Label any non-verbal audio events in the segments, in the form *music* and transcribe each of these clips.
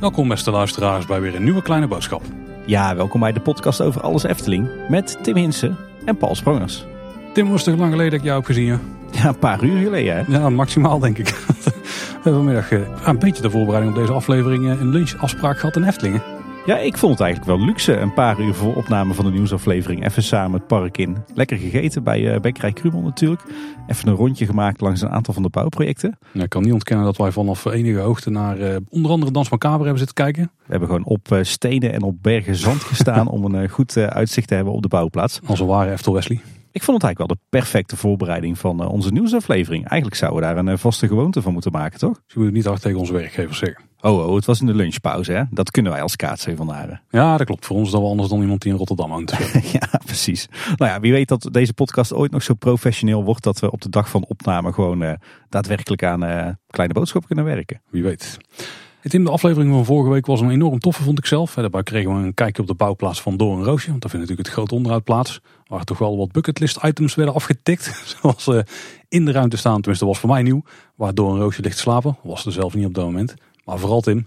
Welkom beste luisteraars bij weer een nieuwe kleine boodschap. Ja, welkom bij de podcast over alles Efteling met Tim Hinsen en Paul Sprongers. Tim, was het lang geleden dat ik jou heb gezien? Ja, Ja, een paar uur geleden hè? ja maximaal denk ik. *laughs* We hebben vanmiddag eh, een beetje de voorbereiding op deze aflevering eh, een lunchafspraak gehad in Eftelingen. Ja, ik vond het eigenlijk wel luxe. Een paar uur voor opname van de nieuwsaflevering. Even samen het park in. Lekker gegeten bij uh, Bekkerij Krumel natuurlijk. Even een rondje gemaakt langs een aantal van de bouwprojecten. Ja, ik kan niet ontkennen dat wij vanaf enige hoogte naar eh, onder andere Dans Macabre hebben zitten kijken. We hebben gewoon op eh, stenen en op bergen zand gestaan *laughs* om een eh, goed eh, uitzicht te hebben op de bouwplaats. Als een ware Eftel Wesley. Ik vond het eigenlijk wel de perfecte voorbereiding van eh, onze nieuwsaflevering. Eigenlijk zouden we daar een eh, vaste gewoonte van moeten maken, toch? Dus je moet het niet hard tegen onze werkgevers zeggen. Oh, oh, het was in de lunchpauze, hè? Dat kunnen wij als kaatsen vandaag. Ja, dat klopt. Voor ons is dat wel anders dan iemand die in Rotterdam woont. *laughs* ja, precies. Nou ja, wie weet dat deze podcast ooit nog zo professioneel wordt dat we op de dag van opname gewoon eh, daadwerkelijk aan eh, kleine boodschappen kunnen werken. Wie weet. Het in de aflevering van vorige week was een enorm toffe, vond ik zelf. Daarbij kregen we een kijkje op de bouwplaats van Door Roosje. Want daar vindt natuurlijk het grote onderhoud plaats. Waar toch wel wat bucketlist items werden afgetikt. *laughs* Zoals eh, in de ruimte staan, tenminste dat was voor mij nieuw. Waar Door Roosje ligt slapen. Was er zelf niet op dat moment. Maar vooral Tim.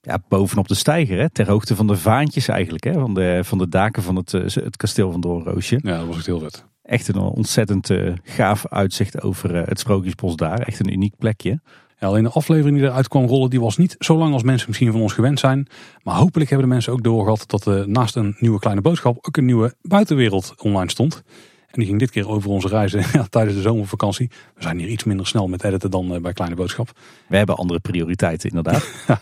Ja, bovenop de steiger, hè? ter hoogte van de vaantjes eigenlijk. Hè? Van, de, van de daken van het, eh, het kasteel van Doornroosje. Ja, dat was echt heel vet. Echt een ontzettend eh, gaaf uitzicht over eh, het Sprookjesbos daar. Echt een uniek plekje. Ja, alleen de aflevering die eruit kwam rollen, die was niet zo lang als mensen misschien van ons gewend zijn. Maar hopelijk hebben de mensen ook doorgehad dat naast een nieuwe kleine boodschap ook een nieuwe buitenwereld online stond. En die ging dit keer over onze reizen *laughs* ja, tijdens de zomervakantie. We zijn hier iets minder snel met editen dan eh, bij Kleine Boodschap. We hebben andere prioriteiten inderdaad. *laughs* ja,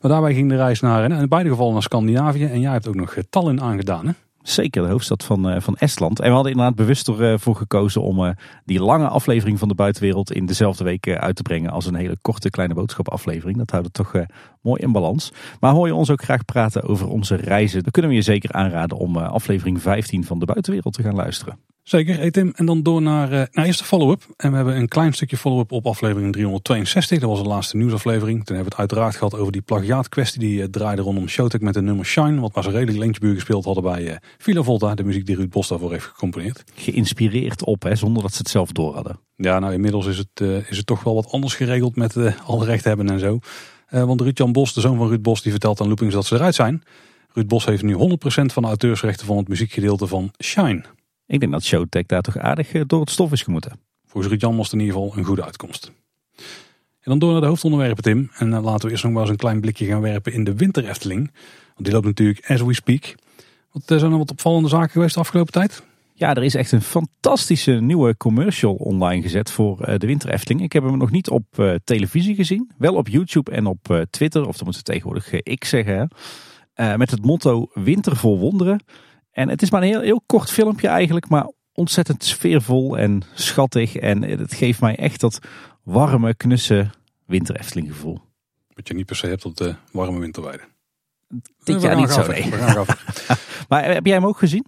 maar daarbij ging de reis naar, in beide gevallen naar Scandinavië. En jij hebt ook nog Tallinn aangedaan hè? Zeker, de hoofdstad van, van Estland. En we hadden inderdaad bewust ervoor gekozen om die lange aflevering van de buitenwereld in dezelfde week uit te brengen als een hele korte kleine boodschap aflevering. Dat houdt het toch mooi in balans. Maar hoor je ons ook graag praten over onze reizen, dan kunnen we je zeker aanraden om aflevering 15 van de buitenwereld te gaan luisteren. Zeker, Tim. En dan door naar, uh, naar eerst de follow-up. En we hebben een klein stukje follow-up op aflevering 362. Dat was de laatste nieuwsaflevering. Toen hebben we het uiteraard gehad over die plagiaatkwestie die uh, draaide rondom Showtek met de nummer Shine. Wat maar zo redelijk lintjebuur gespeeld hadden bij uh, Villa Volta. De muziek die Ruud Bos daarvoor heeft gecomponeerd. Geïnspireerd op, hè, zonder dat ze het zelf door hadden. Ja, nou inmiddels is het, is het toch wel wat anders geregeld met alle recht hebben en zo. want Ruud-Jan Bos, de zoon van Ruud Bos, die vertelt aan Loopings dat ze eruit zijn. Ruud Bos heeft nu 100% van de auteursrechten van het muziekgedeelte van Shine. Ik denk dat Showtek daar toch aardig door het stof is gemoeten. Volgens Ruud Jan was het in ieder geval een goede uitkomst. En dan door naar de hoofdonderwerpen, Tim. En dan laten we eerst nog wel eens een klein blikje gaan werpen in de winter Efteling. Want die loopt natuurlijk as we speak. Wat zijn er wat opvallende zaken geweest de afgelopen tijd? Ja, er is echt een fantastische nieuwe commercial online gezet voor de winter Efteling. Ik heb hem nog niet op uh, televisie gezien. Wel op YouTube en op uh, Twitter. Of dat moeten we tegenwoordig uh, ik zeggen. Met het motto Winter vol wonderen. En het is maar een heel, heel kort filmpje eigenlijk, maar ontzettend sfeervol en schattig. En het geeft mij echt dat warme, knusse winter Efteling gevoel. Wat je niet per se hebt op de warme winterweide. Dit jaar niet zo, nee. *laughs* maar heb jij hem ook gezien?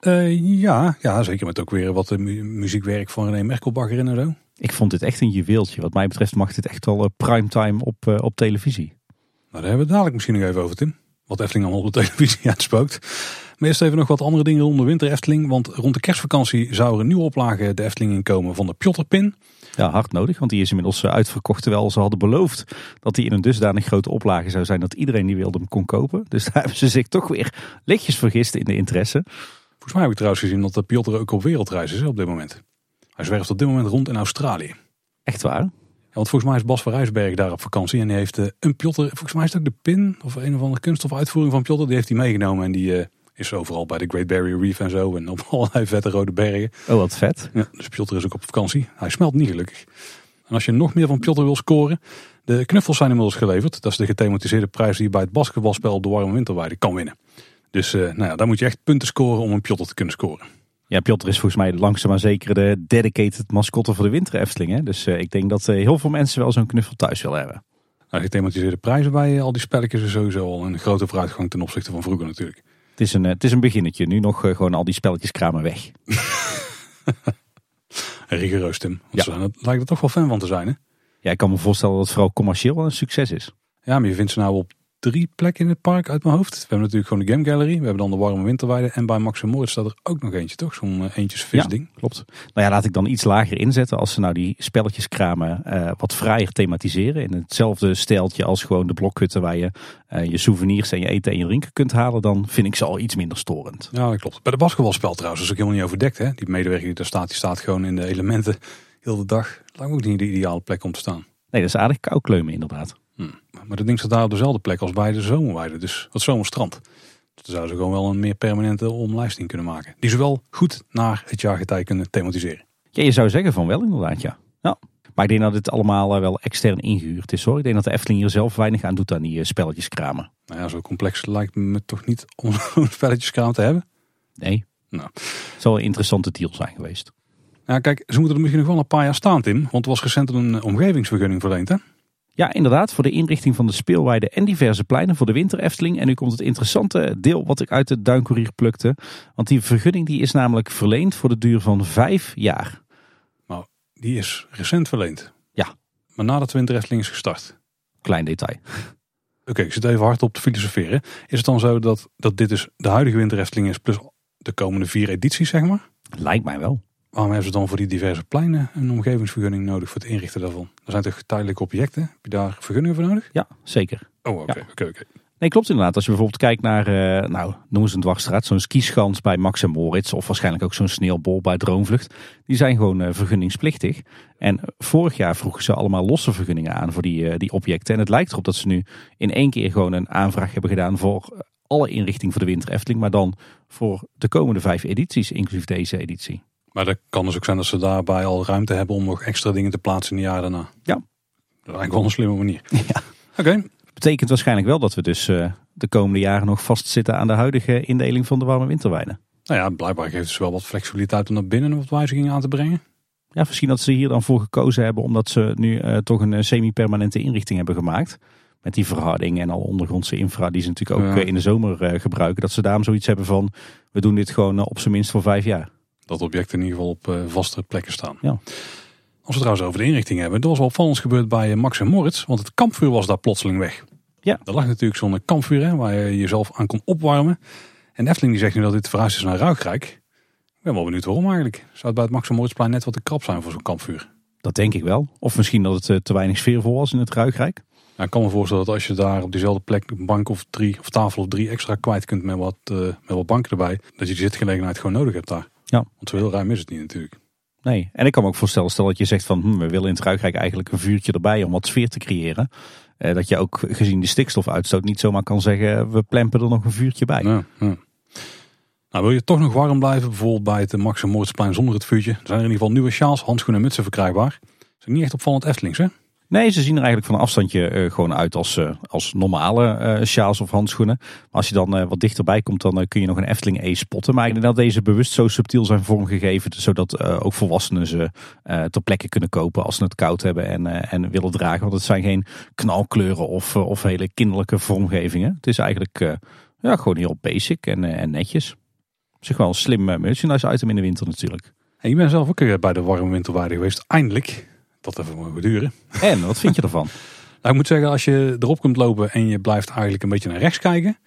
Uh, ja, ja, zeker met ook weer wat mu muziekwerk van René Merkelbach in en zo. Ik vond dit echt een juweeltje. Wat mij betreft mag dit echt wel uh, primetime op, uh, op televisie. Nou, daar hebben we het dadelijk misschien nog even over, Tim. Wat Efteling allemaal op de televisie *laughs* uitspookt. Maar eerst even nog wat andere dingen rond de winter Efteling. Want rond de kerstvakantie zou er een nieuwe oplage de Efteling inkomen van de Pjotterpin. Ja, hard nodig, want die is inmiddels eh, uitverkocht. Terwijl ze hadden beloofd dat die in een dusdanig grote oplage zou zijn dat iedereen die wilde hem kon kopen. Dus daar *laughs* hebben ze zich toch weer lichtjes vergist in de interesse. Volgens mij heb ik trouwens gezien dat de Pjotter ook op wereldreis is op dit moment. Hij zwerft op dit moment rond in Australië. Echt waar? Want volgens mij is Bas van Rijsberg daar op vakantie en die heeft uh, een Pjotter, volgens mij is het ook de pin of een of andere kunststofuitvoering van Pjotter, die heeft hij meegenomen en die uh, is overal bij de Great Barrier Reef en zo en op *laughs* allerlei vette rode bergen. Oh, wat vet. Ja, dus Pjotter is ook op vakantie. Hij smelt niet gelukkig. En als je nog meer van Pjotter wil scoren, de knuffels zijn inmiddels geleverd. Dat is de gethematiseerde prijs die je bij het basketbalspel op de warme winterweide kan winnen. Dus uh, nou ja, daar moet je echt punten scoren om een Pjotter te kunnen scoren. Ja, Piotr is volgens mij langzaam maar zeker de dedicated mascotte voor de winter Efteling. Hè? Dus uh, ik denk dat uh, heel veel mensen wel zo'n knuffel thuis willen hebben. Nou, gethematiseerde prijzen bij al die spelletjes is sowieso al een grote vooruitgang ten opzichte van vroeger natuurlijk. Het is een, het is een beginnetje. Nu nog gewoon al die spelletjes kramen weg. *laughs* Rigoureus Tim. Want ja. Daar lijkt er toch wel fan van te zijn hè? Ja, ik kan me voorstellen dat het vooral commercieel wel een succes is. Ja, maar je vindt ze nou op drie plekken in het park uit mijn hoofd. We hebben natuurlijk gewoon de Game Gallery. We hebben dan de warme winterweide. En bij Max Moritz staat er ook nog eentje, toch? Zo'n uh, eentjes visding. Ja, klopt. Nou ja, laat ik dan iets lager inzetten. Als ze nou die spelletjes kramen uh, wat vrijer thematiseren. In hetzelfde steltje als gewoon de blokhutten waar je uh, je souvenirs en je eten en je drinken kunt halen. Dan vind ik ze al iets minder storend. Ja, dat klopt. Bij de basketbalspel trouwens is ook helemaal niet overdekt. Hè? Die medewerker die daar staat, die staat gewoon in de elementen heel de dag. Me ook niet de ideale plek om te staan. Nee, dat is aardig koukleumen inderdaad. Hm. Maar dat ding staat daar op dezelfde plek als bij de zomerweide. Dus het zomerstrand. Dus dan zouden ze gewoon wel een meer permanente omlijsting kunnen maken. Die ze wel goed naar het jaargetij kunnen thematiseren. Ja, je zou zeggen van wel inderdaad, ja. ja. Maar ik denk dat dit allemaal wel extern ingehuurd is hoor. Ik denk dat de Efteling hier zelf weinig aan doet aan die spelletjes kramen. Nou ja, zo complex lijkt me toch niet *laughs* om zo'n spelletjeskraam te hebben? Nee. Nou. Het zal een interessante deal zijn geweest. Ja, kijk, ze moeten er misschien nog wel een paar jaar staan, Tim. Want er was recent een omgevingsvergunning verleend, hè? Ja, inderdaad, voor de inrichting van de speelweide en diverse pleinen voor de winter Efteling. En nu komt het interessante deel wat ik uit de Duinkoerier plukte. Want die vergunning die is namelijk verleend voor de duur van vijf jaar. Nou, die is recent verleend. Ja. Maar nadat de winter Efteling is gestart. Klein detail. Oké, ik zit even hard op te filosoferen. Is het dan zo dat, dat dit dus de huidige winter Efteling is plus de komende vier edities, zeg maar? Lijkt mij wel. Waarom hebben ze dan voor die diverse pleinen een omgevingsvergunning nodig voor het inrichten daarvan? Er zijn toch tijdelijke objecten? Heb je daar vergunningen voor nodig? Ja, zeker. Oh, oké, oké, oké. Nee, klopt inderdaad. Als je bijvoorbeeld kijkt naar, uh, nou, noem ze een dwarsstraat, zo'n skischans bij Max en Moritz, of waarschijnlijk ook zo'n sneeuwbol bij Droomvlucht, die zijn gewoon uh, vergunningsplichtig. En vorig jaar vroegen ze allemaal losse vergunningen aan voor die, uh, die objecten. En het lijkt erop dat ze nu in één keer gewoon een aanvraag hebben gedaan voor alle inrichting voor de Winter Efteling, maar dan voor de komende vijf edities, inclusief deze editie. Maar dat kan dus ook zijn dat ze daarbij al ruimte hebben om nog extra dingen te plaatsen in de jaren daarna. Ja. Dat is eigenlijk wel een slimme manier. *laughs* Ja. Oké. Okay. Betekent waarschijnlijk wel dat we dus uh, de komende jaren nog vastzitten aan de huidige indeling van de warme winterweiden. Nou ja, blijkbaar geeft het wel wat flexibiliteit om naar binnen wat wijzigingen aan te brengen. Ja, misschien dat ze hier dan voor gekozen hebben omdat ze nu uh, toch een semi-permanente inrichting hebben gemaakt. Met die verharding en al ondergrondse infra die ze natuurlijk ook ja. in de zomer uh, gebruiken. Dat ze daarom zoiets hebben van, we doen dit gewoon op zijn minst voor vijf jaar dat objecten in ieder geval op uh, vaste plekken staan. Ja. Als we trouwens over de inrichting hebben, dat was wel opvallend gebeurd bij Max en Moritz, want het kampvuur was daar plotseling weg. Ja. Er lag natuurlijk zo'n kampvuur hè, waar je jezelf aan kon opwarmen. En Efteling die zegt nu dat dit verhuisd is naar Ruigrijk. Ik ben wel benieuwd waarom eigenlijk. Zou het bij het Max en Moritzplein net wat te krap zijn voor zo'n kampvuur? Dat denk ik wel. Of misschien dat het te weinig sfeervol was in het Ruigrijk. Nou, ik kan me voorstellen dat als je daar op diezelfde plek een bank of drie of tafel of drie extra kwijt kunt met wat, uh, met wat banken erbij, dat je die zitgelegenheid gewoon nodig hebt daar. Ja. Want zo heel ruim is het niet natuurlijk. Nee, en ik kan me ook voorstellen, stel dat je zegt van hm, we willen in het Ruigrijk eigenlijk een vuurtje erbij om wat sfeer te creëren. Eh, dat je ook gezien de stikstofuitstoot niet zomaar kan zeggen we plempen er nog een vuurtje bij. Ja, ja. Nou, wil je toch nog warm blijven, bijvoorbeeld bij het Max en zonder het vuurtje, er zijn er in ieder geval nieuwe sjaals, handschoenen en mutsen verkrijgbaar. Ze zijn niet echt opvallend Eftelings hè? Nee, ze zien er eigenlijk van een afstandje uh, gewoon uit als, uh, als normale uh, sjaals of handschoenen. Maar als je dan wat dichterbij komt, dan kun je nog een Efteling E spotten. Maar ik denk dat deze bewust zo subtiel zijn vormgegeven, zodat ook volwassenen ze ter plekke kunnen kopen als ze het koud hebben en, en willen dragen. Want het zijn geen knalkleuren of, of hele kinderlijke vormgevingen. Het is eigenlijk ja, gewoon heel basic en, en netjes. Zich wel een slim merchandise item in de winter natuurlijk. En je bent zelf ook bij de warme winterwaarde geweest, eindelijk. Dat even mogen duren. En, wat vind je ervan? *laughs* nou, ik moet zeggen, als je erop kunt lopen en je blijft eigenlijk een beetje naar rechts kijken,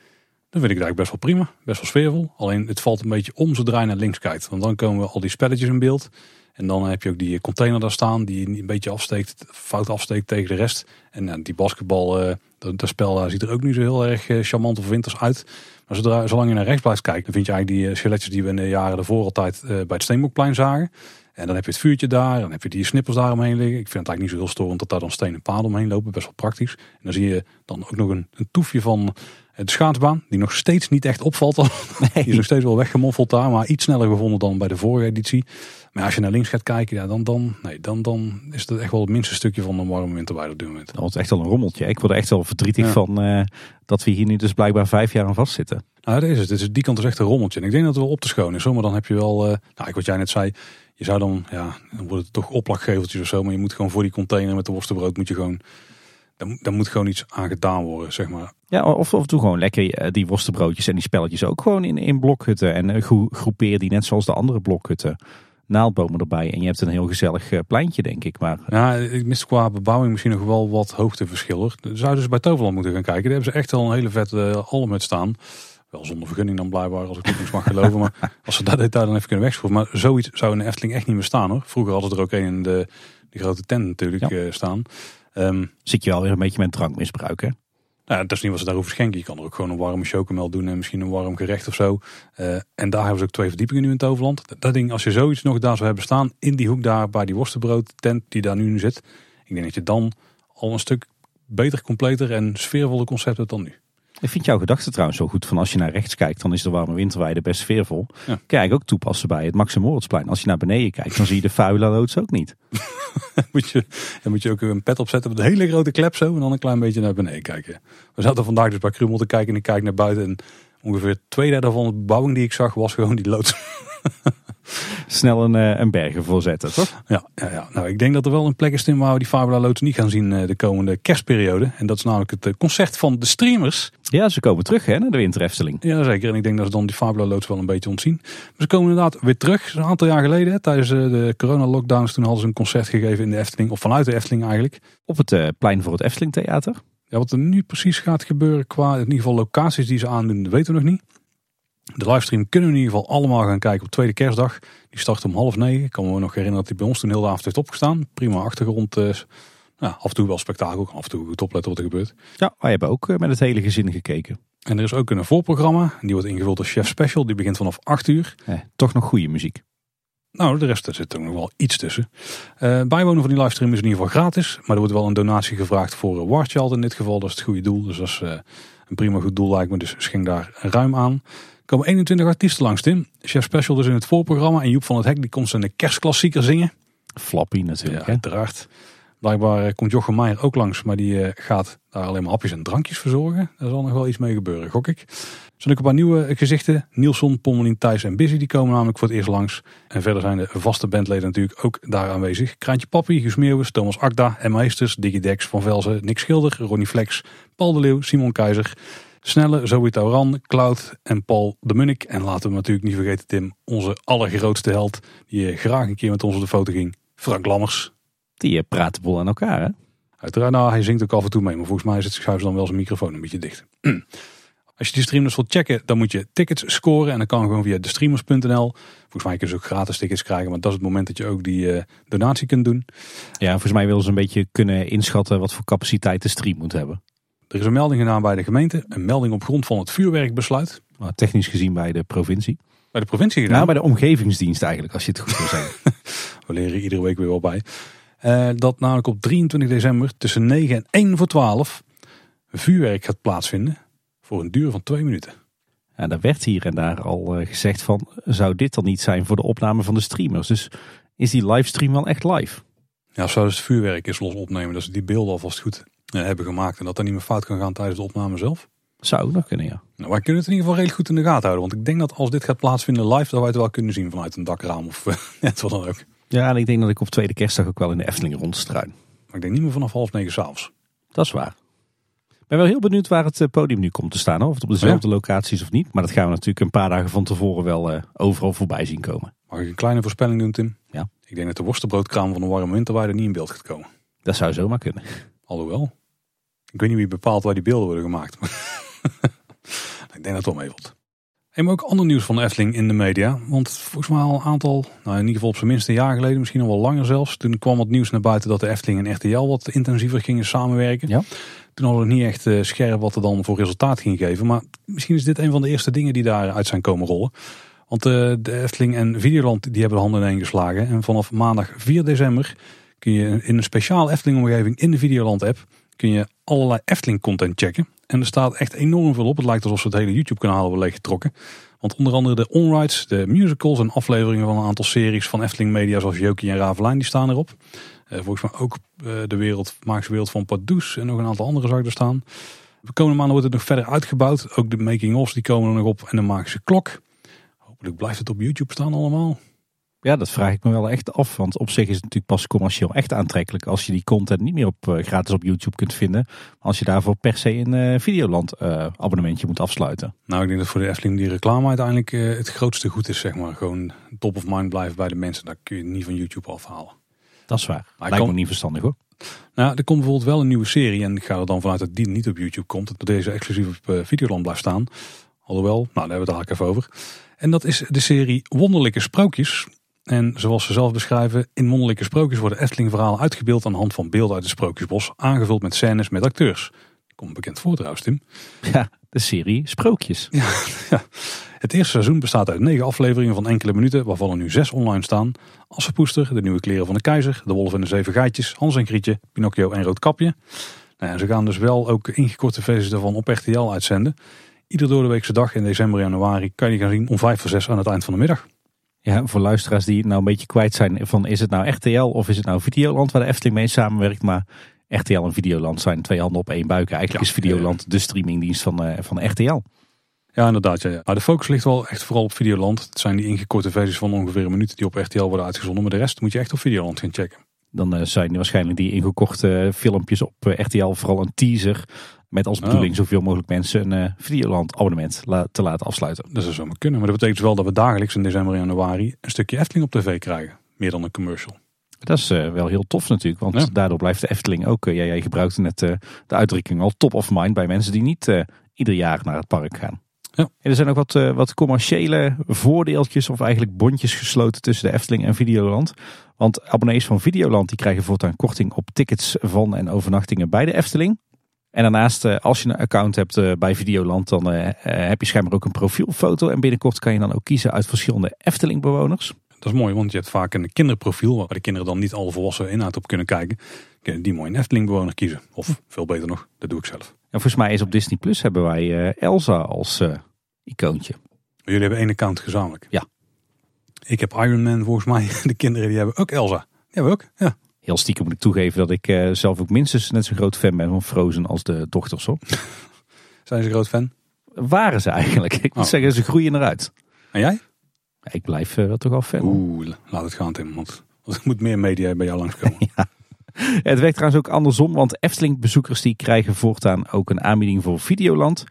dan vind ik het eigenlijk best wel prima. Best wel sfeervol. Alleen het valt een beetje om zodra je naar links kijkt. Want dan komen al die spelletjes in beeld. En dan heb je ook die container daar staan die een beetje afsteekt, fout afsteekt tegen de rest. En nou, die basketbal, uh, dat, dat spel daar ziet er ook niet zo heel erg uh, charmant of winters uit. Maar zodra, zolang je naar rechts blijft kijken, dan vind je eigenlijk die uh, skeletjes die we in de jaren ervoor altijd bij het Steenbokplein zagen. En dan heb je het vuurtje daar, dan heb je die snippers daar omheen liggen. Ik vind het eigenlijk niet zo heel storend dat daar dan stenen paden omheen lopen, best wel praktisch. En dan zie je dan ook nog een, een toefje van de schaatsbaan, die nog steeds niet echt opvalt. *laughs* Nee. Die is nog steeds wel weggemoffeld daar, maar iets sneller gevonden dan bij de vorige editie. Maar als je naar links gaat kijken, ja, dan, dan, nee, dan, dan is het echt wel het minste stukje van een warme winterweide op dit moment. Dat wordt echt wel een rommeltje. Ik word er echt wel verdrietig ja. van uh, dat we hier nu dus blijkbaar vijf jaar aan vastzitten. Nou, dat is het. Die kant is echt een rommeltje. En ik denk dat het wel op te schoon is. Maar dan heb je wel, uh, nou, wat jij net zei, je zou dan, ja, dan wordt het toch oplakgeveltjes of zo. Maar je moet gewoon voor die container met de worstenbrood moet je gewoon, dan, dan moet gewoon iets aan gedaan worden, zeg maar. Ja, of, of doe gewoon lekker die worstenbroodjes en die spelletjes ook gewoon in, in blokhutten. En groepeer die net zoals de andere blokhutten. naaldbomen erbij. En je hebt een heel gezellig eh, pleintje, denk ik. Maar Ja, ik mis qua bebouwing misschien nog wel wat hoogteverschillen. Zouden ze bij Toverland moeten gaan kijken. Daar hebben ze echt al een hele vette uh, met staan. Wel zonder vergunning dan blijkbaar, als ik niet eens mag geloven. Maar *laughs* als ze dat detail dan even kunnen wegschroeven. Maar zoiets zou in de Efteling echt niet meer staan hoor. Vroeger hadden ze er ook een in de, grote tent natuurlijk Ja. eh, staan. Ehm, zit je alweer een beetje met drankmisbruik, hè? nou, dat is niet wat ze daarover schenken. Je kan er ook gewoon een warme chocomel doen en misschien een warm gerecht of zo. Eh, en daar hebben ze ook twee verdiepingen nu in Toverland. Dat, dat ding, als je zoiets nog daar zou hebben staan, in die hoek daar bij die worstenbrood tent die daar nu zit. Ik denk dat je dan al een stuk beter, completer en sfeervolle concept hebt dan nu. Ik vind jouw gedachte trouwens zo goed. Van als je naar rechts kijkt, dan is de warme winterweide best sfeervol. Ja. Kijk, ook toepassen bij het Max Moritzplein. Als je naar beneden kijkt, dan zie je de Faula loods ook niet. *laughs* moet je, dan moet je ook een pet opzetten met een hele grote klep zo en dan een klein beetje naar beneden kijken. We zaten vandaag dus bij Krummel te kijken en ik kijk naar buiten en ongeveer twee derde van de bebouwing die ik zag was gewoon die loods. *laughs* Snel een, eh, een bergen voorzetten, toch? Ja, ja, ja, nou ik denk dat er wel een plek is in waar we die Fabula loods niet gaan zien eh, de komende kerstperiode. En dat is namelijk het eh, concert van de streamers. Ja, ze komen terug hè, naar de Winter Efteling. Ja, zeker. En ik denk dat ze dan die Fabula loods wel een beetje ontzien. Maar ze komen inderdaad weer terug. Een aantal jaar geleden, hè, tijdens de corona-lockdowns, toen hadden ze een concert gegeven in de Efteling. Of vanuit de Efteling eigenlijk. Op het plein voor het Efteling Theater. Ja, wat er nu precies gaat gebeuren qua in ieder geval locaties die ze aandoen, dat weten we nog niet. De livestream kunnen we in ieder geval allemaal gaan kijken op tweede kerstdag. Die start om half negen. Ik kan me nog herinneren dat hij bij ons toen heel de avond heeft opgestaan. Prima achtergrond. ja, af en toe wel spektakel. Af en toe goed opletten wat er gebeurt. Ja, wij hebben ook eh, met het hele gezin gekeken. En er is ook een voorprogramma. Die wordt ingevuld door Chef Special. Die begint vanaf 8 uur. Eh, toch nog goede muziek. Nou, de rest er zit ook nog wel iets tussen. Bijwonen van die livestream is in ieder geval gratis. Maar er wordt wel een donatie gevraagd voor uh, War Child in dit geval. Dat is het goede doel. Dus dat is een prima goed doel lijkt me. Dus schenk daar ruim aan. Komen 21 artiesten langs, Tim. Chef Special dus in het voorprogramma. En Joep van het Hek die komt zijn kerstklassieker zingen. Flappy natuurlijk. Ja, uiteraard. Blijkbaar eh, komt Jochem Meijer ook langs. Maar die eh, gaat daar alleen maar hapjes en drankjes verzorgen. Daar zal nog wel iets mee gebeuren, gok ik. Er zijn ook een paar nieuwe gezichten. Nielson, Pommelien, Thijs en Busy die komen namelijk voor het eerst langs. En verder zijn de vaste bandleden natuurlijk ook daar aanwezig. Kraantje Papi, Guus Meeuwis, Thomas Akda, M. Meesters, Digidex, Van Velzen, Nick Schilder, Ronnie Flex, Paul de Leeuw, Simon Keizer, Snelle, Zoe Tauran, Cloud en Paul de Munnik. En laten we natuurlijk niet vergeten Tim, onze allergrootste held, die graag een keer met ons op de foto ging. Frank Lammers. Die eh, praten bol aan elkaar hè? Uiteraard, nou, hij zingt ook af en toe mee, maar volgens mij zit schuift dan wel zijn microfoon een beetje dicht. *clears throat* Als je die stream dus wilt checken, dan moet je tickets scoren. En dan kan gewoon via destreamers.nl. Volgens mij kun je dus ook gratis tickets krijgen. Maar dat is het moment dat je ook die eh, donatie kunt doen. Ja, volgens mij willen ze een beetje kunnen inschatten wat voor capaciteit de stream moet hebben. Er is een melding gedaan bij de gemeente. Een melding op grond van het vuurwerkbesluit. Maar technisch gezien bij de provincie. Bij de provincie gedaan. Nou, bij de omgevingsdienst eigenlijk, als je het goed wil zeggen. *laughs* We leren iedere week weer wel bij. Eh, dat namelijk op 23 december tussen 9 en 1 voor 12 vuurwerk gaat plaatsvinden. Voor een duur van 2 minuten. Ja, daar werd hier en daar al eh, gezegd van, zou dit dan niet zijn voor de opname van de streamers? Dus is die livestream wel echt live? Ja, zouden ze het vuurwerk eens los opnemen. Dat ze die beelden alvast goed hebben gemaakt. En dat er niet meer fout kan gaan tijdens de opname zelf. Zou ook nog kunnen, ja. Nou, wij kunnen het in ieder geval redelijk goed in de gaten houden. Want ik denk dat als dit gaat plaatsvinden live, dat wij het wel kunnen zien vanuit een dakraam of eh, *laughs* net wat dan ook. Ja, en ik denk dat ik op tweede kerstdag ook wel in de Efteling rondstruin. Maar ik denk niet meer vanaf half negen s'avonds. Dat is waar. Ik ben wel heel benieuwd waar het eh, podium nu komt te staan. Of het op dezelfde locaties of niet. Maar dat gaan we natuurlijk een paar dagen van tevoren wel eh, overal voorbij zien komen. Mag ik een kleine voorspelling doen, Tim? Ja. Ik denk dat de worstenbroodkraam van de warme winterweide niet in beeld gaat komen. Dat zou zomaar kunnen. Alhoewel. Ik weet niet wie bepaalt waar die beelden worden gemaakt. *laughs* ik denk dat het wel meevalt. En maar ook ander nieuws van de Efteling in de media. Want volgens mij al een aantal, nou in ieder geval op zijn minst een jaar geleden, misschien al wel langer zelfs. Toen kwam het nieuws naar buiten dat de Efteling en RTL wat intensiever gingen samenwerken. Ja. Toen hadden we niet echt eh, scherp wat er dan voor resultaat ging geven. Maar misschien is dit een van de eerste dingen die daaruit zijn komen rollen. Want eh, de Efteling en Videoland die hebben de handen ineen geslagen. En vanaf maandag 4 december kun je in een speciaal Efteling omgeving in de Videoland app kun je allerlei Efteling content checken. En er staat echt enorm veel op. Het lijkt alsof ze het hele YouTube kanaal hebben leeggetrokken. Want onder andere de onrides, de musicals en afleveringen van een aantal series van Efteling Media zoals Jokie en Ravelijn die staan erop. Eh, volgens mij ook eh, de wereld, Maakse wereld van Pardoes en nog een aantal andere ik er staan. De komende maanden wordt het nog verder uitgebouwd. Ook de making-ofs die komen er nog op en de Magische klok. Hopelijk blijft het op YouTube staan allemaal. Ja, dat vraag ik me wel echt af. Want op zich is het natuurlijk pas commercieel echt aantrekkelijk als je die content niet meer op, uh, gratis op YouTube kunt vinden. Als je daarvoor per se een uh, Videoland uh, abonnementje moet afsluiten. Nou, ik denk dat voor de Efteling die reclame uiteindelijk het grootste goed is. Zeg maar. Gewoon top of mind blijven bij de mensen. Daar kun je niet van YouTube afhalen. Dat is waar. Maar Lijkt me niet verstandig hoor. Nou, er komt bijvoorbeeld wel een nieuwe serie. En ik ga er dan vanuit dat die niet op YouTube komt. Dat deze exclusief op Videoland blijft staan. Alhoewel, nou daar hebben we het eigenlijk even over. En dat is de serie Wonderlijke Sprookjes. En zoals ze zelf beschrijven, in Wonderlijke Sprookjes worden Efteling-verhalen uitgebeeld aan de hand van beelden uit het Sprookjesbos, aangevuld met scènes met acteurs. Komt bekend voor trouwens, Tim. Ja, de serie Sprookjes. Ja, ja. Het eerste seizoen bestaat uit negen afleveringen van enkele minuten, waarvan er nu zes online staan. Assepoester, De Nieuwe Kleren van de Keizer, De Wolf en de Zeven Geitjes, Hans en Grietje, Pinocchio en Roodkapje. Nou ja, ze gaan dus wel ook ingekorte versies daarvan op RTL uitzenden. Ieder door de weekse dag in december en januari kan je die gaan zien om vijf voor zes aan het eind van de middag. Ja, voor luisteraars die nou een beetje kwijt zijn van is het nou RTL of is het nou Videoland waar de Efteling mee samenwerkt. Maar RTL en Videoland zijn twee handen op één buik. Eigenlijk is Videoland de streamingdienst van, uh, van RTL. Ja, inderdaad. Ja, Maar de focus ligt wel echt vooral op Videoland. Het zijn die ingekorte versies van ongeveer een minuut die op RTL worden uitgezonden. Maar de rest moet je echt op Videoland gaan checken. Dan uh, zijn waarschijnlijk die ingekochte filmpjes op RTL vooral een teaser met als bedoeling oh. zoveel mogelijk mensen een uh, Videoland abonnement la te laten afsluiten. Dat zou zomaar kunnen. Maar dat betekent wel dat we dagelijks in december en januari een stukje Efteling op tv krijgen. Meer dan een commercial. Dat is uh, wel heel tof natuurlijk. Want daardoor blijft de Efteling ook. Uh, jij gebruikte net de uitdrukking al top of mind bij mensen die niet ieder jaar naar het park gaan. Ja. er zijn ook wat, wat commerciële voordeeltjes of eigenlijk bondjes gesloten tussen de Efteling en Videoland. Want abonnees van Videoland die krijgen voortaan korting op tickets van en overnachtingen bij de Efteling. En daarnaast, eh, als je een account hebt eh, bij Videoland, dan eh, heb je schijnbaar ook een profielfoto. En binnenkort kan je dan ook kiezen uit verschillende Efteling-bewoners. Dat is mooi, want je hebt vaak een kinderprofiel waar de kinderen dan niet alle volwassen inhoud op kunnen kijken. Kunnen die mooi een Efteling-bewoner kiezen. Of veel beter nog, dat doe ik zelf. En volgens mij is op Disney Plus hebben wij Elsa als icoontje. Jullie hebben één account gezamenlijk? Ja. Ik heb Iron Man volgens mij. *laughs* De kinderen die hebben ook Elsa. Die hebben ook, ja heel stiekem moet ik toegeven dat ik uh, zelf ook minstens net zo'n groot fan ben van Frozen als de dochters hoor. *laughs* Zijn ze groot fan? Waren ze eigenlijk. Ik moet oh. zeggen, ze groeien eruit. En jij? Ja, ik blijf uh, wel toch al fan. Oeh, laat het gaan Tim, want er moet meer media bij jou langskomen. *laughs* ja. Het werkt trouwens ook andersom, want Efteling-bezoekers die krijgen voortaan ook een aanbieding voor Videoland.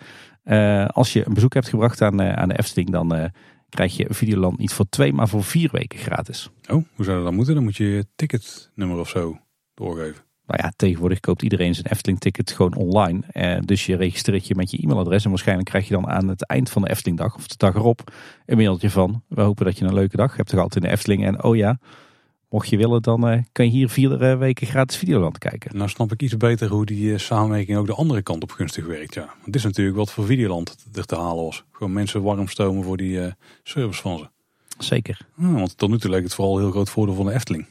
Uh, als je een bezoek hebt gebracht aan, aan de Efteling, dan krijg je Videoland niet voor twee, maar voor vier weken gratis. Oh, hoe zou dat dan moeten? Dan moet je je ticketnummer of zo doorgeven. Nou ja, tegenwoordig koopt iedereen zijn Efteling-ticket gewoon online. Eh, dus je registreert je met je e-mailadres. En waarschijnlijk krijg je dan aan het eind van de Efteling-dag of de dag erop een mailtje van... We hopen dat je een leuke dag hebt gehad in de Efteling. En oh ja, mocht je willen, dan uh, kan je hier vier uh, weken gratis Videoland kijken. Nou snap ik iets beter hoe die uh, samenwerking ook de andere kant op gunstig werkt. Ja. Want het is natuurlijk wat voor Videoland er te halen was. Gewoon mensen warm stomen voor die service van ze. Zeker. Ja, want tot nu toe leek het vooral een heel groot voordeel van de Efteling.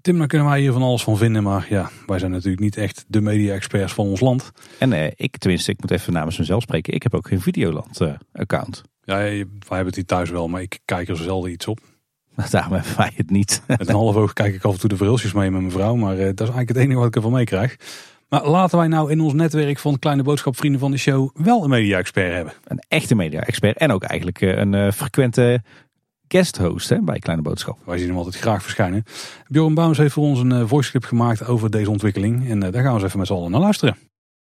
Tim, daar kunnen wij hier van alles van vinden. Maar ja, wij zijn natuurlijk niet echt de media-experts van ons land. En ik, tenminste, ik moet even namens mezelf spreken. Ik heb ook geen Videoland-account. ja, wij hebben het hier thuis wel, maar ik kijk er zelden iets op. *laughs* Daarom hebben wij het niet. Met een half oog kijk ik af en toe de verhulsjes mee met mijn vrouw. Maar uh, dat is eigenlijk het enige wat ik ervan meekrijg. Maar laten wij nou in ons netwerk van Kleine Boodschap Vrienden van de Show wel een media-expert hebben. Een echte media-expert en ook eigenlijk eh, een uh, frequente guest-host hè, bij Kleine Boodschap. Wij zien hem altijd graag verschijnen. Bjorn Baums heeft voor ons een voice clip gemaakt over deze ontwikkeling. En daar gaan we eens even met z'n allen naar luisteren.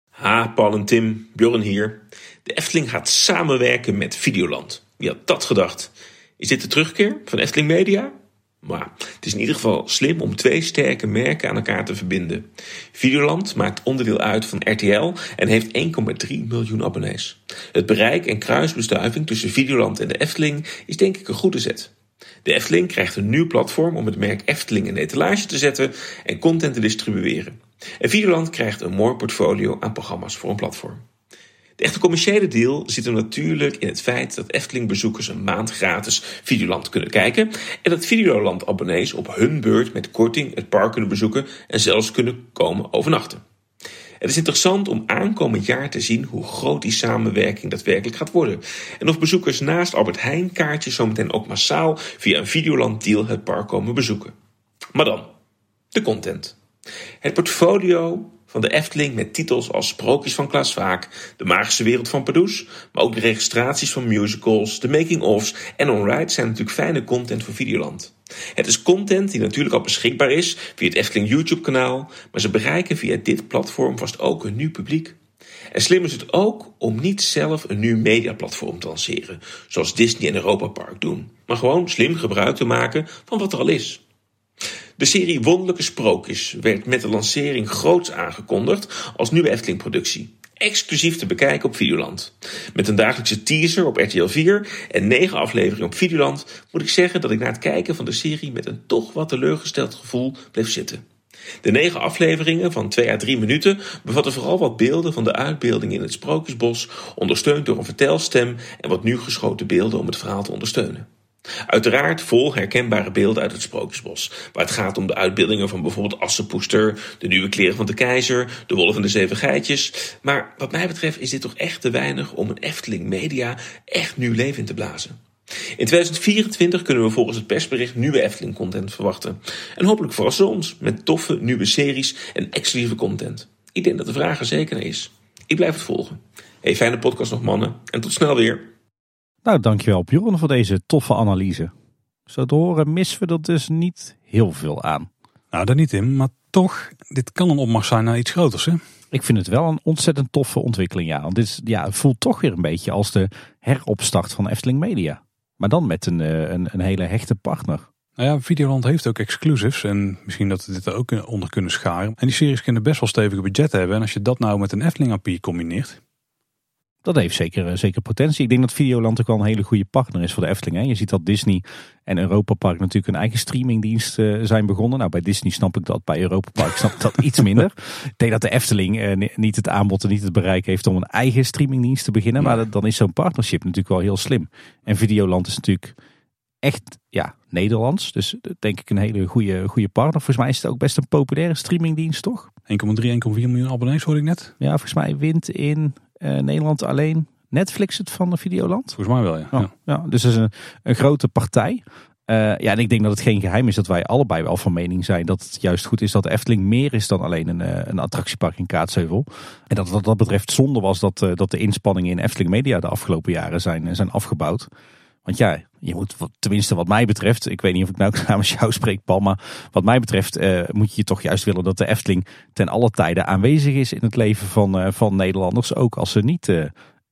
Ha, Paul en Tim, Bjorn hier. De Efteling gaat samenwerken met Videoland. Wie had dat gedacht? Is dit de terugkeer van Efteling Media? Maar het is in ieder geval slim om twee sterke merken aan elkaar te verbinden. Videoland maakt onderdeel uit van RTL en heeft 1,3 miljoen abonnees. Het bereik en kruisbestuiving tussen Videoland en de Efteling is denk ik een goede zet. De Efteling krijgt een nieuw platform om het merk Efteling in etalage te zetten en content te distribueren. En Videoland krijgt een mooi portfolio aan programma's voor een platform. De echte commerciële deal zit hem natuurlijk in het feit dat Efteling-bezoekers een maand gratis Videoland kunnen kijken en dat Videoland-abonnees op hun beurt met korting het park kunnen bezoeken en zelfs kunnen komen overnachten. Het is interessant om aankomend jaar te zien hoe groot die samenwerking daadwerkelijk gaat worden. En of bezoekers naast Albert Heijn kaartjes zometeen ook massaal via een Videoland deal het park komen bezoeken. Maar dan, de content. Het portfolio van de Efteling met titels als Sprookjes van Klaas Vaak, De Magische Wereld van Pardoes, maar ook de registraties van musicals, de making-ofs en on-ride zijn natuurlijk fijne content voor Videoland. Het is content die natuurlijk al beschikbaar is via het Efteling YouTube kanaal, maar ze bereiken via dit platform vast ook een nieuw publiek. En slim is het ook om niet zelf een nieuw mediaplatform te lanceren, zoals Disney en Europa Park doen, maar gewoon slim gebruik te maken van wat er al is. De serie Wonderlijke Sprookjes werd met de lancering groots aangekondigd als nieuwe Efteling-productie. Exclusief te bekijken op Videoland. Met een dagelijkse teaser op RTL 4 en negen afleveringen op Videoland moet ik zeggen dat ik na het kijken van de serie met een toch wat teleurgesteld gevoel bleef zitten. De negen afleveringen van 2 à 3 minuten bevatten vooral wat beelden van de uitbeelding in het Sprookjesbos, ondersteund door een vertelstem en wat nu geschoten beelden om het verhaal te ondersteunen. Uiteraard vol herkenbare beelden uit het Sprookjesbos, waar het gaat om de uitbeeldingen van bijvoorbeeld Assepoester, de nieuwe kleren van de keizer, de wolf en de zeven geitjes. Maar wat mij betreft is dit toch echt te weinig om een Efteling Media echt nieuw leven in te blazen. In 2024 kunnen we volgens het persbericht nieuwe Efteling-content verwachten. En hopelijk verrassen ons met toffe nieuwe series en exclusieve content. Ik denk dat de vraag er zeker is. Ik blijf het volgen. Hey, fijne podcast nog mannen en tot snel weer. Nou, dankjewel Bjorn voor deze toffe analyse. Zo te horen missen we er dus niet heel veel aan. Nou, daar niet in, maar toch, dit kan een opmars zijn naar iets groters hè? Ik vind het wel een ontzettend toffe ontwikkeling, ja. Want dit is, ja, het voelt toch weer een beetje als de heropstart van Efteling Media. Maar dan met een, eh, een, een hele hechte partner. Nou ja, Videoland heeft ook exclusives en misschien dat we dit er ook onder kunnen scharen. En die series kunnen best wel stevige budgetten hebben. En als je dat nou met een Efteling API combineert, dat heeft zeker, eh, zeker potentie. Ik denk dat Videoland ook wel een hele goede partner is voor de Efteling. Hè. Je ziet dat Disney en Europa Park natuurlijk een eigen streamingdienst uh, zijn begonnen. Nou, bij Disney snap ik dat, bij Europa Park snap ik dat *laughs* iets minder. Ik denk dat de Efteling uh, niet het aanbod en niet het bereik heeft om een eigen streamingdienst te beginnen. Maar dan is zo'n partnership natuurlijk wel heel slim. En Videoland is natuurlijk echt ja, Nederlands. Dus denk ik een hele goede, goede partner. Volgens mij is het ook best een populaire streamingdienst, toch? 1,3, 1,4 miljoen abonnees hoorde ik net. Ja, volgens mij wint in Nederland alleen Netflix het van de Videoland. Volgens mij wel, ja. Oh, ja. dus dat is een, een grote partij. Uh, ja, en ik denk dat het geen geheim is dat wij allebei wel van mening zijn dat het juist goed is dat de Efteling meer is dan alleen een, uh, een attractiepark in Kaatsheuvel. En dat wat dat betreft zonde was dat, dat de inspanningen in Efteling Media de afgelopen jaren zijn, zijn afgebouwd. Want ja, je moet, tenminste wat mij betreft, ik weet niet of ik nou *laughs* namens jou spreek Paul, maar wat mij betreft uh, moet je toch juist willen dat de Efteling ten alle tijde aanwezig is in het leven van, uh, van Nederlanders. Ook als ze niet uh,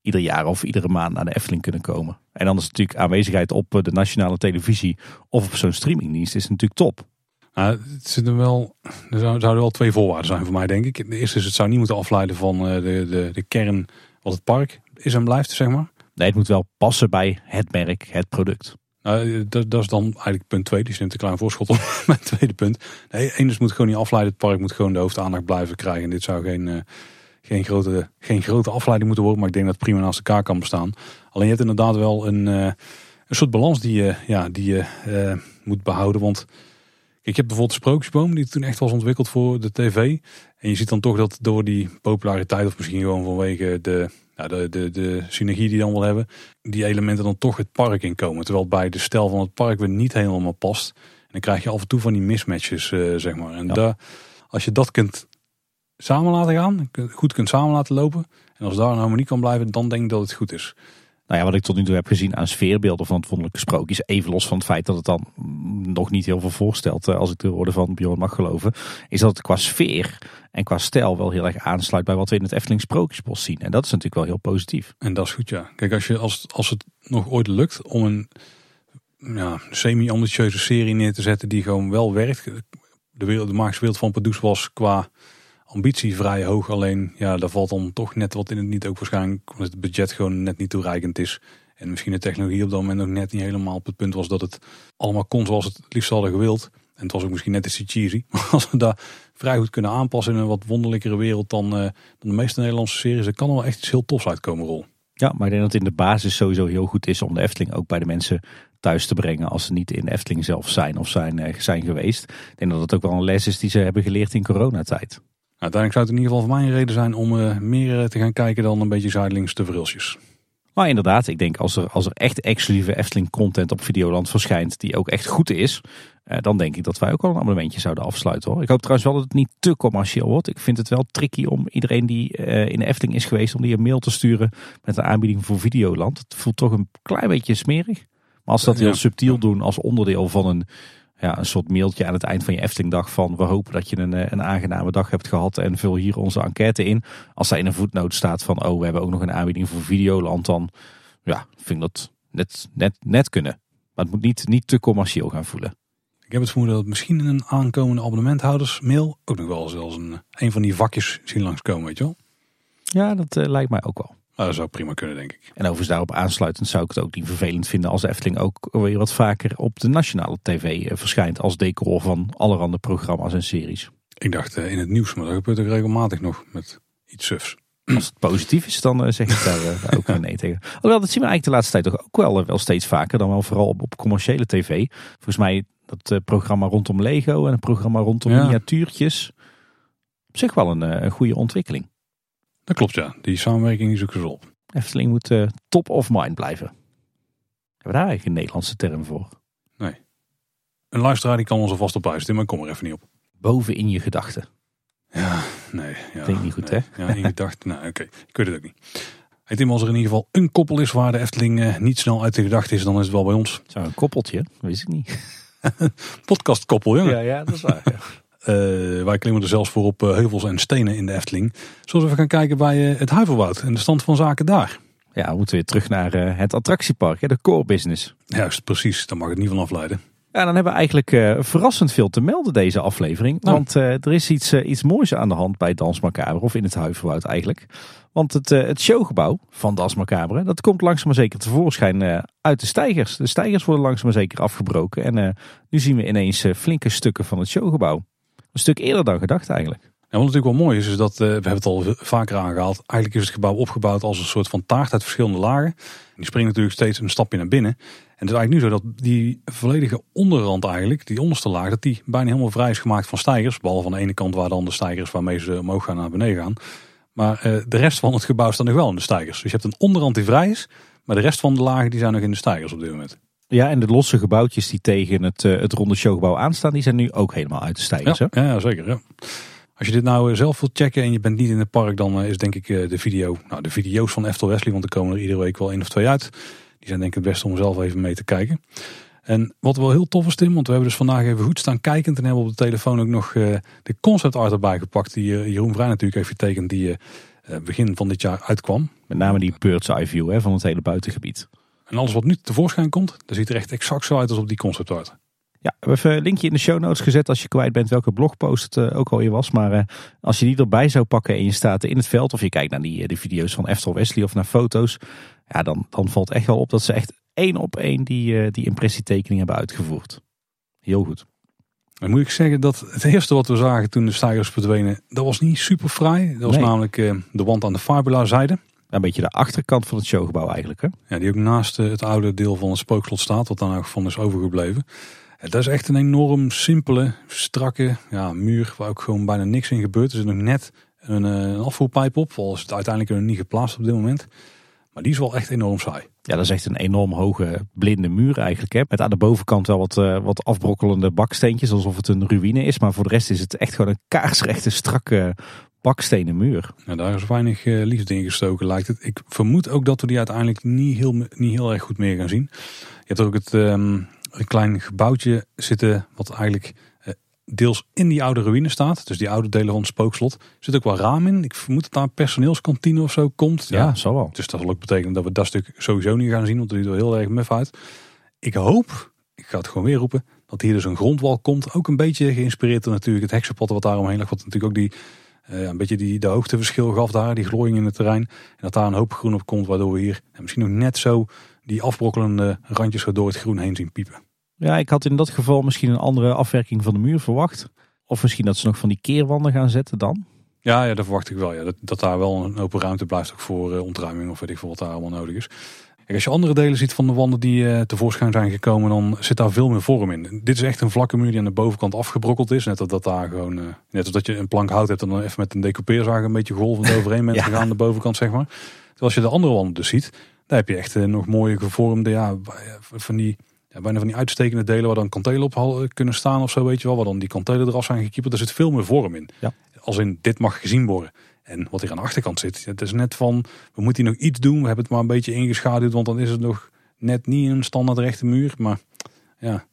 ieder jaar of iedere maand naar de Efteling kunnen komen. En dan is natuurlijk aanwezigheid op de nationale televisie of op zo'n streamingdienst is natuurlijk top. Nou, het wel, er zouden wel twee voorwaarden zijn voor mij, denk ik. De eerste is, het zou niet moeten afleiden van de, de, de kern wat het park is en blijft, zeg maar. Nee, het moet wel passen bij het merk, het product. Nou, dat, dat, is dan eigenlijk punt 2. Die is een klein voorschot op *laughs* mijn tweede punt. Nee, dus moet gewoon niet afleiden. Het park moet gewoon de hoofdaandacht blijven krijgen. En dit zou geen, uh, geen, grote, geen grote afleiding moeten worden. Maar ik denk dat het prima naast elkaar kan bestaan. Alleen je hebt inderdaad wel een, uh, een soort balans die je, ja, die je moet behouden. Want ik heb bijvoorbeeld de Sprookjesboom. Die toen echt was ontwikkeld voor de tv. En je ziet dan toch dat door die populariteit. Of misschien gewoon vanwege de nou, de, de, de synergie die dan wel hebben, die elementen dan toch het park in komen. Terwijl bij de stijl van het park weer niet helemaal past. En dan krijg je af en toe van die mismatches, uh, zeg maar. En ja. daar, als je dat kunt samen laten gaan, goed kunt samen laten lopen. En als daar een harmonie kan blijven, dan denk ik dat het goed is. Nou ja, wat ik tot nu toe heb gezien aan sfeerbeelden van het wonderlijke sprookjes. Even los van het feit dat het dan nog niet heel veel voorstelt. Als ik de woorden van Bjorn mag geloven. Is dat het qua sfeer en qua stijl wel heel erg aansluit bij wat we in het Efteling Sprookjesbos zien. En dat is natuurlijk wel heel positief. En dat is goed, ja. Kijk, als, je, als, als het nog ooit lukt om een ja, semi-ambitieuze serie neer te zetten die gewoon wel werkt. De, wereld, de magische wereld van Pardoes was qua ambitie vrij hoog. Alleen ja, daar valt dan toch net wat in het niet. Ook waarschijnlijk omdat het budget gewoon net niet toereikend is. En misschien de technologie op dat moment nog net niet helemaal op het punt was dat het allemaal kon zoals het liefst hadden gewild. En het was ook misschien net iets cheesy. *laughs* Maar als we daar vrij goed kunnen aanpassen in een wat wonderlijkere wereld dan, uh, dan de meeste Nederlandse series, dan kan er wel echt iets heel tofs uitkomen, Rol. Ja, maar ik denk dat het in de basis sowieso heel goed is om de Efteling ook bij de mensen thuis te brengen als ze niet in de Efteling zelf zijn of zijn, uh, zijn geweest. Ik denk dat het ook wel een les is die ze hebben geleerd in coronatijd. Uiteindelijk zou het in ieder geval voor mij een reden zijn om uh, meer te gaan kijken dan een beetje zijdelings de verhulsjes. Maar inderdaad, ik denk als er, als er echt exclusieve Efteling content op Videoland verschijnt die ook echt goed is, eh, dan denk ik dat wij ook al een abonnementje zouden afsluiten hoor. Ik hoop trouwens wel dat het niet te commercieel wordt. Ik vind het wel tricky om iedereen die eh, in de Efteling is geweest, om die een mail te sturen met een aanbieding voor Videoland. Het voelt toch een klein beetje smerig. Maar als ze dat heel subtiel doen als onderdeel van een, ja, een soort mailtje aan het eind van je Eftelingdag van we hopen dat je een, eh, een aangename dag hebt gehad en vul hier onze enquête in. Als daar in een voetnoot staat van oh we hebben ook nog een aanbieding voor Videoland dan ja, vind ik dat net, net, net kunnen. Maar het moet niet, niet te commercieel gaan voelen. Ik heb het vermoeden dat misschien in een aankomende abonnementhoudersmail ook nog wel zelfs een, een van die vakjes zien langskomen, weet je wel. Ja, dat eh, lijkt mij ook wel. Nou, dat zou prima kunnen, denk ik. En overigens daarop aansluitend zou ik het ook niet vervelend vinden als de Efteling ook weer wat vaker op de nationale tv eh, verschijnt als decor van allerhande programma's en series. Ik dacht eh, in het nieuws, maar dat gebeurt ook regelmatig nog met iets sufs. Als het positief is, dan eh, zeg ik daar *laughs* ook weer nee tegen. Alhoewel, dat zien we eigenlijk de laatste tijd toch ook wel, wel steeds vaker. Dan wel vooral op, op commerciële tv. Volgens mij dat programma rondom Lego en een programma rondom Ja. miniatuurtjes. Op zich wel een, een goede ontwikkeling. Dat klopt, ja. Die samenwerking zoeken ze op. Efteling moet eh, top of mind blijven. Hebben we daar eigenlijk een Nederlandse term voor? Een luisteraar die kan ons alvast op uitsturen, maar ik kom er even niet op. Boven in je gedachten. Ja, nee. Ja, Denk niet goed, nee. Ja, in gedachten. nou, oké. Ik weet het ook niet. Hey Tim, als er in ieder geval een koppel is waar de Efteling eh, niet snel uit de gedachte is, dan is het wel bij ons. Zo een koppeltje, dat wist ik niet. *laughs* Podcastkoppel, jongen. Ja, ja dat is waar. Eh, wij klimmen er zelfs voor op eh, heuvels en stenen in de Efteling. Zoals we gaan kijken bij eh, het Huiverwoud en de stand van zaken daar. ja, we moeten weer terug naar het attractiepark, hè, de core business. Juist, precies. Daar mag het niet van afleiden. Ja, dan hebben we eigenlijk verrassend veel te melden deze aflevering. Nou. Want er is iets, iets moois aan de hand bij Dans Macabre, of in het Huiverwoud eigenlijk. Want het, het showgebouw van Das Macabre, dat komt langzaam maar zeker tevoorschijn uit de stijgers. De stijgers worden langzaam maar zeker afgebroken. En nu zien we ineens flinke stukken van het showgebouw. Een stuk eerder dan gedacht eigenlijk. En wat natuurlijk wel mooi is, is dat, eh, we hebben het al vaker aangehaald. Eigenlijk is het gebouw opgebouwd als een soort van taart uit verschillende lagen. En die springt natuurlijk steeds een stapje naar binnen. En het is eigenlijk nu zo dat die volledige onderrand eigenlijk, die onderste laag, dat die bijna helemaal vrij is gemaakt van stijgers. Behalve aan de ene kant waar dan de stijgers waarmee ze omhoog gaan naar beneden gaan. Maar eh, de rest van het gebouw staat nog wel in de stijgers. Dus je hebt een onderrand die vrij is, maar de rest van de lagen die zijn nog in de stijgers op dit moment. Ja, en de losse gebouwtjes die tegen het, eh, het ronde showgebouw aanstaan, die zijn nu ook helemaal uit de stijgers. Ja, ja, zeker. Ja. Als je dit nou eh, zelf wilt checken en je bent niet in het park, dan eh, is denk ik de video, nou de video's van Eftel Wesley, want er komen er iedere week wel één of twee uit. Die zijn denk ik het beste om zelf even mee te kijken. En wat wel heel tof is Tim, want we hebben dus vandaag even goed staan kijkend en hebben op de telefoon ook nog de concept art erbij gepakt die Jeroen Vrij natuurlijk heeft getekend die begin van dit jaar uitkwam. Met name die bird's eye view hè, van het hele buitengebied. En alles wat nu tevoorschijn komt, dat ziet er echt exact zo uit als op die concept art. Ja, we hebben een linkje in de show notes gezet als je kwijt bent welke blogpost het eh, ook alweer was. Maar eh, als je die erbij zou pakken en je staat in het veld of je kijkt naar die, eh, die video's van Eftel Wesley of naar foto's. Ja, dan, dan valt echt wel op dat ze echt één op één die, die impressietekening hebben uitgevoerd. Heel goed. Dan moet ik zeggen dat het eerste wat we zagen toen de stijgers verdwenen, dat was niet super fraai. Dat was Nee. namelijk de wand aan de Fabula zijde. Een beetje de achterkant van het showgebouw eigenlijk. Hè? Ja, die ook naast eh, het oude deel van het spookslot staat, wat daar nog van is overgebleven. Dat is echt een enorm simpele, strakke ja, muur waar ook gewoon bijna niks in gebeurt. Er zit nog net een, eh, een afvoerpijp op, al is het uiteindelijk nog niet geplaatst op dit moment. Maar die is wel echt enorm saai. Ja, dat is echt een enorm hoge blinde muur eigenlijk. Hè? Met aan de bovenkant wel wat, eh, wat afbrokkelende baksteentjes, alsof het een ruïne is. Maar voor de rest is het echt gewoon een kaarsrechte, strakke bakstenen muur. Nou, daar is weinig eh, liefde in gestoken, lijkt het. Ik vermoed ook dat we die uiteindelijk niet heel, niet heel erg goed meer gaan zien. Je hebt ook het, ehm, een klein gebouwtje zitten, wat eigenlijk eh, deels in die oude ruïne staat. Dus die oude delen van het spookslot. Er zit ook wel raam in. Ik vermoed dat daar een personeelskantine of zo komt. Ja, zo wel. Dus dat zal ook betekenen dat we dat stuk sowieso niet gaan zien, want het ziet er heel erg muf uit. Ik hoop, ik ga het gewoon weer roepen, dat hier dus een grondwal komt. Ook een beetje geïnspireerd door natuurlijk het heksenpad wat daar omheen lag. Wat natuurlijk ook die, eh, een beetje die, de hoogteverschil gaf daar, die glooiing in het terrein. En dat daar een hoop groen op komt, waardoor we hier misschien nog net zo die afbrokkelende randjes zo door het groen heen zien piepen. Ja, ik had in dat geval misschien een andere afwerking van de muur verwacht. Of misschien dat ze nog van die keerwanden gaan zetten dan. Ja, ja, dat verwacht ik wel. Ja. Dat, dat daar wel een open ruimte blijft ook voor eh, ontruiming of weet ik veel wat daar allemaal nodig is. Kijk, als je andere delen ziet van de wanden die eh, tevoorschijn zijn gekomen, dan zit daar veel meer vorm in. Dit is echt een vlakke muur die aan de bovenkant afgebrokkeld is. Net als dat daar gewoon, eh, net als dat je een plank hout hebt en dan even met een decoupeerzaag een beetje golvend *laughs* overheen bent Ja. gegaan aan de bovenkant, zeg maar. Terwijl als je de andere wanden dus ziet, Daar heb je echt nog mooie gevormde, ja, van die, ja, bijna van die uitstekende delen waar dan kantelen op kunnen staan of zo, weet je wel. Waar dan die kantelen eraf zijn gekieperd. Er zit veel meer vorm in. Ja. Als in, dit mag gezien worden. En wat hier aan de achterkant zit, het is net van, we moeten hier nog iets doen. We hebben het maar een beetje ingeschaduwd, want dan is het nog net niet een standaard rechte muur. Maar ja,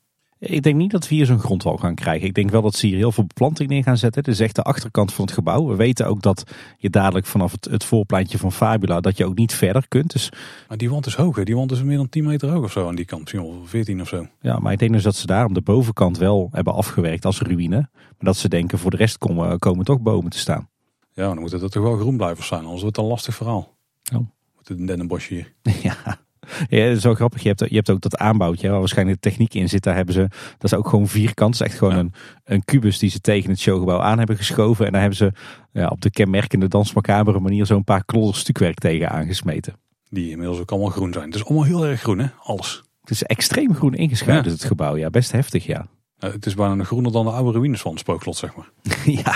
ik denk niet dat we hier zo'n grondwal gaan krijgen. Ik denk wel dat ze hier heel veel beplanting neer gaan zetten. Dit is echt de achterkant van het gebouw. We weten ook dat je dadelijk vanaf het, het voorpleintje van Fabula... dat je ook niet verder kunt. Dus... Maar die wand is hoog. Hè? Die wand is meer dan 10 meter hoog of zo aan die kant. Misschien wel 14 of zo. Ja, maar ik denk dus dat ze daarom de bovenkant wel hebben afgewerkt als ruïne. Maar dat ze denken voor de rest komen, komen toch bomen te staan. Ja, dan moet het toch wel groen blijven zijn. Anders wordt het een lastig verhaal. Oh. Moet het een dennenbosje hier. *laughs* ja. Ja, dat is wel grappig. Je hebt, je hebt ook dat aanbouwtje waar waarschijnlijk de techniek in zit. Daar hebben ze, dat is ook gewoon vierkant. Dat is echt gewoon een, een kubus die ze tegen het showgebouw aan hebben geschoven. En daar hebben ze ja, op de kenmerkende dansmacabere manier zo'n paar klodders stukwerk tegen aangesmeten. Die inmiddels ook allemaal groen zijn. Het is allemaal heel erg groen hè, alles. Het is extreem groen ingeschuift het gebouw. Ja, best heftig ja. Eh, het is bijna groener dan de oude ruïnes van het spookslot, zeg maar. *laughs* ja,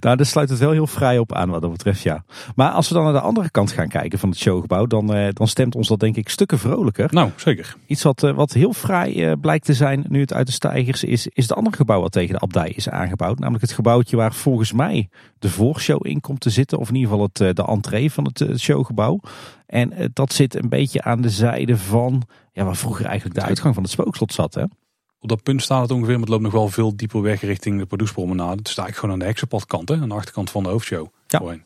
nou, daar sluit het wel heel vrij op aan wat dat betreft, ja. Maar als we dan naar de andere kant gaan kijken van het showgebouw, dan, eh, dan stemt ons dat denk ik stukken vrolijker. Nou, zeker. Iets wat, eh, wat heel vrij eh, blijkt te zijn, nu het uit de stijgers is, is het andere gebouw wat tegen de abdij is aangebouwd. Namelijk het gebouwtje waar volgens mij de voorshow in komt te zitten, of in ieder geval het, de entree van het showgebouw. En eh, dat zit een beetje aan de zijde van, ja, waar vroeger eigenlijk de uitgang van het spookslot zat, hè. Op dat punt staat het ongeveer, maar het loopt nog wel veel dieper weg richting de Pardoespromenade. Het staat eigenlijk gewoon aan de heksenpadkant, hè, aan de achterkant van de hoofdshow. Ja. Voorheen.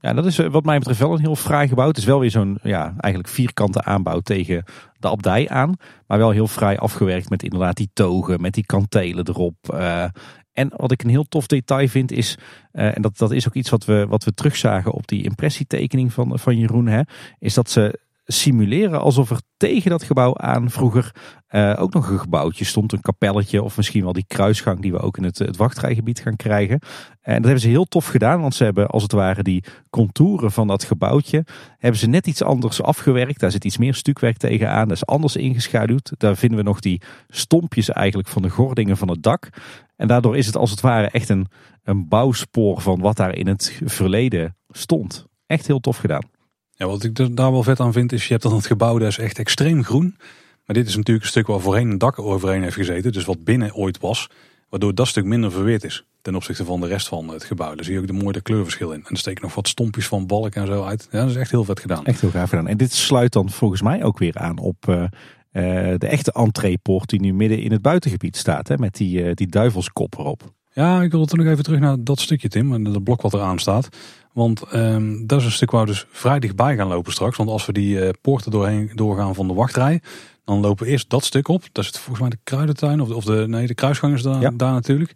Ja, dat is eh, wat mij betreft wel een heel fraai gebouw. Het is wel weer zo'n ja, eigenlijk vierkante aanbouw tegen de abdij aan. Maar wel heel fraai afgewerkt met inderdaad die togen, met die kantelen erop. Eh, en wat ik een heel tof detail vind is, eh, en dat, dat is ook iets wat we, wat we terugzagen op die impressietekening van, van Jeroen, hè, is dat ze simuleren alsof er tegen dat gebouw aan vroeger uh, ook nog een gebouwtje stond. Een kapelletje of misschien wel die kruisgang die we ook in het, het wachtrijgebied gaan krijgen. En dat hebben ze heel tof gedaan, want ze hebben als het ware die contouren van dat gebouwtje, hebben ze net iets anders afgewerkt. Daar zit iets meer stukwerk tegenaan, dat is anders ingeschaduwd. Daar vinden we nog die stompjes eigenlijk van de gordingen van het dak. En daardoor is het als het ware echt een, een bouwspoor van wat daar in het verleden stond. Echt heel tof gedaan. Ja, wat ik daar wel vet aan vind is, je hebt dan het gebouw, dat is echt extreem groen. Maar dit is natuurlijk een stuk waar voorheen een dak overheen heeft gezeten. Dus wat binnen ooit was. Waardoor dat stuk minder verweerd is. Ten opzichte van de rest van het gebouw. Daar zie je ook de mooie kleurverschil in. En er steken nog wat stompjes van balk en zo uit. Ja, dat is echt heel vet gedaan. Echt heel gaaf gedaan. En dit sluit dan volgens mij ook weer aan op uh, de echte entreepoort die nu midden in het buitengebied staat. Hè, met die, uh, die duivelskop erop. Ja, ik wil toch nog even terug naar dat stukje Tim. En dat blok wat eraan staat. Want um, dat is een stuk waar we dus vrij dichtbij gaan lopen straks. Want als we die uh, poorten doorheen doorgaan van de wachtrij, dan lopen we eerst dat stuk op. Dat is volgens mij de kruidentuin of de, of de nee, de kruisgang is daar, ja. daar natuurlijk.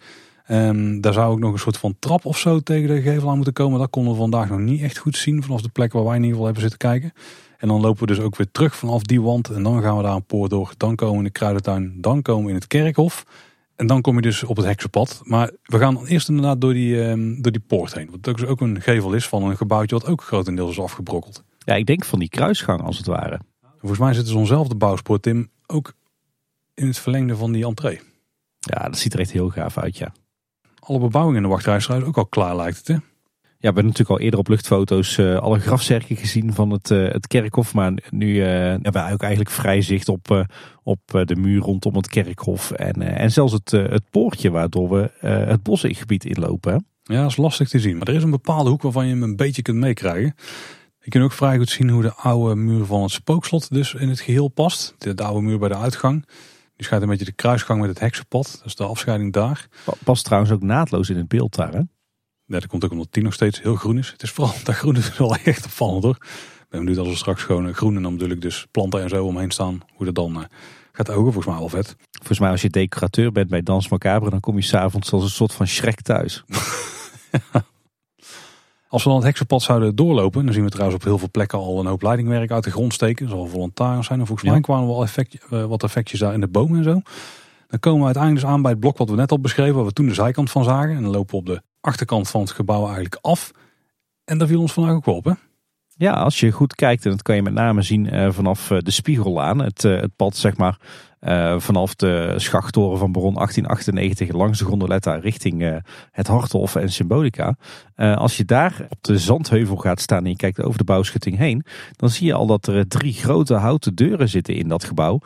Um, daar zou ook nog een soort van trap of zo tegen de gevel aan moeten komen. Dat konden we vandaag nog niet echt goed zien vanaf de plek waar wij in ieder geval hebben zitten kijken. En dan lopen we dus ook weer terug vanaf die wand en dan gaan we daar een poort door. Dan komen we in de kruidentuin, dan komen we in het kerkhof. En dan kom je dus op het heksenpad. Maar we gaan eerst inderdaad door die, um, door die poort heen. Wat dus ook een gevel is van een gebouwtje wat ook grotendeels is afgebrokkeld. Ja, ik denk van die kruisgang als het ware. Volgens mij zit zo'nzelfde bouwspoor, Tim, ook in het verlengde van die entree. Ja, dat ziet er echt heel gaaf uit, ja. Alle bebouwing in de wachtrij ook al klaar lijkt het, hè? Ja, we hebben natuurlijk al eerder op luchtfoto's uh, alle grafzerken gezien van het, uh, het kerkhof. Maar nu uh, hebben we ook eigenlijk vrij zicht op, op de muur rondom het kerkhof. En, en zelfs het, het poortje waardoor we het bosgebied inlopen. Hè? Ja, dat is lastig te zien. Maar er is een bepaalde hoek waarvan je hem een beetje kunt meekrijgen. Je kunt ook vrij goed zien hoe de oude muur van het spookslot dus in het geheel past. De, de oude muur bij de uitgang. Die schijnt een beetje de kruisgang met het heksenpad. Dat is de afscheiding daar. Past trouwens ook naadloos in het beeld daar hè? Ja, dat komt ook omdat die nog steeds heel groen is. Het is vooral *laughs* dat groen is wel echt opvallend hoor. Ik ben benieuwd als we straks gewoon groen en dan bedoel ik dus planten en zo omheen staan. Hoe dat dan uh, gaat ogen. Volgens mij wel vet. Volgens mij als je decorateur bent bij Dans Macabre, dan kom je s'avonds als een soort van Shrek thuis. *laughs* Als we dan het heksenpad zouden doorlopen, dan zien we trouwens op heel veel plekken al een hoop leidingwerk uit de grond steken. Zal volontaris zijn. En volgens mij kwamen we wel effect, uh, wat effectjes daar in de bomen en zo. Dan komen we uiteindelijk dus aan bij het blok wat we net al beschreven, waar we toen de zijkant van zagen. En dan lopen we op de achterkant van het gebouw eigenlijk af. En daar viel ons vandaag ook op? Ja, als je goed kijkt, en dat kan je met name zien uh, vanaf uh, de Spiegellaan, het, uh, het pad zeg maar vanaf de schachttoren van Baron 1898 langs de gondoletta richting het Harthof en Symbolica. als je daar op de zandheuvel gaat staan en je kijkt over de bouwschutting heen, dan zie je al dat er drie grote houten deuren zitten in dat gebouw.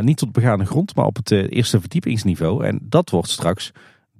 niet tot begane grond, maar op het eerste verdiepingsniveau. En dat wordt straks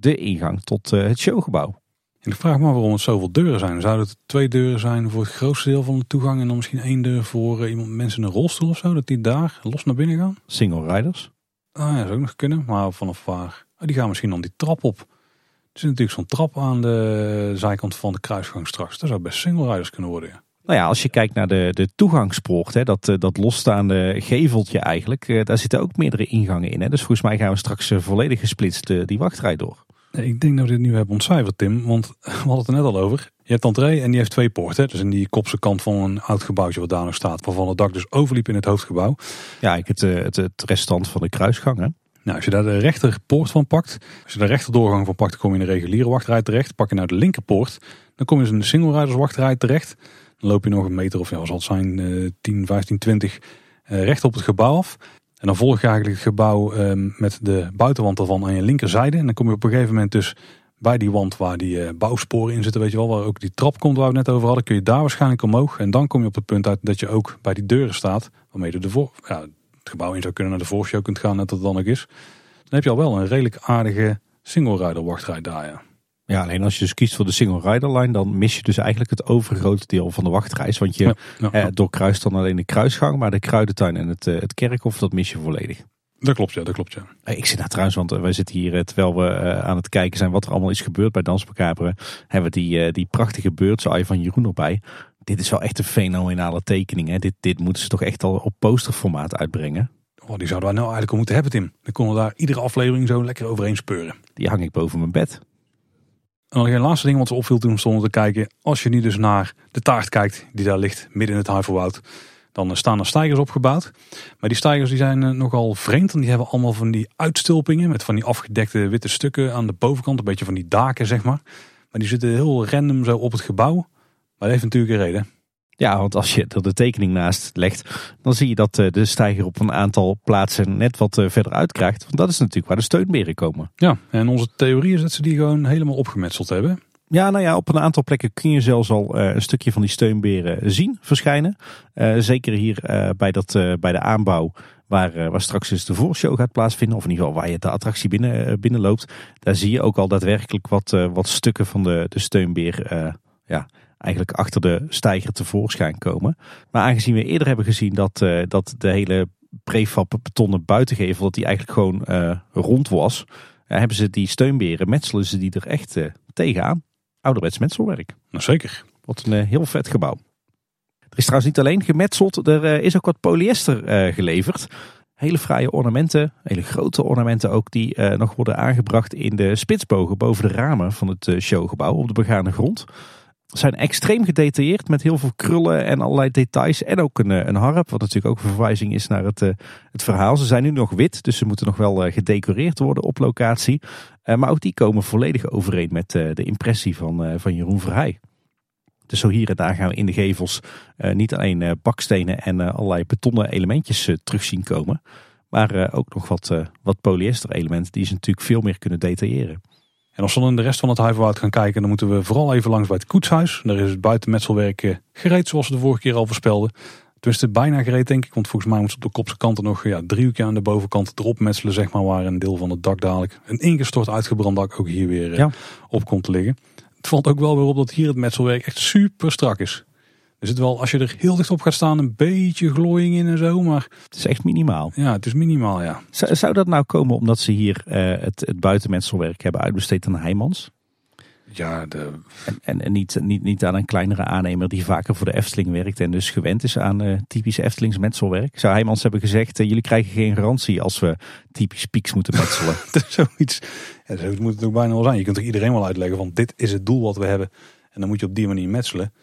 de ingang tot het showgebouw. En ik vraag me waarom het zoveel deuren zijn. Zouden het twee deuren zijn voor het grootste deel van de toegang en dan misschien één deur voor uh, iemand, mensen in een rolstoel of zo, dat die daar los naar binnen gaan? Single riders? Ah ja, dat zou ook nog kunnen, maar vanaf waar? Oh, die gaan misschien dan die trap op. Er zit natuurlijk zo'n trap aan de zijkant van de kruisgang straks. Dat zou best single riders kunnen worden. Ja. Nou ja, als je kijkt naar de, de toegangspoort, hè, dat, eh, dat losstaande geveltje eigenlijk, eh, daar zitten ook meerdere ingangen in. Hè. Dus volgens mij gaan we straks volledig gesplitst die wachtrij door. Ik denk dat we dit nu hebben ontcijferd, Tim. Want *laughs* we hadden het er net al over. Je hebt entree en die heeft twee poorten. Dus in die kopse kant van een oud gebouwtje wat daar nog staat. Waarvan het dak dus overliep in het hoofdgebouw. Ja, ik het, het, het restant van de kruisgang. Hè? Nou, als je daar de rechterpoort van pakt. Als je de rechterdoorgang van pakt, dan kom je in de reguliere wachtrij terecht. Pak je nou de linkerpoort. Dan kom je dus in de single riders wachtrij terecht. Dan loop je nog een meter of ja, wat zal het zijn, uh, 10, 15, 20 uh, recht op het gebouw af. En dan volg je eigenlijk het gebouw um, met de buitenwand ervan aan je linkerzijde. En dan kom je op een gegeven moment dus bij die wand waar die uh, bouwsporen in zitten, weet je wel, waar ook die trap komt waar we het net over hadden, kun je daar waarschijnlijk omhoog. En dan kom je op het punt uit dat je ook bij die deuren staat, waarmee je de voor, het gebouw in zou kunnen naar de voorshow kunt gaan, net dat het dan ook is. Dan heb je al wel een redelijk aardige single rider wachtrij daar, ja. Ja, alleen als je dus kiest voor de single rider line, dan mis je dus eigenlijk het overgrote deel van de wachtreis. Want je Eh, doorkruist dan alleen de kruisgang, maar de kruidentuin en het, eh, het kerkhof, dat mis je volledig. Dat klopt, ja, dat klopt, ja. Eh, ik zit daar trouwens, want wij zitten hier, terwijl we aan het kijken zijn wat er allemaal is gebeurd bij Dans hebben we die, die prachtige beurtsaai van Jeroen erbij. Dit is wel echt een fenomenale tekening. Hè? Dit, dit moeten ze toch echt al op posterformaat uitbrengen. Oh, die zouden wij nou eigenlijk al moeten hebben, Tim. Dan konden we daar iedere aflevering zo lekker overheen speuren. Die hang ik boven mijn bed. En een laatste ding wat ze opviel toen stonden te kijken. Als je nu dus naar de taart kijkt die daar ligt, midden in het Huivelwoud. Dan staan er stijgers opgebouwd. Maar die stijgers die zijn eh, nogal vreemd. Want die hebben allemaal van die uitstulpingen. Met van die afgedekte witte stukken aan de bovenkant. Een beetje van die daken zeg maar. Maar die zitten heel random zo op het gebouw. Maar dat heeft natuurlijk een reden. Ja, want als je er de tekening naast legt, dan zie je dat eh, de stijger op een aantal plaatsen net wat eh, verder uitkrijgt. Want dat is natuurlijk waar de steunberen komen. Ja, en onze theorie is dat ze die gewoon helemaal opgemetseld hebben. Ja, nou ja, op een aantal plekken kun je zelfs al uh, een stukje van die steunberen zien verschijnen. Uh, zeker hier uh, bij, dat, bij de aanbouw, waar, waar straks dus de voorshow gaat plaatsvinden. Of in ieder geval waar je de attractie binnen, binnenloopt. Daar zie je ook al daadwerkelijk wat, wat stukken van de, de steunbeer ja, eigenlijk achter de stijger tevoorschijn komen. Maar aangezien we eerder hebben gezien dat, uh, dat de hele prefab betonnen buitengevel dat die eigenlijk gewoon uh, rond was, uh, hebben ze die steunberen, metselen ze die er echt tegenaan. Ouderwets metselwerk. Nou zeker. Wat een heel vet gebouw. Er is trouwens niet alleen gemetseld, er is ook wat polyester geleverd. Hele fraaie ornamenten, hele grote ornamenten ook, die nog worden aangebracht in de spitsbogen boven de ramen van het showgebouw op de begane grond zijn extreem gedetailleerd met heel veel krullen en allerlei details. En ook een, eh, een harp, wat natuurlijk ook een verwijzing is naar het, uh, het verhaal. Ze zijn nu nog wit, dus ze moeten nog wel uh, gedecoreerd worden op locatie. Maar ook die komen volledig overeen met de impressie van, van Jeroen Verheij. Dus zo hier en daar gaan we in de gevels niet alleen bakstenen en allerlei betonnen elementjes terug zien komen. Maar ook nog wat, wat polyester elementen die ze natuurlijk veel meer kunnen detailleren. En als we dan in de rest van het Huiverwoud gaan kijken, dan moeten we vooral even langs bij het koetshuis. Daar is het buitenmetselwerk eh, gereed, zoals we de vorige keer al voorspelden. Tenminste, bijna gereed denk ik, want volgens mij moeten op de kopse kanten nog ja, driehoekje aan de bovenkant erop metselen, zeg maar, waar een deel van het dak dadelijk een ingestort uitgebrand dak ook hier weer eh, op komt te liggen. Het valt ook wel weer op dat hier het metselwerk echt super strak is. Er zit wel, als je er heel dicht op gaat staan, een beetje glooiing in en zo, maar... Het is echt minimaal. Ja, het is minimaal, ja. Zou, zou dat nou komen omdat ze hier uh, het, het buitenmetselwerk hebben uitbesteed aan Heijmans? Ja, de... en, en, en, niet, niet, niet aan een kleinere aannemer die vaker voor de Efteling werkt en dus gewend is aan uh, typisch Eftelings metselwerk. Zou Heijmans hebben gezegd, uh, jullie krijgen geen garantie als we typisch pieks moeten metselen. *laughs* zoiets, ja, zo moet het ook bijna wel zijn. Je kunt toch iedereen wel uitleggen van dit is het doel wat we hebben. En dan moet je op die manier metselen.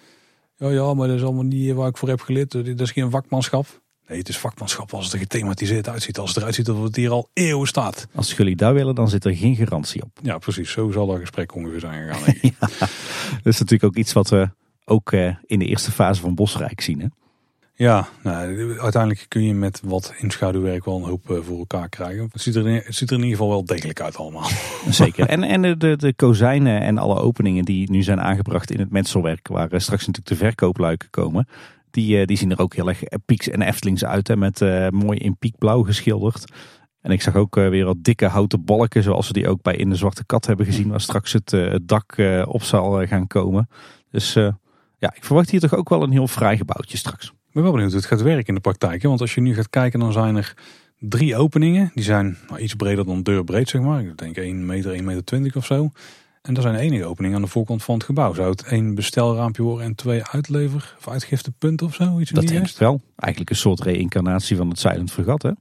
Ja, ja, maar dat is allemaal niet waar ik voor heb geleerd. Dat is geen vakmanschap. Nee, het is vakmanschap als het er gethematiseerd uitziet. Als het eruit ziet dat het hier al eeuwen staat. Als jullie daar willen, dan zit er geen garantie op. Ja, precies. Zo zal dat gesprek ongeveer zijn gegaan. *laughs* ja, dat is natuurlijk ook iets wat we ook in de eerste fase van Bosrijk zien. Hè? Ja, nou, uiteindelijk kun je met wat inschaduwwerk wel een hoop voor elkaar krijgen. Het ziet, er in, het er ieder geval wel degelijk uit allemaal. *laughs* Zeker. En, en de, de kozijnen en alle openingen die nu zijn aangebracht in het metselwerk, waar straks natuurlijk de verkoopluiken komen. Die, die zien er ook heel erg pieks en Eftelings uit. Hè, met mooi in piekblauw geschilderd. En ik zag ook eh, weer wat dikke houten balken, zoals we die ook bij In de Zwarte Kat hebben gezien, waar straks het, eh, dak eh, op zal gaan komen. Dus ja, ik verwacht hier toch ook wel een heel fraai gebouwtje straks. Ik ben wel benieuwd hoe het gaat werken in de praktijk. Hè? Want als je nu gaat kijken, dan zijn er drie openingen. Die zijn nou, iets breder dan deurbreed, zeg maar. Ik denk 1 meter, 1 meter 20 of zo. En dat zijn de enige openingen aan de voorkant van het gebouw. Zou het één bestelraampje worden en twee uitlever- of uitgiftepunten of zo? Iets dat denk ik wel. Eigenlijk een soort reïncarnatie van het Silent Fregat, hè? Ja,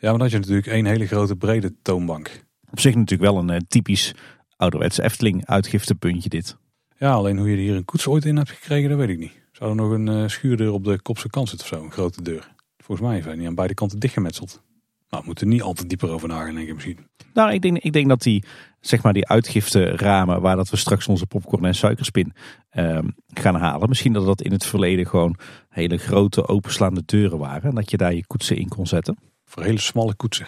maar dan had je natuurlijk één hele grote brede toonbank. Op zich natuurlijk wel een uh, typisch ouderwets Efteling uitgiftepuntje dit. Ja, alleen hoe je er hier een koets ooit in hebt gekregen, dat weet ik niet. Zou er nog een uh, schuurdeur op de kopse kant zitten of zo, een grote deur? Volgens mij zijn die aan beide kanten dichtgemetseld. Nou, we moeten niet altijd dieper over nagaan, denk ik misschien. Nou, ik denk, ik denk dat die, zeg maar, die uitgifte ramen waar dat we straks onze popcorn en suikerspin uh, gaan halen. Misschien dat dat in het verleden gewoon hele grote openslaande deuren waren. En dat je daar je koetsen in kon zetten. Voor hele smalle koetsen.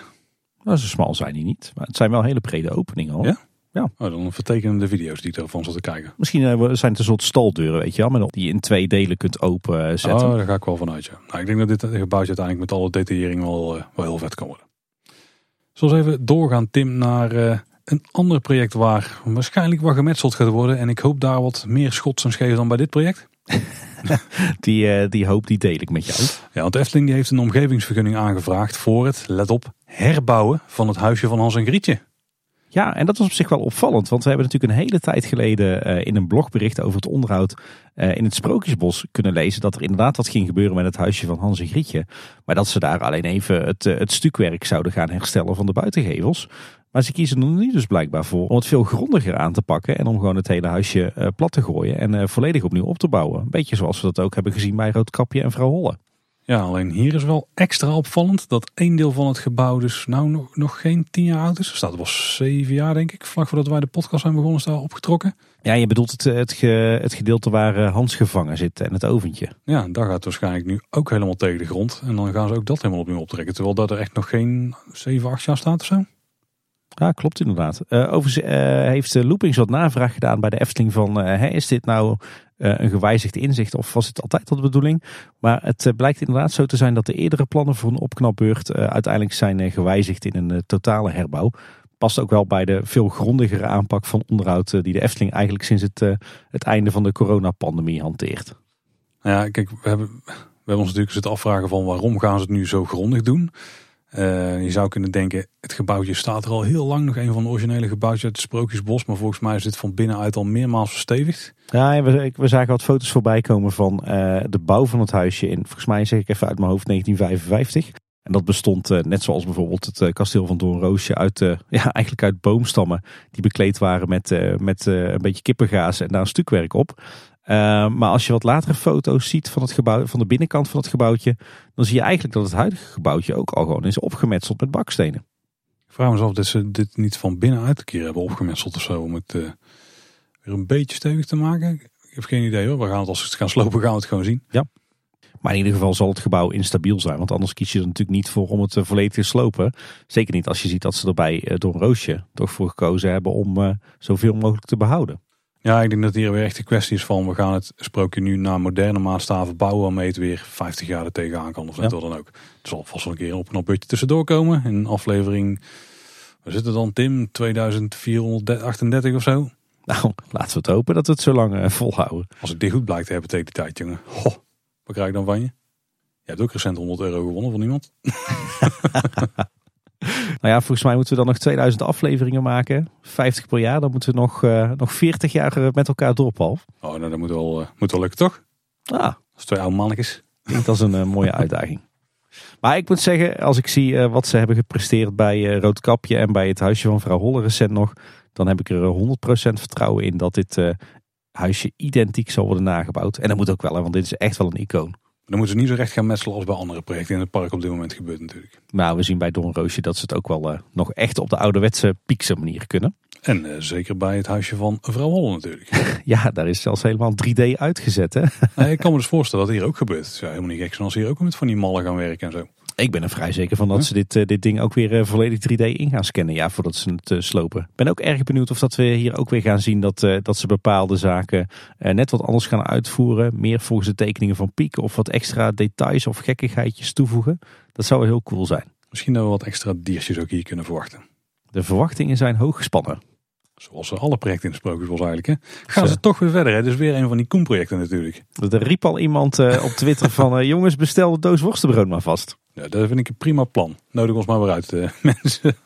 Nou, zo smal zijn die niet. Maar het zijn wel hele brede openingen al. Ja? Ja. Oh, dan vertekenen de video's die ik ervan zat te kijken. Misschien eh, zijn het een soort staldeuren, weet je wel. Die je in twee delen kunt openzetten. Oh, daar ga ik wel vanuit, ja. Nou, ik denk dat dit gebouwtje uiteindelijk met alle detaillering wel, uh, wel heel vet kan worden. Zoals even doorgaan, Tim, naar uh, een ander project waar waarschijnlijk wat gemetseld gaat worden. En ik hoop daar wat meer schots en scheef dan bij dit project. *laughs* die, uh, die hoop die deel ik met jou. Ja, want Efteling die heeft een omgevingsvergunning aangevraagd voor het, let op, herbouwen van het huisje van Hans en Grietje. Ja, en dat was op zich wel opvallend, want we hebben natuurlijk een hele tijd geleden uh, in een blogbericht over het onderhoud uh, in het Sprookjesbos kunnen lezen dat er inderdaad wat ging gebeuren met het huisje van Hans en Grietje. Maar dat ze daar alleen even het, het stukwerk zouden gaan herstellen van de buitengevels. Maar ze kiezen er nu dus blijkbaar voor om het veel grondiger aan te pakken. En om gewoon het hele huisje plat te gooien en volledig opnieuw op te bouwen. Een beetje zoals we dat ook hebben gezien bij Roodkapje en Vrouw Holle. Ja, alleen hier is wel extra opvallend dat één deel van het gebouw dus nou nog, nog geen tien jaar oud is. Er staat was zeven jaar denk ik, vlak voordat wij de podcast zijn begonnen, is daar opgetrokken. Ja, je bedoelt het, het, ge, het gedeelte waar uh, Hans gevangen zit en het oventje. Ja, daar gaat waarschijnlijk nu ook helemaal tegen de grond. En dan gaan ze ook dat helemaal opnieuw optrekken. Terwijl dat er echt nog geen zeven, acht jaar staat of zo. Ja, klopt inderdaad. Uh, overigens uh, heeft Loopings wat navraag gedaan bij de Efteling van... Is dit nou een gewijzigd inzicht of was het altijd al de bedoeling? Maar het blijkt inderdaad zo te zijn dat de eerdere plannen voor een opknapbeurt... uiteindelijk zijn gewijzigd in een totale herbouw. Past ook wel bij de veel grondigere aanpak van onderhoud... die de Efteling eigenlijk sinds het, het einde van de coronapandemie hanteert. Ja, kijk, we hebben, we hebben ons natuurlijk zitten afvragen van... waarom gaan ze het nu zo grondig doen... Uh, je zou kunnen denken, het gebouwtje staat er al heel lang. Nog een van de originele gebouwtjes uit het Sprookjesbos. Maar volgens mij is dit van binnenuit al meermaals verstevigd. Ja, we, we zagen wat foto's voorbij komen van uh, de bouw van het huisje in, volgens mij zeg ik even uit mijn hoofd, 1955. En dat bestond uh, net zoals bijvoorbeeld het kasteel van Doornroosje uit, *laughs* ja, eigenlijk uit boomstammen. Die bekleed waren met, met een beetje kippengaas en daar een stukwerk op. Uh, maar als je wat latere foto's ziet van, het gebouw, van de binnenkant van het gebouwtje, dan zie je eigenlijk dat het huidige gebouwtje ook al gewoon is opgemetseld met bakstenen. Ik vraag me eens af dat ze dit niet van binnenuit een keer hebben opgemetseld of zo, om het uh, weer een beetje stevig te maken. Ik heb geen idee hoor, we gaan het als we het gaan slopen gaan we het gewoon zien. Ja. Maar in ieder geval zal het gebouw instabiel zijn, want anders kies je er natuurlijk niet voor om het volledig te slopen. Zeker niet als je ziet dat ze er bij Don Roosje toch voor gekozen hebben om zoveel mogelijk te behouden. Ja, ik denk dat hier weer echt de kwestie is van we gaan het sprookje nu naar moderne maatstaven bouwen waarmee het weer 50 jaar er tegenaan kan of net ja. wat dan ook. Het zal vast wel een keer op een beetje tussendoor komen. In aflevering, we zitten dan Tim, 2438 of zo. Nou, laten we het hopen dat we het zo lang uh, volhouden. Als ik dit goed blijkt te hebben tegen die tijd, jongen. Ho, wat krijg ik dan van je? Je hebt ook recent 100 euro gewonnen van iemand. *laughs* *laughs* Nou ja, volgens mij moeten we dan nog 2000 afleveringen maken. 50 per jaar. Dan moeten we nog, uh, nog 40 jaar met elkaar door, Paul. Oh, nou dat moet wel, uh, moet wel lukken, toch? Ah. Als twee oude mannetjes. Klinkt als een uh, mooie uitdaging. Maar ik moet zeggen, als ik zie wat ze hebben gepresteerd bij Roodkapje en bij het huisje van vrouw Holle recent nog. Dan heb ik er 100% vertrouwen in dat dit huisje identiek zal worden nagebouwd. En dat moet ook wel, want dit is echt wel een icoon. Dan moeten ze niet zo recht gaan metselen als bij andere projecten in het park op dit moment gebeurt natuurlijk. Nou, we zien bij Doornroosje dat ze het ook wel uh, nog echt op de ouderwetse piekse manier kunnen. En uh, zeker bij het huisje van mevrouw Holle natuurlijk. *laughs* ja, daar is zelfs helemaal 3D uitgezet hè. Nee, ik kan me dus voorstellen dat hier ook gebeurt. Het is helemaal niet gek zijn als hier ook met van die mallen gaan werken en zo. Ik ben er vrij zeker van dat ze dit, uh, dit ding ook weer uh, volledig 3D in gaan scannen. Ja, voordat ze het uh, slopen. Ik ben ook erg benieuwd of dat we hier ook weer gaan zien dat, dat ze bepaalde zaken net wat anders gaan uitvoeren. Meer volgens de tekeningen van Piek. Of wat extra details of gekkigheidjes toevoegen. Dat zou heel cool zijn. Misschien dat we wat extra diertjes ook hier kunnen verwachten. De verwachtingen zijn hoog gespannen. Zoals alle projecten in de sprookjesbos eigenlijk. Hè. Gaan ze toch weer verder. Hè? Dus weer een van die Koen-projecten natuurlijk. Er riep al iemand uh, op Twitter van... Uh, jongens, bestel de doos worstenbrood maar vast. Ja, dat vind ik een prima plan. Nodig ons maar weer uit, uh, *laughs* mensen.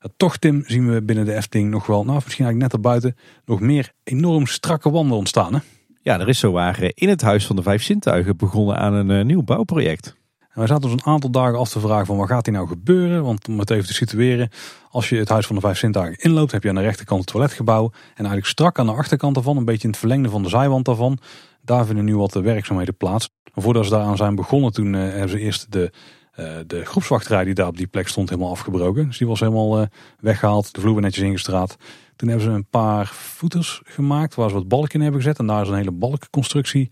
Ja, toch, Tim, zien we binnen de Efteling nog wel... Nou, misschien eigenlijk net erbuiten... nog meer enorm strakke wanden ontstaan. Hè? Ja, er is zo waar in het Huis van de Vijf Zintuigen... begonnen aan een nieuw bouwproject. Wij zaten ons een aantal dagen af te vragen van wat gaat hier nou gebeuren. Want om het even te situeren, als je het Huis van de Vijf Zintuigen inloopt, heb je aan de rechterkant het toiletgebouw. En eigenlijk strak aan de achterkant daarvan, een beetje in het verlengde van de zijwand daarvan, daar vinden nu wat werkzaamheden plaats. Voordat ze daaraan zijn begonnen, toen uh, hebben ze eerst de, uh, de groepswachterij die daar op die plek stond helemaal afgebroken. Dus die was helemaal uh, weggehaald, de vloer netjes ingestraat. Toen hebben ze een paar voeters gemaakt waar ze wat balken in hebben gezet. En daar is een hele balkenconstructie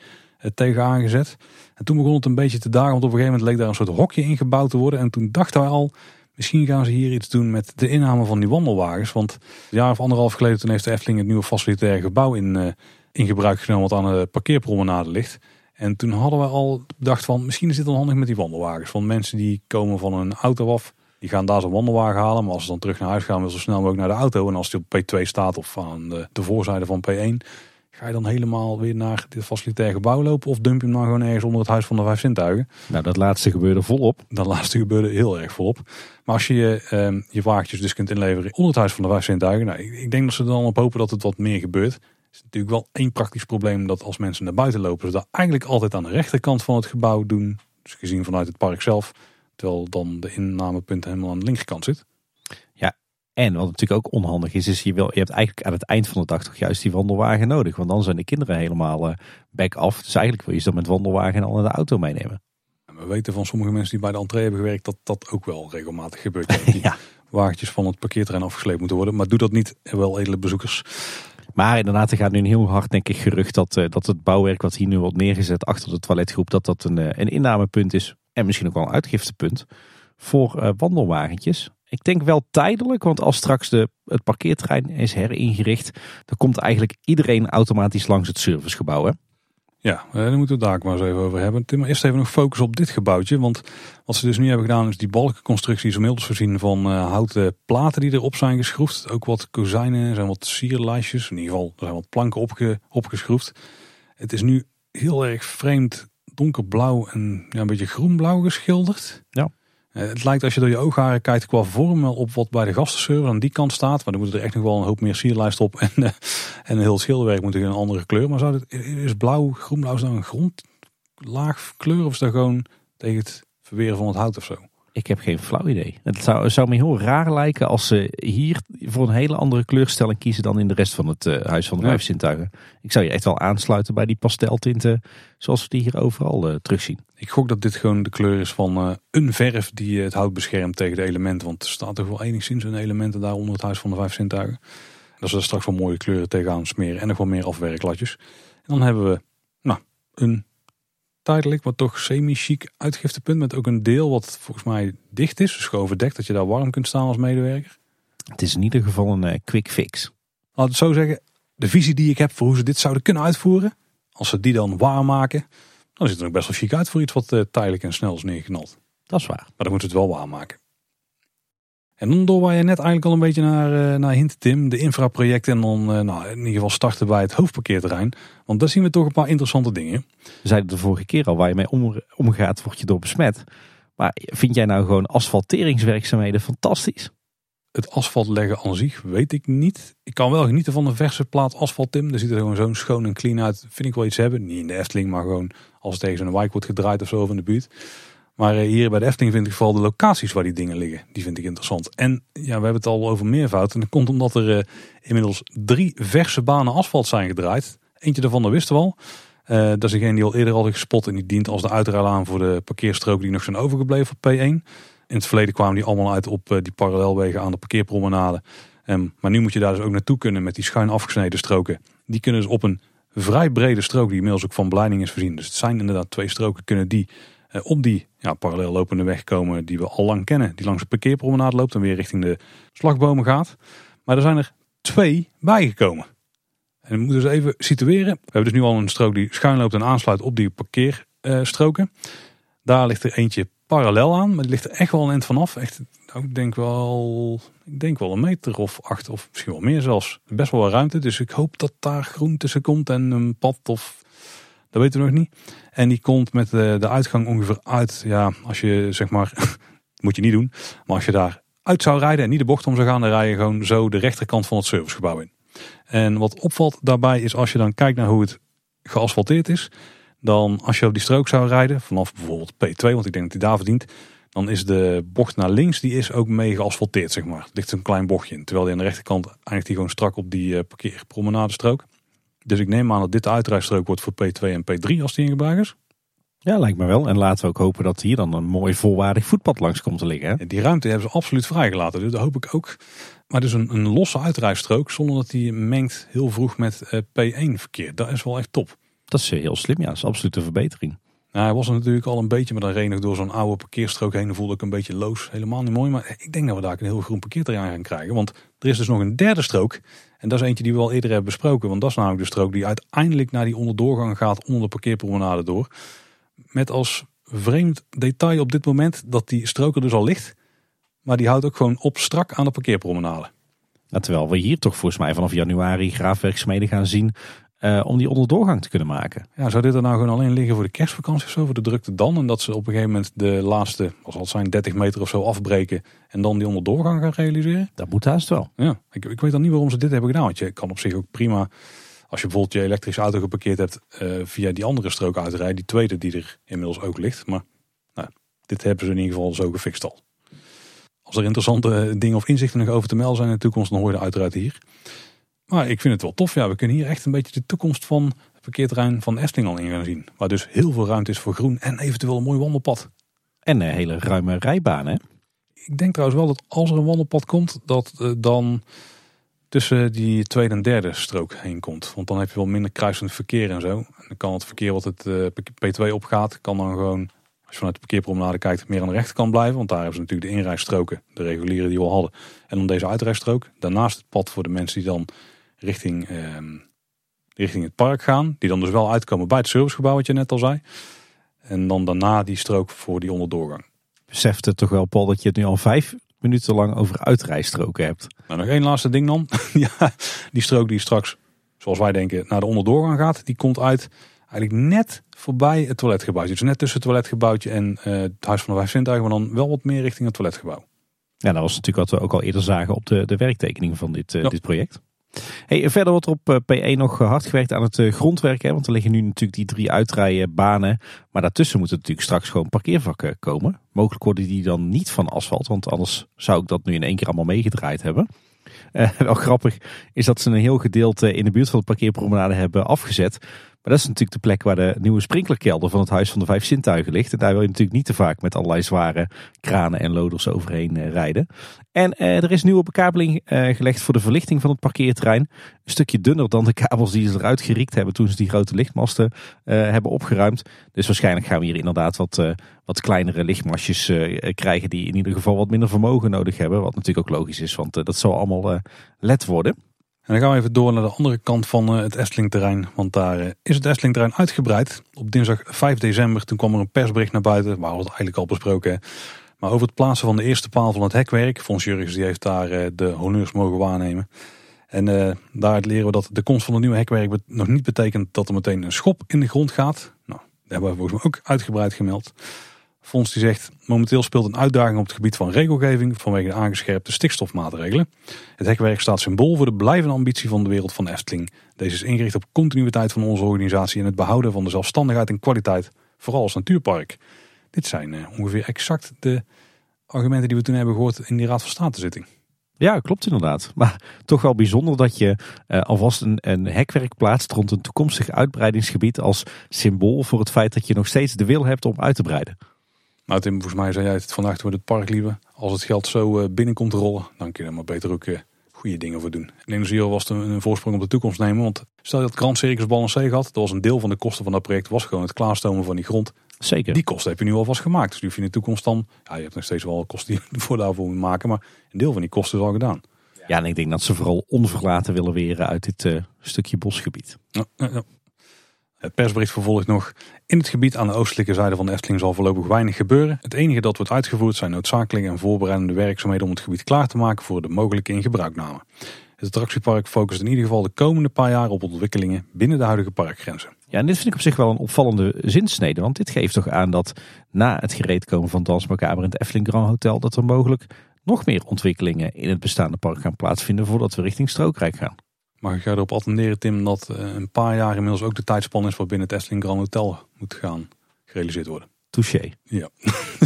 tegenaan gezet. En toen begon het een beetje te dagen, want op een gegeven moment leek daar een soort hokje ingebouwd te worden. En toen dachten wij al, misschien gaan ze hier iets doen met de inname van die wandelwagens. Want een jaar of anderhalf geleden toen heeft de Efteling het nieuwe facilitaire gebouw in, uh, in gebruik genomen wat aan de parkeerpromenade ligt. En toen hadden we al bedacht van, misschien is dit dan handig met die wandelwagens. Want mensen die komen van een auto af, die gaan daar zo'n wandelwagen halen. Maar als ze dan terug naar huis gaan, wil zo snel mogelijk naar de auto. En als die op P2 staat of aan de voorzijde van P1 Ga je dan helemaal weer naar dit facilitair gebouw lopen of dump je hem dan gewoon ergens onder het huis van de vijf zintuigen? Nou, dat laatste gebeurde volop. Dat laatste gebeurde heel erg volop. Maar als je je, je wagentjes dus kunt inleveren onder het huis van de vijf zintuigen, nou, ik denk dat ze dan op hopen dat het wat meer gebeurt. Het is natuurlijk wel één praktisch probleem dat als mensen naar buiten lopen, ze dat eigenlijk altijd aan de rechterkant van het gebouw doen. Dus gezien vanuit het park zelf. Terwijl dan de innamepunt helemaal aan de linkerkant zit. En wat natuurlijk ook onhandig is, is je, wil, je hebt eigenlijk aan het eind van de dag toch juist die wandelwagen nodig. Want dan zijn de kinderen helemaal uh, back af. Dus eigenlijk wil je ze dan met wandelwagen en al naar de auto meenemen. We weten van sommige mensen die bij de entree hebben gewerkt dat dat ook wel regelmatig gebeurt. *laughs* Die ja. wagentjes van het parkeerterrein afgesleept moeten worden. Maar doe dat niet, wel edele bezoekers. Maar inderdaad, er gaat nu een heel hard denk ik gerucht dat, uh, dat het bouwwerk wat hier nu wordt neergezet achter de toiletgroep, dat dat een, een innamepunt is. En misschien ook wel een uitgiftepunt voor wandelwagentjes. Ik denk wel tijdelijk, want als straks de, het parkeerterrein is heringericht, dan komt eigenlijk iedereen automatisch langs het servicegebouw. Hè? Ja, daar moeten we het daar maar eens even over hebben. Maar eerst even nog focus op dit gebouwtje. Want wat ze dus nu hebben gedaan is die balkenconstructie is inmiddels voorzien van uh, houten platen die erop zijn geschroefd. Ook wat kozijnen, er zijn wat sierlijstjes. In ieder geval, er zijn wat planken opge, opgeschroefd. Het is nu heel erg vreemd donkerblauw en ja, een beetje groenblauw geschilderd. Ja. Eh, het lijkt als je door je oogharen kijkt qua vorm op wat bij de gastenserver aan die kant staat. Maar dan moet er echt nog wel een hoop meer sierlijst op. En, uh, en een heel schilderwerk moet in een andere kleur. Maar zou dit, is blauw, groenblauw is een grondlaag kleur? Of is dat gewoon tegen het verweren van het hout of zo? Ik heb geen flauw idee. Het zou, zou me heel raar lijken als ze hier voor een hele andere kleurstelling kiezen dan in de rest van het uh, Huis van de Vijf Zintuigen. Ik zou je echt wel aansluiten bij die pasteltinten zoals we die hier overal uh, terugzien. Ik gok dat dit gewoon de kleur is van uh, een verf die het hout beschermt tegen de elementen. Want er staat toch wel enigszins een elementen daar onder het Huis van de Vijf Zintuigen. Dat ze er straks wel mooie kleuren tegenaan smeren en nog wel meer afwerklatjes. En dan hebben we nou, een tijdelijk, maar toch semi-chic uitgiftepunt. Met ook een deel wat volgens mij dicht is. Dus overdekt dat je daar warm kunt staan als medewerker. Het is in ieder geval een uh, quick fix. Laat het zo zeggen. De visie die ik heb voor hoe ze dit zouden kunnen uitvoeren. Als ze die dan warm maken. Dan ziet het er ook best wel chic uit voor iets wat uh, tijdelijk en snel is neergeknald. Dat is waar. Maar dan moeten ze het wel warm maken. En dan door waar je net eigenlijk al een beetje naar, uh, naar hint, Tim. De infraprojecten en dan uh, nou, in ieder geval starten bij het hoofdparkeerterrein. Want daar zien we toch een paar interessante dingen. We zeiden de vorige keer al, waar je mee om, omgaat, word je door besmet. Maar vind jij nou gewoon asfalteringswerkzaamheden fantastisch? Het asfalt leggen aan zich weet ik niet. Ik kan wel genieten van een verse plaat asfalt, Tim. Daar ziet er gewoon zo'n schoon en clean uit. Vind ik wel iets hebben. Niet in de Efteling, maar gewoon als het tegen zo'n wijk wordt gedraaid of zo in de buurt. Maar eh, hier bij de Efteling vind ik vooral de locaties waar die dingen liggen. Die vind ik interessant. En ja, we hebben het al over meervoud. En dat komt omdat er uh, inmiddels drie verse banen asfalt zijn gedraaid. Eentje daarvan, dat wisten we al. Uh, dat is degene die al eerder hadden gespot en die dient als de uitruil aan voor de parkeerstroken die nog zijn overgebleven op P1. In het verleden kwamen die allemaal uit op die parallelwegen aan de parkeerpromenade. Um, maar nu moet je daar dus ook naartoe kunnen met die schuin afgesneden stroken. Die kunnen dus op een vrij brede strook die inmiddels ook van beleiding is voorzien. Dus het zijn inderdaad twee stroken kunnen die op die ja, parallel lopende weg komen die we al lang kennen. Die langs de parkeerpromenade loopt en weer richting de slagbomen gaat. Maar er zijn er twee bijgekomen. En we moeten dus even situeren. We hebben dus nu al een strook die schuin loopt en aansluit op die parkeerstroken. Daar ligt er eentje parallel aan, maar die ligt er echt wel een eind vanaf. Echt, nou, ik denk wel, ik denk wel een meter of acht of misschien wel meer zelfs. Best wel wat ruimte, dus ik hoop dat daar groen tussen komt en een pad of dat weten we nog niet. En die komt met de, de uitgang ongeveer uit, ja, als je zeg maar, *laughs* moet je niet doen, maar als je daar uit zou rijden en niet de bocht om zou gaan, dan rij je gewoon zo de rechterkant van het servicegebouw in. En wat opvalt daarbij is als je dan kijkt naar hoe het geasfalteerd is, dan als je op die strook zou rijden, vanaf bijvoorbeeld P2, want ik denk dat die daar verdient, dan is de bocht naar links, die is ook mee geasfalteerd, zeg maar. Er ligt een klein bochtje in, terwijl die aan de rechterkant eindigt die gewoon strak op die uh, parkeerpromenadestrook. Dus ik neem aan dat dit de uitrijstrook wordt voor P2 en P3 als die in gebruik is. Ja, lijkt me wel. En laten we ook hopen dat hier dan een mooi volwaardig voetpad langs komt te liggen. Hè? Die ruimte hebben ze absoluut vrijgelaten, dus dat hoop ik ook. Maar dus een, een losse uitrijstrook zonder dat die mengt heel vroeg met uh, P1 verkeer. Dat is wel echt top. Dat is heel slim, ja. Dat is absoluut een verbetering. Nou, hij was er natuurlijk al een beetje, maar dan reed ik door zo'n oude parkeerstrook heen. Voelde ik een beetje loos. Helemaal niet mooi. Maar ik denk dat we daar een heel groen parkeerterrein gaan krijgen. Want er is dus nog een derde strook. En dat is eentje die we al eerder hebben besproken. Want dat is namelijk de strook die uiteindelijk naar die onderdoorgang gaat onder de parkeerpromenade door. Met als vreemd detail op dit moment dat die strook er dus al ligt. Maar die houdt ook gewoon op strak aan de parkeerpromenade. terwijl we hier toch volgens mij vanaf januari graafwerkzaamheden gaan zien uh, om die onderdoorgang te kunnen maken. Ja, zou dit er nou gewoon alleen liggen voor de kerstvakantie of zo, voor de drukte dan? En dat ze op een gegeven moment de laatste, als het zijn 30 meter of zo afbreken en dan die onderdoorgang gaan realiseren? Dat moet haast wel. Ja, ik, ik weet dan niet waarom ze dit hebben gedaan. Want je kan op zich ook prima, als je bijvoorbeeld je elektrische auto geparkeerd hebt, uh, via die andere strook uitrijden. Die tweede die er inmiddels ook ligt. Maar nou, dit hebben ze in ieder geval zo gefixt al. Als er interessante dingen of inzichten nog over te melden zijn in de toekomst, dan hoor je uiteraard hier. Maar ik vind het wel tof. Ja, we kunnen hier echt een beetje de toekomst van het parkeerterrein van Efteling al in gaan zien. Waar dus heel veel ruimte is voor groen en eventueel een mooi wandelpad. En een hele ruime rijbaan hè? Ik denk trouwens wel dat als er een wandelpad komt, dat uh, dan tussen die tweede en derde strook heen komt. Want dan heb je wel minder kruisend verkeer en zo. En dan kan het verkeer wat het uh, P2 opgaat, kan dan gewoon, als je vanuit de parkeerpromenade kijkt, meer aan de rechterkant blijven. Want daar hebben ze natuurlijk de inrijstroken, de reguliere die we al hadden. En dan deze uitrijstrook. Daarnaast het pad voor de mensen die dan richting, ehm, richting het park gaan. Die dan dus wel uitkomen bij het servicegebouw wat je net al zei. En dan daarna die strook voor die onderdoorgang. Beseft het toch wel Paul dat je het nu al vijf minuten lang over uitrijstroken hebt. Nou, nog één laatste ding dan. *laughs* ja, die strook die straks, zoals wij denken, naar de onderdoorgang gaat. Die komt uit eigenlijk net voorbij het toiletgebouw. Dus net tussen het toiletgebouwtje en uh, het Huis van de Vijf Zintuigen. Maar dan wel wat meer richting het toiletgebouw. Ja, dat was natuurlijk wat we ook al eerder zagen op de, de werktekening van dit, uh, dit project. Hey, verder wordt er op eh, P1 nog hard gewerkt aan het eh, grondwerk. Hè, want er liggen nu natuurlijk die drie uitrijbanen. Maar daartussen moeten natuurlijk straks gewoon parkeervakken komen. Mogelijk worden die dan niet van asfalt. Want anders zou ik dat nu in één keer allemaal meegedraaid hebben. Wel grappig is dat ze een heel gedeelte in de buurt van de parkeerpromenade hebben afgezet. Maar dat is natuurlijk de plek waar de nieuwe sprinklerkelder van het Huis van de Vijf Zintuigen ligt. En daar wil je natuurlijk niet te vaak met allerlei zware kranen en loders overheen uh, rijden. En uh, er is nieuwe bekabeling uh, gelegd voor de verlichting van het parkeerterrein. Een stukje dunner dan de kabels die ze eruit geriekt hebben toen ze die grote lichtmasten hebben opgeruimd. Dus waarschijnlijk gaan we hier inderdaad wat, wat kleinere lichtmastjes krijgen die in ieder geval wat minder vermogen nodig hebben. Wat natuurlijk ook logisch is, want dat zal allemaal LED worden. En dan gaan we even door naar de andere kant van eh, het Estlingterrein. Want daar eh, is het Estlingterrein uitgebreid. Op dinsdag 5 december toen kwam er een persbericht naar buiten. Waar we het eigenlijk al besproken Maar over het plaatsen van de eerste paal van het hekwerk. Fons Jurgens die heeft daar eh, de honneurs mogen waarnemen. En uh, daaruit leren we dat de komst van het nieuwe hekwerk nog niet betekent dat er meteen een schop in de grond gaat. Nou, dat hebben we volgens mij ook uitgebreid gemeld. Fonds die zegt, momenteel speelt een uitdaging op het gebied van regelgeving vanwege de aangescherpte stikstofmaatregelen. Het hekwerk staat symbool voor de blijvende ambitie van de wereld van Efteling. Deze is ingericht op continuïteit van onze organisatie en het behouden van de zelfstandigheid en kwaliteit, vooral als natuurpark. Dit zijn uh, ongeveer exact de argumenten die we toen hebben gehoord in die Raad van State zitting. Ja, klopt inderdaad. Maar toch wel bijzonder dat je uh, alvast een, een hekwerk plaatst rond een toekomstig uitbreidingsgebied als symbool voor het feit dat je nog steeds de wil hebt om uit te breiden. Nou Tim, volgens mij zei jij het vandaag door het park liever. Als het geld zo uh, binnenkomt rollen, dan kun je er maar beter ook uh, goede dingen voor doen. En in was een, een voorsprong op de toekomst nemen. Want stel je dat Grand Circus Balancé had, dat was een deel van de kosten van dat project, was gewoon het klaarstomen van die grond. Zeker. Die kosten heb je nu alvast gemaakt. Dus die hoef je in de toekomst dan, ja je hebt nog steeds wel kosten die je *laughs* voor daarvoor moet maken, maar een deel van die kosten is al gedaan. Ja, en ik denk dat ze vooral onverlaten willen weren uit dit uh, stukje bosgebied. Ja, ja. Het persbericht vervolgt nog. In het gebied aan de oostelijke zijde van de Efteling zal voorlopig weinig gebeuren. Het enige dat wordt uitgevoerd zijn noodzakelijke en voorbereidende werkzaamheden om het gebied klaar te maken voor de mogelijke ingebruikname. Het attractiepark focust in ieder geval de komende paar jaar op ontwikkelingen binnen de huidige parkgrenzen. Ja, en dit vind ik op zich wel een opvallende zinsnede. Want dit geeft toch aan dat na het gereed komen van Dans in het Efteling Grand Hotel... dat er mogelijk nog meer ontwikkelingen in het bestaande park gaan plaatsvinden voordat we richting Strookrijk gaan. Mag ik jou erop attenderen, Tim, dat eh, een paar jaar inmiddels ook de tijdspan is waarbinnen het Efteling Grand Hotel moet gaan gerealiseerd worden? Touché. Ja.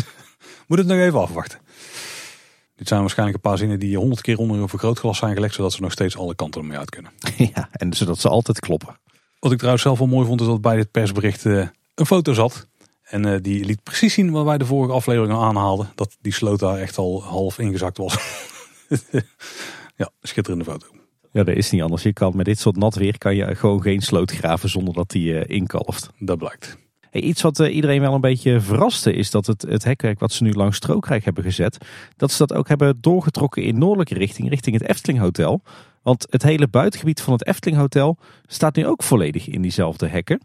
*laughs* moet het nog even afwachten. Dit zijn waarschijnlijk een paar zinnen die honderd keer onder een vergrootglas zijn gelegd, zodat ze nog steeds alle kanten ermee uit kunnen. *laughs* Ja, en zodat ze altijd kloppen. Wat ik trouwens zelf wel mooi vond, is dat bij dit persbericht uh, een foto zat. En uh, die liet precies zien wat wij de vorige aflevering al aanhaalden. Dat die sloot daar echt al half ingezakt was. *laughs* ja, schitterende foto. Ja, dat is niet anders. Je kan met dit soort nat weer kan je gewoon geen sloot graven zonder dat die uh, inkalft. Dat blijkt. Hey, iets wat uh, iedereen wel een beetje verraste is dat het, het hekwerk wat ze nu langs Strookrijk hebben gezet, dat ze dat ook hebben doorgetrokken in noordelijke richting, richting het Efteling Hotel. Want het hele buitengebied van het Efteling Hotel staat nu ook volledig in diezelfde hekken.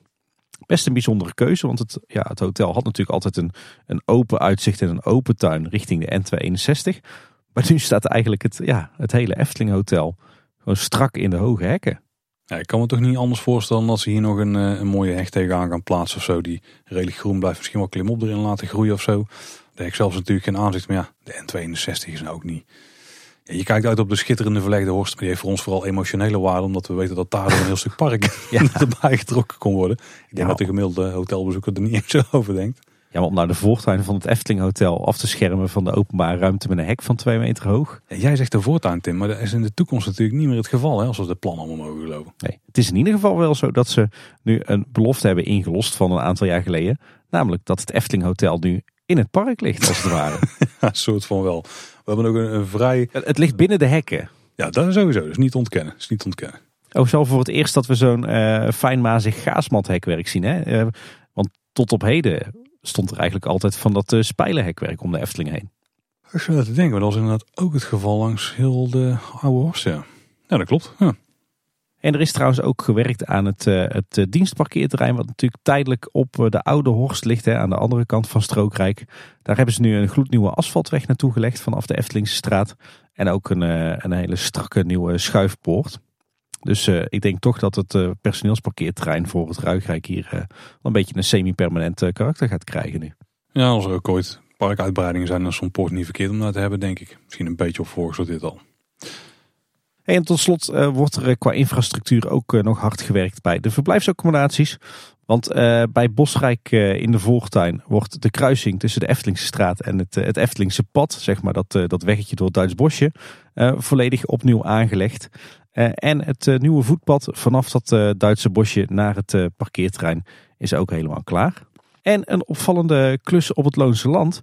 Best een bijzondere keuze, want het, ja, het hotel had natuurlijk altijd een, een open uitzicht en een open tuin richting de N261. Maar nu staat eigenlijk het, ja, het hele Efteling Hotel gewoon strak in de hoge hekken. Ja, ik kan me toch niet anders voorstellen dat ze hier nog een, eh, een mooie hecht tegenaan gaan plaatsen of zo. Die redelijk groen blijft. Misschien wel klimop erin laten groeien of zo. Daar heb ik zelfs natuurlijk geen aanzicht. Maar ja, de N62 is nou ook niet. Ja, je kijkt uit op de schitterende verlegde horst. Maar die heeft voor ons vooral emotionele waarde. Omdat we weten dat daar een heel stuk park *laughs* ja. *laughs* erbij getrokken kon worden. Ik denk dat de gemiddelde hotelbezoeker er niet eens zo *laughs* over denkt. Ja, maar om nou de voortuin van het Efteling Hotel af te schermen van de openbare ruimte met een hek van twee meter hoog. Jij zegt de voortuin, Tim, maar dat is in de toekomst natuurlijk niet meer het geval, hè, als we de plan allemaal mogen geloven. Nee, het is in ieder geval wel zo dat ze nu een belofte hebben ingelost van een aantal jaar geleden. Namelijk dat het Efteling Hotel nu in het park ligt, als het ware. *laughs* ja, soort van wel. We hebben ook een, vrij... Het, ligt binnen de hekken. Ja, dat is sowieso. Dus niet ontkennen. is niet ontkennen. Ook zo voor het eerst dat we zo'n uh, fijnmazig gaasmathekwerk zien. Hè? Uh, want tot op heden stond er eigenlijk altijd van dat uh, spijlenhekwerk om de Efteling heen. Ik zou dat te denken, maar dat was inderdaad ook het geval langs heel de oude Horst. Ja, ja dat klopt. Ja. En er is trouwens ook gewerkt aan het, uh, het uh, dienstparkeerterrein, wat natuurlijk tijdelijk op de oude Horst ligt, hè, aan de andere kant van Strookrijk. Daar hebben ze nu een gloednieuwe asfaltweg naartoe gelegd vanaf de Eftelingse straat. En ook een, een hele strakke nieuwe schuifpoort. Dus uh, ik denk toch dat het uh, personeelsparkeerterrein voor het Ruigrijk hier uh, een beetje een semi-permanent karakter gaat krijgen nu. Ja, als er ook ooit parkuitbreidingen zijn, dan is zo'n poort niet verkeerd om dat te hebben, denk ik. Misschien een beetje op dit al. En tot slot wordt er qua infrastructuur ook nog hard gewerkt bij de verblijfsaccommodaties. Want bij Bosrijk in de Voortuin wordt de kruising tussen de Eftelingse straat en het, het Eftelingse pad, zeg maar dat, dat weggetje door het Duits bosje, volledig opnieuw aangelegd. Uh, en het uh, nieuwe voetpad vanaf dat uh, Duitse bosje naar het parkeerterrein is ook helemaal klaar. En een opvallende klus op het Loonse Land.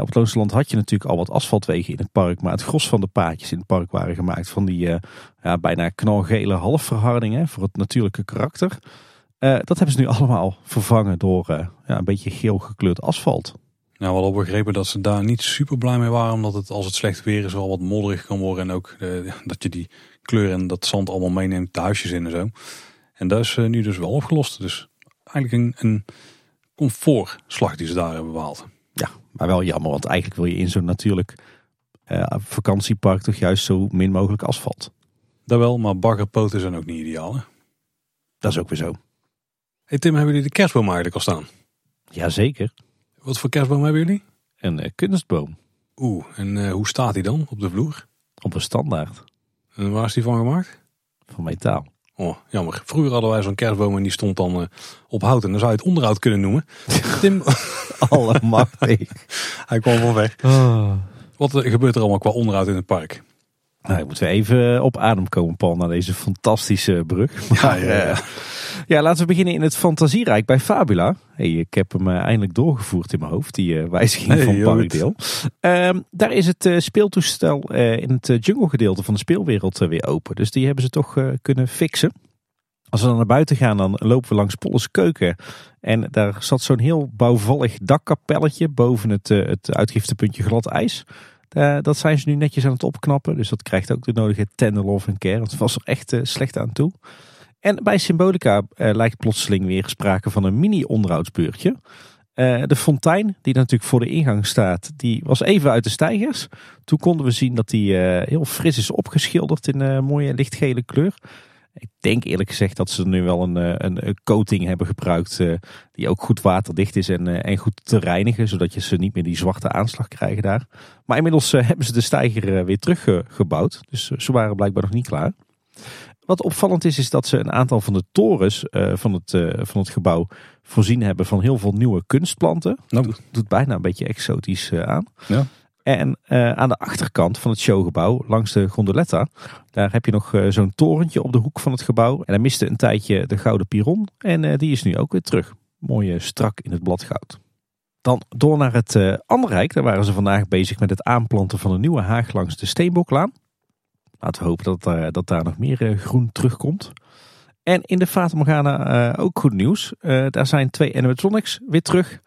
op het Loonse Land had je natuurlijk al wat asfaltwegen in het park. Maar het gros van de paadjes in het park waren gemaakt van die ja, bijna knalgele halfverhardingen voor het natuurlijke karakter. dat hebben ze nu *laughs* allemaal vervangen door ja, een beetje geel gekleurd asfalt. Nou, we hadden begrepen dat ze daar niet super blij mee waren. Omdat het als het slecht weer is wel wat modderig kan worden. En ook dat je die kleur en dat zand allemaal meeneemt de huisjes in en zo. En dat is eh, nu dus wel opgelost. Dus eigenlijk een, een comfortslag die ze daar hebben behaald. Ja, maar wel jammer, want eigenlijk wil je in zo'n natuurlijk uh, vakantiepark toch juist zo min mogelijk asfalt. Dat wel, maar baggerpoten zijn ook niet ideaal. Hè? Dat is ook weer zo. Hey Tim, hebben jullie de kerstboom eigenlijk al staan? Jazeker. Wat voor kerstboom hebben jullie? Een uh, kunstboom. Oeh, en hoe staat die dan op de vloer? Op een standaard. En waar is die van gemaakt? Van metaal. Oh, jammer. Vroeger hadden wij zo'n kerstboom en die stond dan uh, op hout. En dan zou je het onderhoud kunnen noemen. *laughs* Tim... *laughs* Allemachtig. *laughs* Hij kwam van weg. Oh. Wat gebeurt er allemaal qua onderhoud in het park? Nou, ik moet weer even op adem komen, Paul, naar deze fantastische brug. *laughs* Maar, ja, ja. eh, ja, laten we beginnen in het Fantasierijk bij Fabula. Hey, ik heb hem eh, eindelijk doorgevoerd in mijn hoofd, die eh, wijziging Hey, van. Parkdeel. Ehm, daar is het eh, speeltoestel eh, in het eh, jungle gedeelte van de speelwereld eh, weer open. Dus die hebben ze toch eh, kunnen fixen. Als we dan naar buiten gaan, dan lopen we langs Polles Keuken. En daar zat zo'n heel bouwvallig dakkapelletje boven het, eh, het uitgiftepuntje glad ijs. Eh, dat zijn ze nu netjes aan het opknappen. Dus dat krijgt ook de nodige tender love en care. Het was er echt eh, slecht aan toe. En bij Symbolica eh, lijkt plotseling weer sprake van een mini-onderhoudsbeurtje. De fontein, die natuurlijk voor de ingang staat, die was even uit de stijgers. Toen konden we zien dat die heel fris is opgeschilderd in mooie lichtgele kleur. Ik denk eerlijk gezegd dat ze nu wel een, eh, een, een coating hebben gebruikt eh, die ook goed waterdicht is en, eh, en goed te reinigen. Zodat je ze niet meer die zwarte aanslag krijgen daar. Maar inmiddels hebben ze de stijger eh, weer teruggebouwd. Dus ze waren blijkbaar nog niet klaar. Wat opvallend is, is dat ze een aantal van de torens van, het, van het gebouw voorzien hebben van heel veel nieuwe kunstplanten. Nou. Doet, doet bijna een beetje exotisch aan. Ja. En eh, aan de achterkant van het showgebouw, langs de gondoletta, daar heb je nog eh, zo'n torentje op de hoek van het gebouw. En daar miste een tijdje de gouden piron. En eh, die is nu ook weer terug. Mooi strak in het bladgoud. Dan door naar het eh Anderrijk. Daar waren ze vandaag bezig met het aanplanten van een nieuwe haag langs de Steenboklaan. Laten we hopen dat, dat daar nog meer groen terugkomt. En in de Fata Morgana ook goed nieuws. Daar zijn twee animatronics weer terug.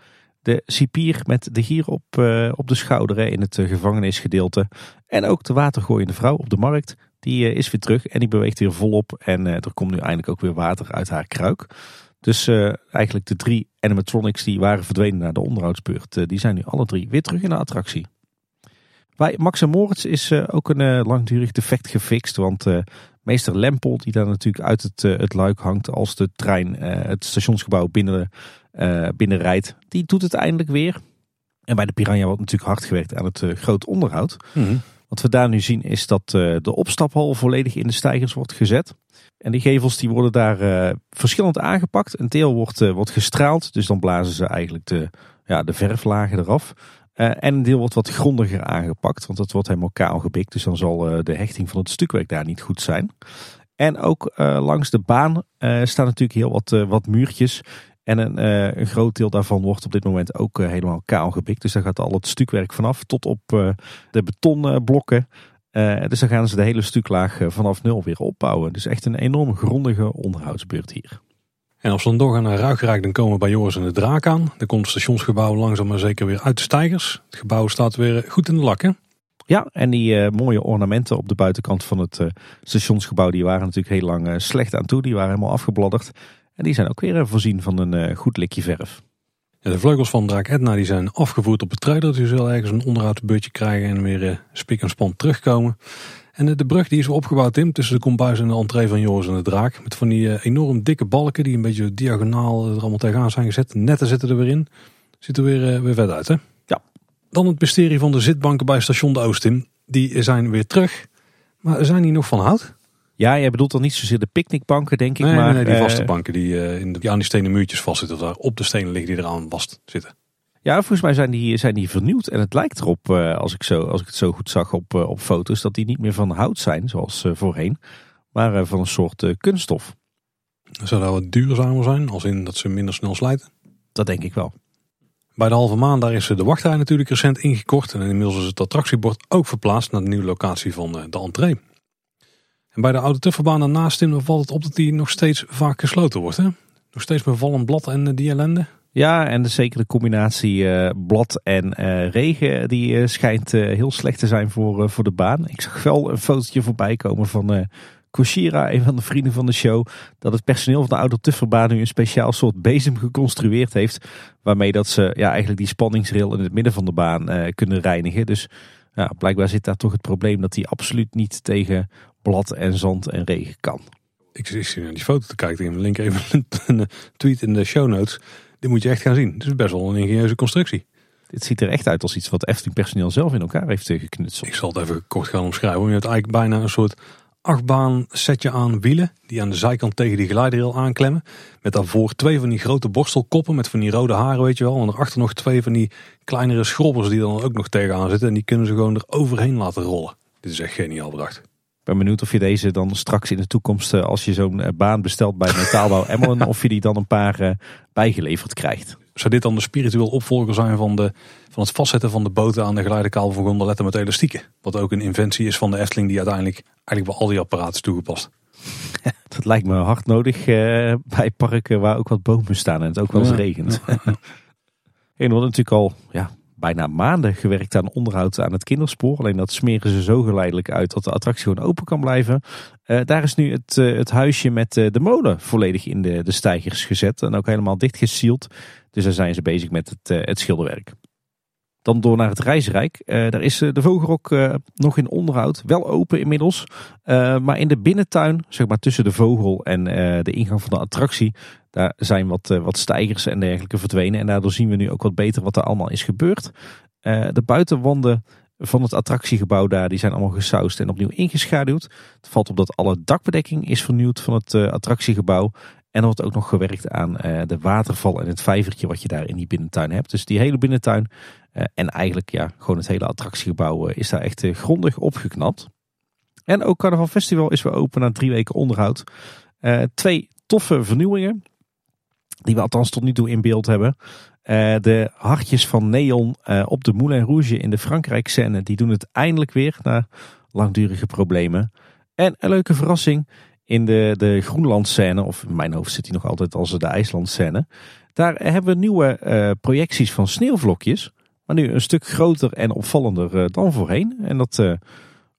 De cipier met de gier op, eh, op de schouder hè, in het eh, gevangenisgedeelte. En ook de watergooiende vrouw op de markt. Die eh, is weer terug en die beweegt weer volop. En er komt nu eindelijk ook weer water uit haar kruik. Dus eigenlijk de drie animatronics die waren verdwenen naar de onderhoudsbeurt. die zijn nu alle drie weer terug in de attractie. Bij Max en Moritz is ook een langdurig defect gefixt. Want meester Lempel, die daar natuurlijk uit het, het luik hangt als de trein het stationsgebouw binnen, eh binnen rijdt, die doet het eindelijk weer. En bij de Piranha wordt natuurlijk hard gewerkt aan het eh, groot onderhoud. Mhm. Wat we daar nu zien is dat eh, de opstaphal volledig in de stijgers wordt gezet. En die gevels die worden daar verschillend aangepakt. Een deel wordt, wordt gestraald, dus dan blazen ze eigenlijk de, ja, de verflagen eraf. En een deel wordt wat grondiger aangepakt, want het wordt helemaal kaal gebikt. Dus dan zal de hechting van het stukwerk daar niet goed zijn. En ook langs de baan staan natuurlijk heel wat, wat muurtjes. En een, eh, een groot deel daarvan wordt op dit moment ook eh, helemaal kaal gebikt. Dus daar gaat al het stukwerk vanaf tot op eh, de betonblokken. Dus dan gaan ze de hele stuklaag vanaf nul weer opbouwen. Dus echt een enorm grondige onderhoudsbeurt hier. En als we dan doorgaan naar Ruigrijk, dan komen we bij Joris en de Draak aan. Dan komt het stationsgebouw langzaam maar zeker weer uit de stijgers. Het gebouw staat weer goed in de lak, hè? Ja, en die mooie ornamenten op de buitenkant van het stationsgebouw, die waren natuurlijk heel lang slecht aan toe. Die waren helemaal afgebladderd. En die zijn ook weer eh, voorzien van een eh, goed likje verf. Ja, de vleugels van Draak Edna die zijn afgevoerd op het trailer. Dus je zal ergens een onderhoudsbeurtje krijgen en weer eh, spik en span terugkomen. En de brug die is weer opgebouwd, Tim, tussen de kombuis en de entree van Joris en de Draak. Met van die enorm dikke balken die een beetje diagonaal er allemaal tegenaan zijn gezet. Netten zitten er weer in. Ziet er weer, weer vet uit, hè? Ja. Dan het mysterie van de zitbanken bij station de Oost, Tim. Die zijn weer terug. Maar zijn die nog van hout? Ja, jij bedoelt dan niet zozeer de picknickbanken, denk ik. Nee, maar, nee, die eh, vaste banken die, eh, in de, die aan die stenen muurtjes vastzitten. Of daar op de stenen liggen die eraan vast zitten. Ja, volgens mij zijn die, zijn die vernieuwd. En het lijkt erop, eh, als, ik zo, als ik het zo goed zag op, op foto's, dat die niet meer van hout zijn, zoals voorheen. Maar van een soort kunststof. Zou dat wat duurzamer zijn? Als in dat ze minder snel slijten? Dat denk ik wel. Bij de halve maan daar is de wachtrij natuurlijk recent ingekort. En inmiddels is het attractiebord ook verplaatst naar de nieuwe locatie van de entree. Bij de oude tufferbaan daarnaast Tim, valt het op dat die nog steeds vaak gesloten wordt. Hè? Nog steeds met vallend blad en eh, die ellende. Ja, en de, zeker de combinatie eh, blad en eh, regen, die schijnt heel slecht te zijn voor, voor de baan. Ik zag wel een fotootje voorbij komen van Koshira, een van de vrienden van de show, dat het personeel van de oude tufferbaan nu een speciaal soort bezem geconstrueerd heeft. Waarmee dat ze ja, eigenlijk die spanningsrail in het midden van de baan kunnen reinigen. Dus ja, blijkbaar zit daar toch het probleem dat die absoluut niet tegen blad en zand en regen kan. Ik zit naar die foto te kijken. Ik link even *laughs* een, tweet in de show notes. Die moet je echt gaan zien. Het is best wel een ingenieuze constructie. Dit ziet er echt uit als iets wat Efteling personeel zelf in elkaar heeft eh, geknutseld. Ik zal het even kort gaan omschrijven. Je hebt eigenlijk bijna een soort achtbaan setje aan wielen. Die aan de zijkant tegen die glijdrail aanklemmen. Met daarvoor twee van die grote borstelkoppen met van die rode haren weet je wel. En daarachter nog twee van die kleinere schrobbers die dan ook nog tegenaan zitten. En die kunnen ze gewoon er overheen laten rollen. Dit is echt geniaal bedacht. Ben benieuwd of je deze dan straks in de toekomst, eh, als je zo'n eh, baan bestelt bij Metaalbouw *laughs* Emmelen, of je die dan een paar eh, bijgeleverd krijgt. Zou dit dan de spiritueel opvolger zijn van, de, van het vastzetten van de boten aan de geleidekabel van gondoletten met elastieken? Wat ook een inventie is van de Efteling die uiteindelijk eigenlijk bij al die apparaten is toegepast. *laughs* Dat lijkt me hard nodig bij parken waar ook wat bomen staan en het ook wel eens regent. *laughs* En we hadden natuurlijk al ja, bijna maanden gewerkt aan onderhoud aan het kinderspoor. Alleen dat smeren ze zo geleidelijk uit dat de attractie gewoon open kan blijven. Uh, daar is nu het, uh, het huisje met uh, de molen volledig in de, de stijgers gezet. En ook helemaal dichtgesield. Dus daar zijn ze bezig met het, het schilderwerk. Dan door naar het Reisrijk. daar is de Vogelrok nog in onderhoud. Wel open inmiddels. maar in de binnentuin, zeg maar tussen de vogel en de ingang van de attractie. Daar zijn wat, uh, wat stijgers en dergelijke verdwenen. En daardoor zien we nu ook wat beter wat er allemaal is gebeurd. Uh, de buitenwanden van het attractiegebouw daar, die zijn allemaal gesausd en opnieuw ingeschaduwd. Het valt op dat alle dakbedekking is vernieuwd van het uh, attractiegebouw. En er wordt ook nog gewerkt aan de waterval en het vijvertje wat je daar in die binnentuin hebt. Dus die hele binnentuin en eigenlijk ja, gewoon het hele attractiegebouw is daar echt grondig opgeknapt. En ook Carnaval Festival is weer open na drie weken onderhoud. twee toffe vernieuwingen. Die we althans tot nu toe in beeld hebben. Uh, de hartjes van neon uh, op de Moulin Rouge in de Frankrijk scène. Die doen het eindelijk weer na langdurige problemen. En een leuke verrassing in de, de Groenland scène. Of in mijn hoofd zit hij nog altijd als de IJsland scène. Daar hebben we nieuwe uh, projecties van sneeuwvlokjes. Maar nu een stuk groter en opvallender dan voorheen. En dat, en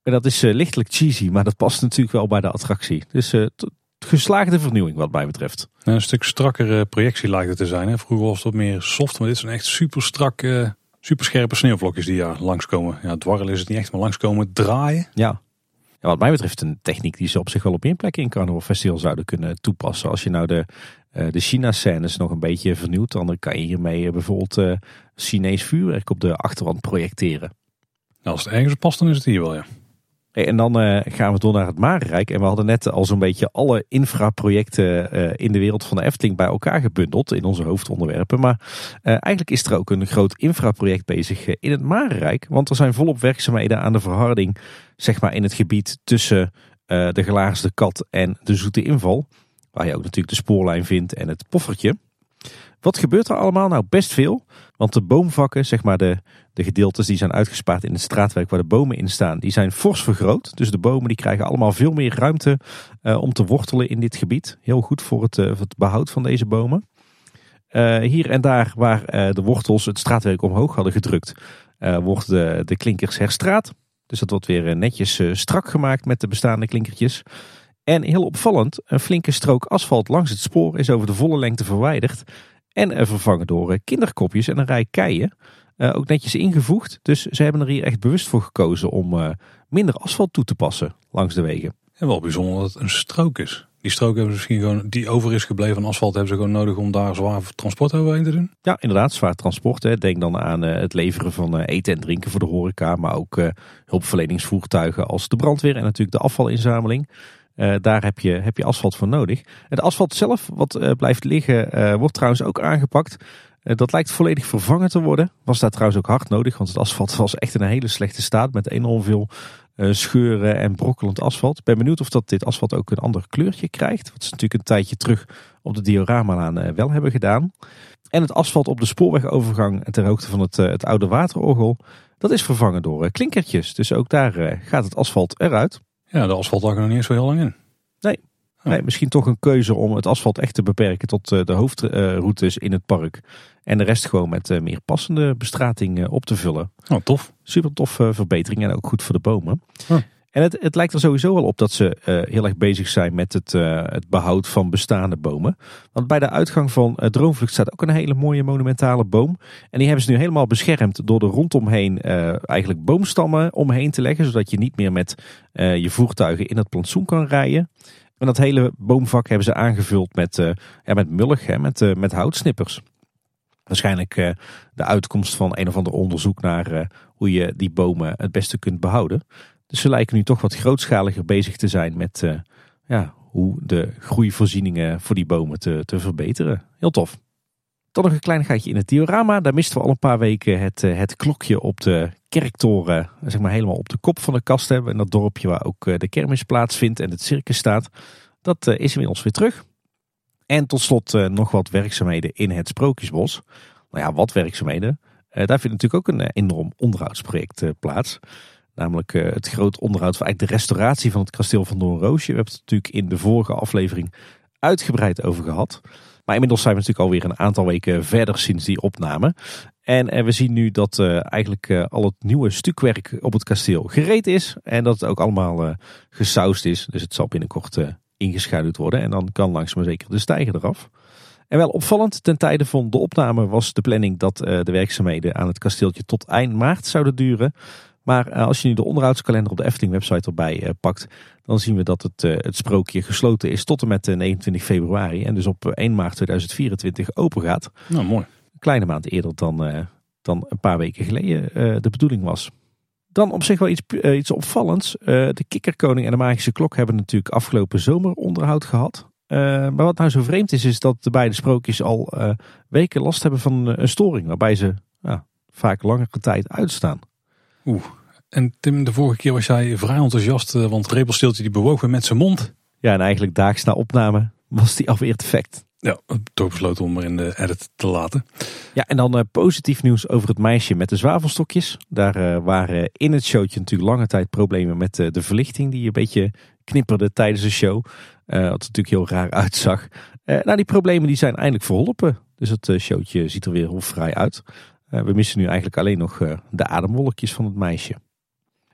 dat is lichtelijk cheesy. Maar dat past natuurlijk wel bij de attractie. Dus geslaagde vernieuwing wat mij betreft. Een stuk strakkere projectie lijkt het te zijn. Hè? Vroeger was het wat meer soft, maar dit zijn echt super strak, uh, super scherpe sneeuwvlokjes die ja, langskomen. Ja, dwarrelen is het niet echt, maar langskomen draaien. Ja. ja. Wat mij betreft een techniek die ze op zich wel op meer plekken in Carnival Festival zouden kunnen toepassen. Als je nou de, uh, de China-scènes nog een beetje vernieuwt, dan kan je hiermee bijvoorbeeld uh, Chinees vuurwerk op de achterwand projecteren. Nou, als het ergens past, dan is het hier wel, ja. En dan uh, gaan we door naar het Marenrijk. En we hadden net al zo'n beetje alle infraprojecten uh, in de wereld van de Efteling bij elkaar gebundeld in onze hoofdonderwerpen. Maar uh, eigenlijk is er ook een groot infraproject bezig in het Marenrijk. Want er zijn volop werkzaamheden aan de verharding, zeg maar in het gebied tussen de Gelaagste Kat en de Zoete Inval. Waar je ook natuurlijk de spoorlijn vindt en het poffertje. Wat gebeurt er allemaal? Nou, best veel. Want de boomvakken, zeg maar de, de gedeeltes die zijn uitgespaard in het straatwerk waar de bomen in staan, die zijn fors vergroot. Dus de bomen die krijgen allemaal veel meer ruimte uh, om te wortelen in dit gebied. Heel goed voor het, voor het behoud van deze bomen. Uh, hier en daar waar de wortels het straatwerk omhoog hadden gedrukt, wordt de, de klinkers herstraat. Dus dat wordt weer netjes strak gemaakt met de bestaande klinkertjes. En heel opvallend, een flinke strook asfalt langs het spoor is over de volle lengte verwijderd. En vervangen door eh, kinderkopjes en een rij keien. Uh, ook netjes ingevoegd. Dus ze hebben er hier echt bewust voor gekozen om uh, minder asfalt toe te passen langs de wegen. En wel bijzonder dat het een strook is. Die strook hebben ze misschien gewoon, die over is gebleven van asfalt, hebben ze gewoon nodig om daar zwaar transport overheen te doen? Ja, inderdaad, zwaar transport. Hè. Denk dan aan uh, het leveren van eten en drinken voor de horeca, maar ook hulpverleningsvoertuigen als de brandweer en natuurlijk de afvalinzameling. Uh, daar heb je, heb je asfalt voor nodig. Het asfalt zelf, wat uh, blijft liggen, uh, wordt trouwens ook aangepakt. dat lijkt volledig vervangen te worden. Was daar trouwens ook hard nodig, want het asfalt was echt in een hele slechte staat. Met enorm veel scheuren en brokkelend asfalt. Ik ben benieuwd of dat dit asfalt ook een ander kleurtje krijgt. Wat ze natuurlijk een tijdje terug op de dioramalaan wel hebben gedaan. En het asfalt op de spoorwegovergang ter hoogte van het, het oude waterorgel. Dat is vervangen door klinkertjes. Dus ook daar gaat het asfalt eruit. Ja, de asfalt lag er nog niet eens zo heel lang in. Nee. Oh. nee. misschien toch een keuze om het asfalt echt te beperken tot eh, de hoofdroutes in het park. En de rest gewoon met eh, meer passende bestrating op te vullen. Oh, tof. Super tof verbetering en ook goed voor de bomen. Oh. En het, het lijkt er sowieso wel op dat ze uh, heel erg bezig zijn met het, uh, het behoud van bestaande bomen. Want bij de uitgang van uh, Droomvlucht staat ook een hele mooie monumentale boom. En die hebben ze nu helemaal beschermd door er rondomheen eigenlijk boomstammen omheen te leggen. Zodat je niet meer met je voertuigen in het plantsoen kan rijden. En dat hele boomvak hebben ze aangevuld met, ja, met mullig, hè, met, met houtsnippers. Waarschijnlijk de uitkomst van een of ander onderzoek naar hoe je die bomen het beste kunt behouden. Dus ze lijken nu toch wat grootschaliger bezig te zijn met uh, ja, hoe de groeivoorzieningen voor die bomen te, te verbeteren. Heel tof. Dan nog een kleinigheidje in het diorama. Daar misten we al een paar weken het, eh, het klokje op de kerktoren zeg maar, helemaal op de kop van de kast hebben. En dat dorpje waar ook de kermis plaatsvindt en het circus staat. Dat is inmiddels weer terug. En tot slot nog wat werkzaamheden in het Sprookjesbos. Nou ja, wat werkzaamheden. daar vindt natuurlijk ook een enorm onderhoudsproject plaats. Namelijk het groot onderhoud van eigenlijk de restauratie van het kasteel van Doornroosje. We hebben het natuurlijk in de vorige aflevering uitgebreid over gehad. Maar inmiddels zijn we natuurlijk alweer een aantal weken verder sinds die opname. En, en we zien nu dat uh, eigenlijk al het nieuwe stukwerk op het kasteel gereed is. En dat het ook allemaal gesausd is. Dus het zal binnenkort ingeschaduwd worden. En dan kan langzaam zeker de stijger eraf. En wel opvallend, ten tijde van de opname was de planning dat de werkzaamheden aan het kasteeltje tot eind maart zouden duren. Maar als je nu de onderhoudskalender op de Efteling website erbij pakt, dan zien we dat het, het sprookje gesloten is tot en met 29 februari. En dus op 1 maart 2024 open gaat. Nou, mooi kleine maand eerder dan, dan een paar weken geleden de bedoeling was. Dan op zich wel iets, iets opvallends. de Kikkerkoning en de Magische Klok hebben natuurlijk afgelopen zomer onderhoud gehad. maar wat nou zo vreemd is, is dat de beide sprookjes al weken last hebben van een storing. Waarbij ze vaak langere tijd uitstaan. Oeh, en Tim, de vorige keer was jij vrij enthousiast, want het repelsteeltje die bewoog weer met zijn mond. Ja, en eigenlijk daags na opname was die alweer defect. Ja, toch besloten om er in de edit te laten. Ja, en dan uh, positief nieuws over het meisje met de zwavelstokjes. Daar uh, waren in het showtje natuurlijk lange tijd problemen met uh, de verlichting die een beetje knipperde tijdens de show. wat er natuurlijk heel raar uitzag. nou, die problemen die zijn eindelijk verholpen. Dus het showtje ziet er weer heel vrij uit. we missen nu eigenlijk alleen nog de ademwolkjes van het meisje.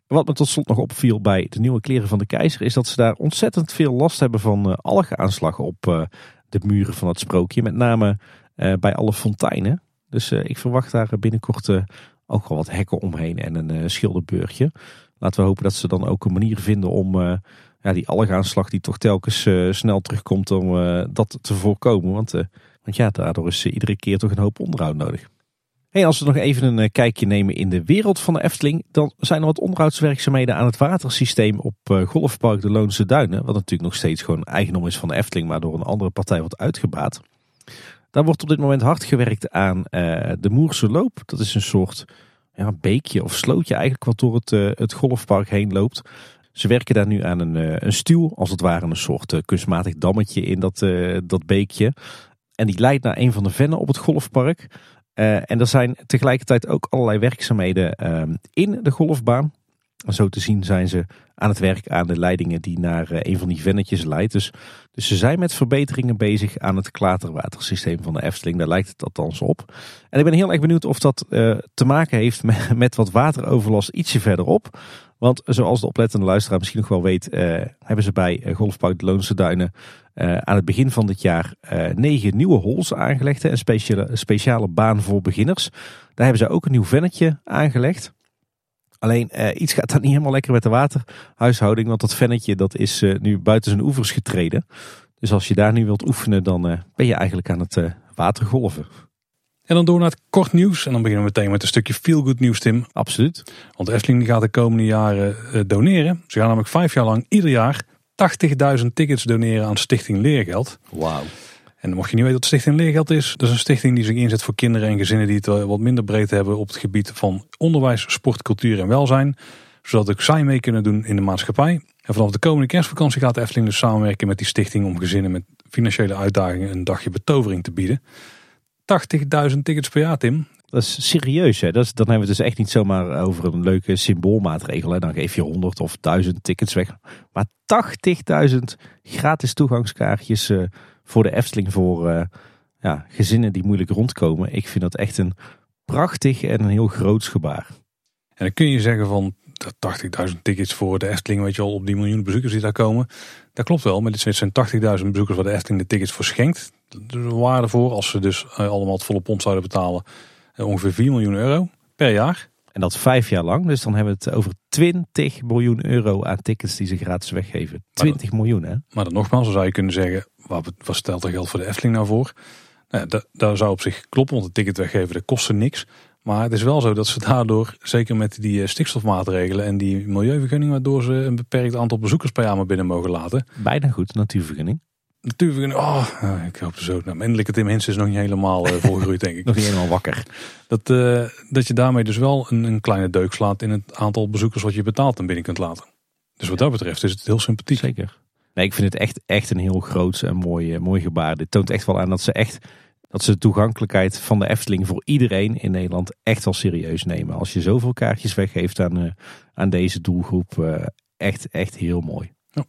Wat me tot slot nog opviel bij de nieuwe kleren van de keizer is dat ze daar ontzettend veel last hebben van algeaanslag op de muren van het sprookje. Met name uh, bij alle fonteinen. Dus uh, ik verwacht daar binnenkort uh, ook wel wat hekken omheen en een schilderbeurtje. Laten we hopen dat ze dan ook een manier vinden om ja, die algaanslag die toch telkens snel terugkomt om dat te voorkomen. Want, want ja, daardoor is iedere keer toch een hoop onderhoud nodig. Hey, als we nog even een kijkje nemen in de wereld van de Efteling, dan zijn er wat onderhoudswerkzaamheden aan het watersysteem op Golfpark de Loonse Duinen. Wat natuurlijk nog steeds gewoon eigendom is van de Efteling, maar door een andere partij wordt uitgebaat. Daar wordt op dit moment hard gewerkt aan uh, de Moerse Loop. Dat is een soort ja, beekje of slootje eigenlijk wat door het, het golfpark heen loopt. Ze werken daar nu aan een, een stuw, als het ware een soort kunstmatig dammetje in dat, dat beekje. En die leidt naar een van de vennen op het golfpark. Uh, en er zijn tegelijkertijd ook allerlei werkzaamheden uh, in de golfbaan. Zo te zien zijn ze aan het werk aan de leidingen die naar uh, een van die vennetjes leidt. Dus, dus ze zijn met verbeteringen bezig aan het klaterwatersysteem van de Efteling. Daar lijkt het althans op. En ik ben heel erg benieuwd of dat te maken heeft *laughs* met, wat wateroverlast ietsje verderop. Want zoals de oplettende luisteraar misschien nog wel weet, hebben ze bij Golfpark de Loonse Duinen aan het begin van dit jaar negen nieuwe holes aangelegd. Een speciale, speciale baan voor beginners. Daar hebben ze ook een nieuw vennetje aangelegd. Alleen uh, iets gaat dan niet helemaal lekker met de waterhuishouding. Want dat vennetje dat is nu buiten zijn oevers getreden. Dus als je daar nu wilt oefenen, dan ben je eigenlijk aan het watergolven. En dan door naar het kort nieuws. En dan beginnen we meteen met een stukje feel good nieuws, Tim. Absoluut. Want Efteling gaat de komende jaren doneren. Ze gaan namelijk vijf jaar lang ieder jaar 80.000 tickets doneren aan Stichting Leergeld. Wauw. En mocht je niet weten wat Stichting Leergeld is, dat is een stichting die zich inzet voor kinderen en gezinnen die het wat minder breed hebben op het gebied van onderwijs, sport, cultuur en welzijn. Zodat ook zij mee kunnen doen in de maatschappij. En vanaf de komende kerstvakantie gaat de Efteling dus samenwerken met die stichting om gezinnen met financiële uitdagingen een dagje betovering te bieden. 80.000 tickets per jaar, Tim. Dat is serieus. Hè? Dat is, dan hebben we dus echt niet zomaar over een leuke symboolmaatregel. Hè? Dan geef je 100 of 1000 tickets weg. Maar 80.000 gratis toegangskaartjes uh, voor de Efteling voor uh, ja, gezinnen die moeilijk rondkomen. Ik vind dat echt een prachtig en een heel groot gebaar. En dan kun je zeggen van 80.000 tickets voor de Efteling, weet je al, op die miljoen bezoekers die daar komen. Dat klopt wel, maar dit zijn 80.000 bezoekers waar de Efteling de tickets voor schenkt. Een waarde voor als ze dus eh, allemaal het volle pond zouden betalen eh, ongeveer 4 miljoen euro per jaar. En dat vijf jaar lang. Dus dan hebben we het over 20 miljoen euro aan tickets die ze gratis weggeven. 20 miljoen hè. Maar dan nogmaals, dan zou je kunnen zeggen, wat, wat stelt er geld voor de Efteling nou voor? Nou, dat, dat zou op zich kloppen, want het ticket weggeven dat kostte niks. Maar het is wel zo dat ze daardoor, zeker met die eh, stikstofmaatregelen en die milieuvergunning, waardoor ze een beperkt aantal bezoekers per jaar maar binnen mogen laten. Bijna goed, natuurvergunning. Natuurlijk, oh, ik hoop zo. Nou, eindelijk Tim Hens is nog niet helemaal uh, volgegroeid, denk ik. *laughs* nog niet helemaal wakker. Dat, uh, dat je daarmee dus wel een, een, kleine deuk slaat in het aantal bezoekers wat je betaalt en binnen kunt laten. Dus wat dat betreft is het heel sympathiek. Zeker. Nee, ik vind het echt, echt een heel groot en mooi, mooi gebaar. Dit toont echt wel aan dat ze echt dat ze de toegankelijkheid van de Efteling voor iedereen in Nederland echt wel serieus nemen. Als je zoveel kaartjes weggeeft aan, uh, aan deze doelgroep, echt, echt heel mooi. Ja.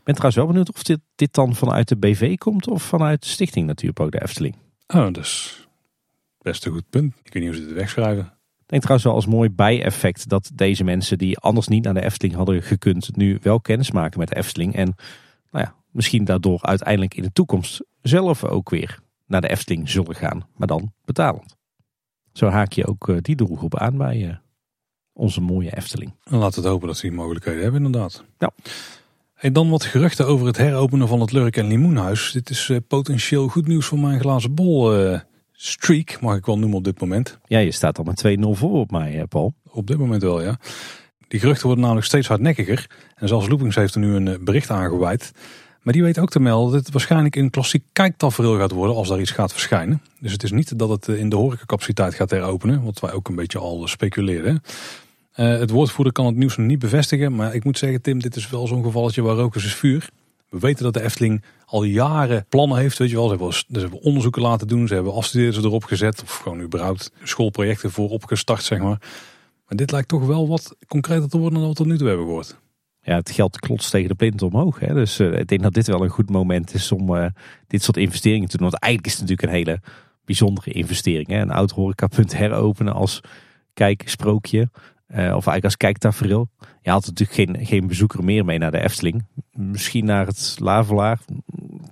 Ik ben trouwens wel benieuwd of dit, dit dan vanuit de BV komt of vanuit de stichting natuurlijk ook de Efteling. Oh, dat is best een goed punt. Ik weet niet hoe ze dit wegschrijven. Ik denk trouwens wel als mooi bijeffect dat deze mensen die anders niet naar de Efteling hadden gekund, nu wel kennis maken met de Efteling. En nou ja, misschien daardoor uiteindelijk in de toekomst zelf ook weer naar de Efteling zullen gaan, maar dan betalend. Zo haak je ook eh, die doelgroep aan bij eh, onze mooie Efteling. En laten we hopen dat ze die mogelijkheden hebben inderdaad. Ja. En dan wat geruchten over het heropenen van het Lurk en Limoenhuis. Dit is uh, potentieel goed nieuws voor mijn glazen bol uh, streak, mag ik wel noemen op dit moment. Ja, je staat al met 2-0 voor op mij, Paul. Op dit moment wel, ja. Die geruchten worden namelijk steeds hardnekkiger. En zelfs Loopings heeft er nu een bericht aangeweid. Maar die weet ook te melden dat het waarschijnlijk een klassiek kijktafereel gaat worden als daar iets gaat verschijnen. Dus het is niet dat het in de horecacapaciteit gaat heropenen, wat wij ook een beetje al speculeerden. Uh, het woordvoerder kan het nieuws nog niet bevestigen, maar ik moet zeggen Tim, dit is wel zo'n gevalletje waar roken is vuur. We weten dat de Efteling al jaren plannen heeft, weet je wel. Ze hebben, onderzoeken laten doen, ze hebben afstudeerders erop gezet of gewoon überhaupt schoolprojecten voor opgestart, zeg maar. Maar dit lijkt toch wel wat concreter te worden dan we tot nu toe hebben gehoord ja, het geld klotst tegen de plint omhoog. Hè? Dus uh, ik denk dat dit wel een goed moment is om uh, dit soort investeringen te doen. Want eigenlijk is het natuurlijk een hele bijzondere investering. Hè? Een oud horecapunt heropenen als kijksprookje. Uh, of eigenlijk als kijktafereel. Je haalt natuurlijk geen, geen bezoeker meer mee naar de Efteling. Misschien naar het Lavelaar.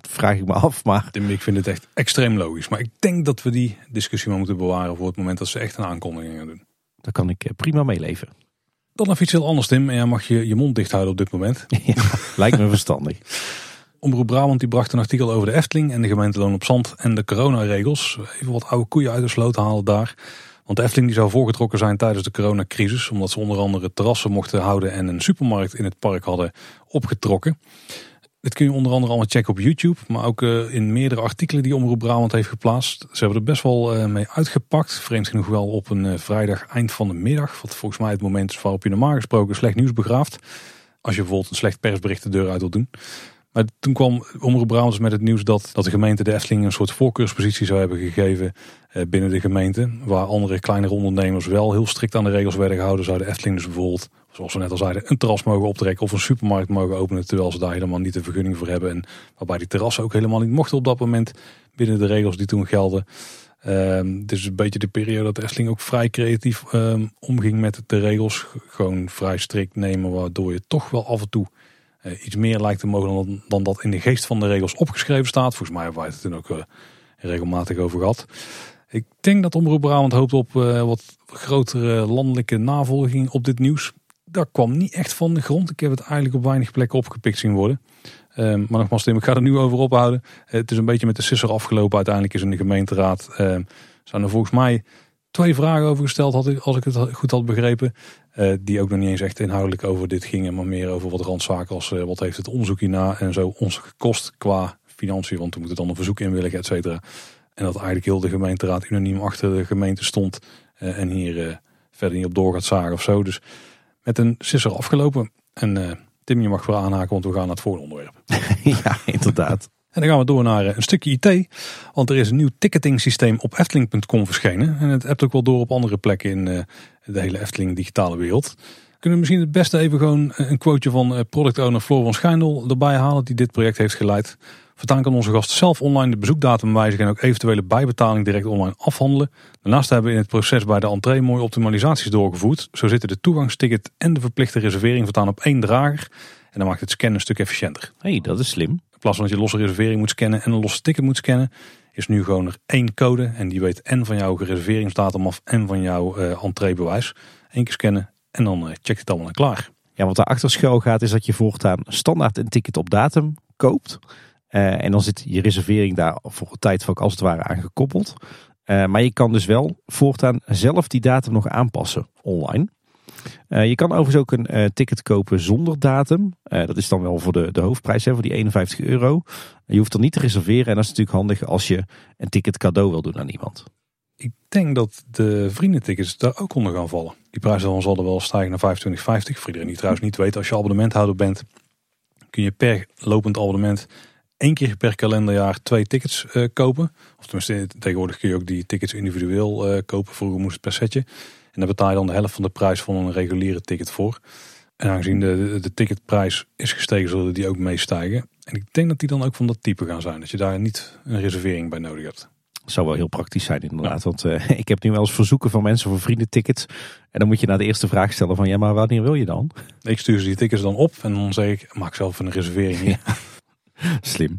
Vraag ik me af. Maar... Ik vind het echt extreem logisch. Maar ik denk dat we die discussie maar moeten bewaren voor het moment dat ze echt een aankondiging gaan doen. Daar kan ik prima meeleven. Dan even iets heel anders, Tim. En jij mag je je mond dicht houden op dit moment. *laughs* Ja, lijkt me verstandig. *laughs* Omroep Brabant die bracht een artikel over de Efteling en de gemeente Loon op Zand en de coronaregels. Even wat oude koeien uit de sloot halen daar. Want de Efteling die zou voorgetrokken zijn tijdens de coronacrisis. Omdat ze onder andere terrassen mochten houden en een supermarkt in het park hadden opgetrokken. Dit kun je onder andere allemaal checken op YouTube, maar ook uh, in meerdere artikelen die Omroep Brabant heeft geplaatst. Ze hebben er best wel uh, mee uitgepakt. Vreemd genoeg wel op een uh, vrijdag eind van de middag. Wat volgens mij het moment is waarop je normaal gesproken slecht nieuws begraaft. Als je bijvoorbeeld een slecht persbericht de deur uit wilt doen. Toen kwam Omroep Brabant met het nieuws dat, dat de gemeente de Efteling een soort voorkeurspositie zou hebben gegeven binnen de gemeente. Waar andere kleinere ondernemers wel heel strikt aan de regels werden gehouden, zou de Efteling dus bijvoorbeeld zoals we net al zeiden, een terras mogen optrekken of een supermarkt mogen openen. Terwijl ze daar helemaal niet de vergunning voor hebben. En waarbij die terrassen ook helemaal niet mochten op dat moment binnen de regels die toen gelden. Um, is een beetje de periode dat de Efteling ook vrij creatief um, omging met de regels. Gewoon vrij strikt nemen, waardoor je toch wel af en toe iets meer lijkt te mogen dan, dan, dat in de geest van de regels opgeschreven staat. Volgens mij hebben wij het toen ook uh, regelmatig over gehad. Ik denk dat Omroep Brabant hoopt op uh, wat grotere landelijke navolging op dit nieuws dat kwam niet echt van de grond. Ik heb het eigenlijk op weinig plekken opgepikt zien worden. Um, maar nogmaals, Tim, ik ga er nu over ophouden. het is een beetje met de sisser afgelopen. Uiteindelijk is in de gemeenteraad. Um, zijn er volgens mij twee vragen over gesteld, had ik, als ik het goed had begrepen. Uh, die ook nog niet eens echt inhoudelijk over dit gingen, maar meer over wat randzaken als uh, wat heeft het onderzoek hierna en zo ons gekost qua financiën. Want we moeten dan een verzoek inwilligen, et cetera. En dat eigenlijk heel de gemeenteraad unaniem achter de gemeente stond. Uh, en hier verder niet op door gaat zagen of zo. Dus met een sisser afgelopen. En Tim, je mag weer aanhaken, want we gaan naar het volgende onderwerp. *laughs* ja, inderdaad. En dan gaan we door naar eh, een stukje IT. Want er is een nieuw ticketing systeem op Efteling.com verschenen. En het hebt ook wel door op andere plekken in uh, de hele Efteling digitale wereld. Kunnen we misschien het beste even gewoon een quoteje van product owner Floor van Schijndel erbij halen. Die dit project heeft geleid. Voortaan kan onze gast zelf online de bezoekdatum wijzigen en ook eventuele bijbetaling direct online afhandelen. Daarnaast hebben we in het proces bij de entree mooie optimalisaties doorgevoerd. Zo zitten de toegangsticket en de verplichte reservering voortaan op één drager. En dan maakt het scannen een stuk efficiënter. hey, dat is slim. In plaats van dat je losse reservering moet scannen en een losse ticket moet scannen, is nu gewoon er één code. En die weet en van jouw reserveringsdatum af en van jouw uh, entreebewijs. Eén keer scannen en dan uh, checkt het allemaal klaar. Ja, wat daarachter schuil gaat is dat je voortaan standaard een ticket op datum koopt. Uh, en dan zit je reservering daar voor een tijdvak als het ware aan gekoppeld. Maar je kan dus wel voortaan zelf die datum nog aanpassen online. Je kan overigens ook een ticket kopen zonder datum. dat is dan wel voor de, de hoofdprijs, hè, voor die 51 euro. Je hoeft dan niet te reserveren en dat is natuurlijk handig als je een ticket cadeau wil doen aan iemand. Ik denk dat de vriendentickets daar ook onder gaan vallen. Die prijzen zal er wel stijgen naar 25,50. Voor iedereen die trouwens niet weet, als je abonnementhouder bent, kun je per lopend abonnement één keer per kalenderjaar twee tickets kopen. Of tenminste, tegenwoordig kun je ook die tickets individueel kopen. Vroeger moest het per setje. En daar betaal je dan de helft van de prijs van een reguliere ticket voor. En aangezien de, de, ticketprijs is gestegen, zullen die ook meestijgen. En ik denk dat die dan ook van dat type gaan zijn. Dat je daar niet een reservering bij nodig hebt. Dat zou wel heel praktisch zijn inderdaad. Want uh, *laughs* ik heb nu wel eens verzoeken van mensen voor vriendentickets. En dan moet je naar de eerste vraag stellen van ja, maar wanneer wil je dan? Ik stuur ze die tickets dan op en dan zeg ik maak zelf een reservering. Ja. *laughs* Slim.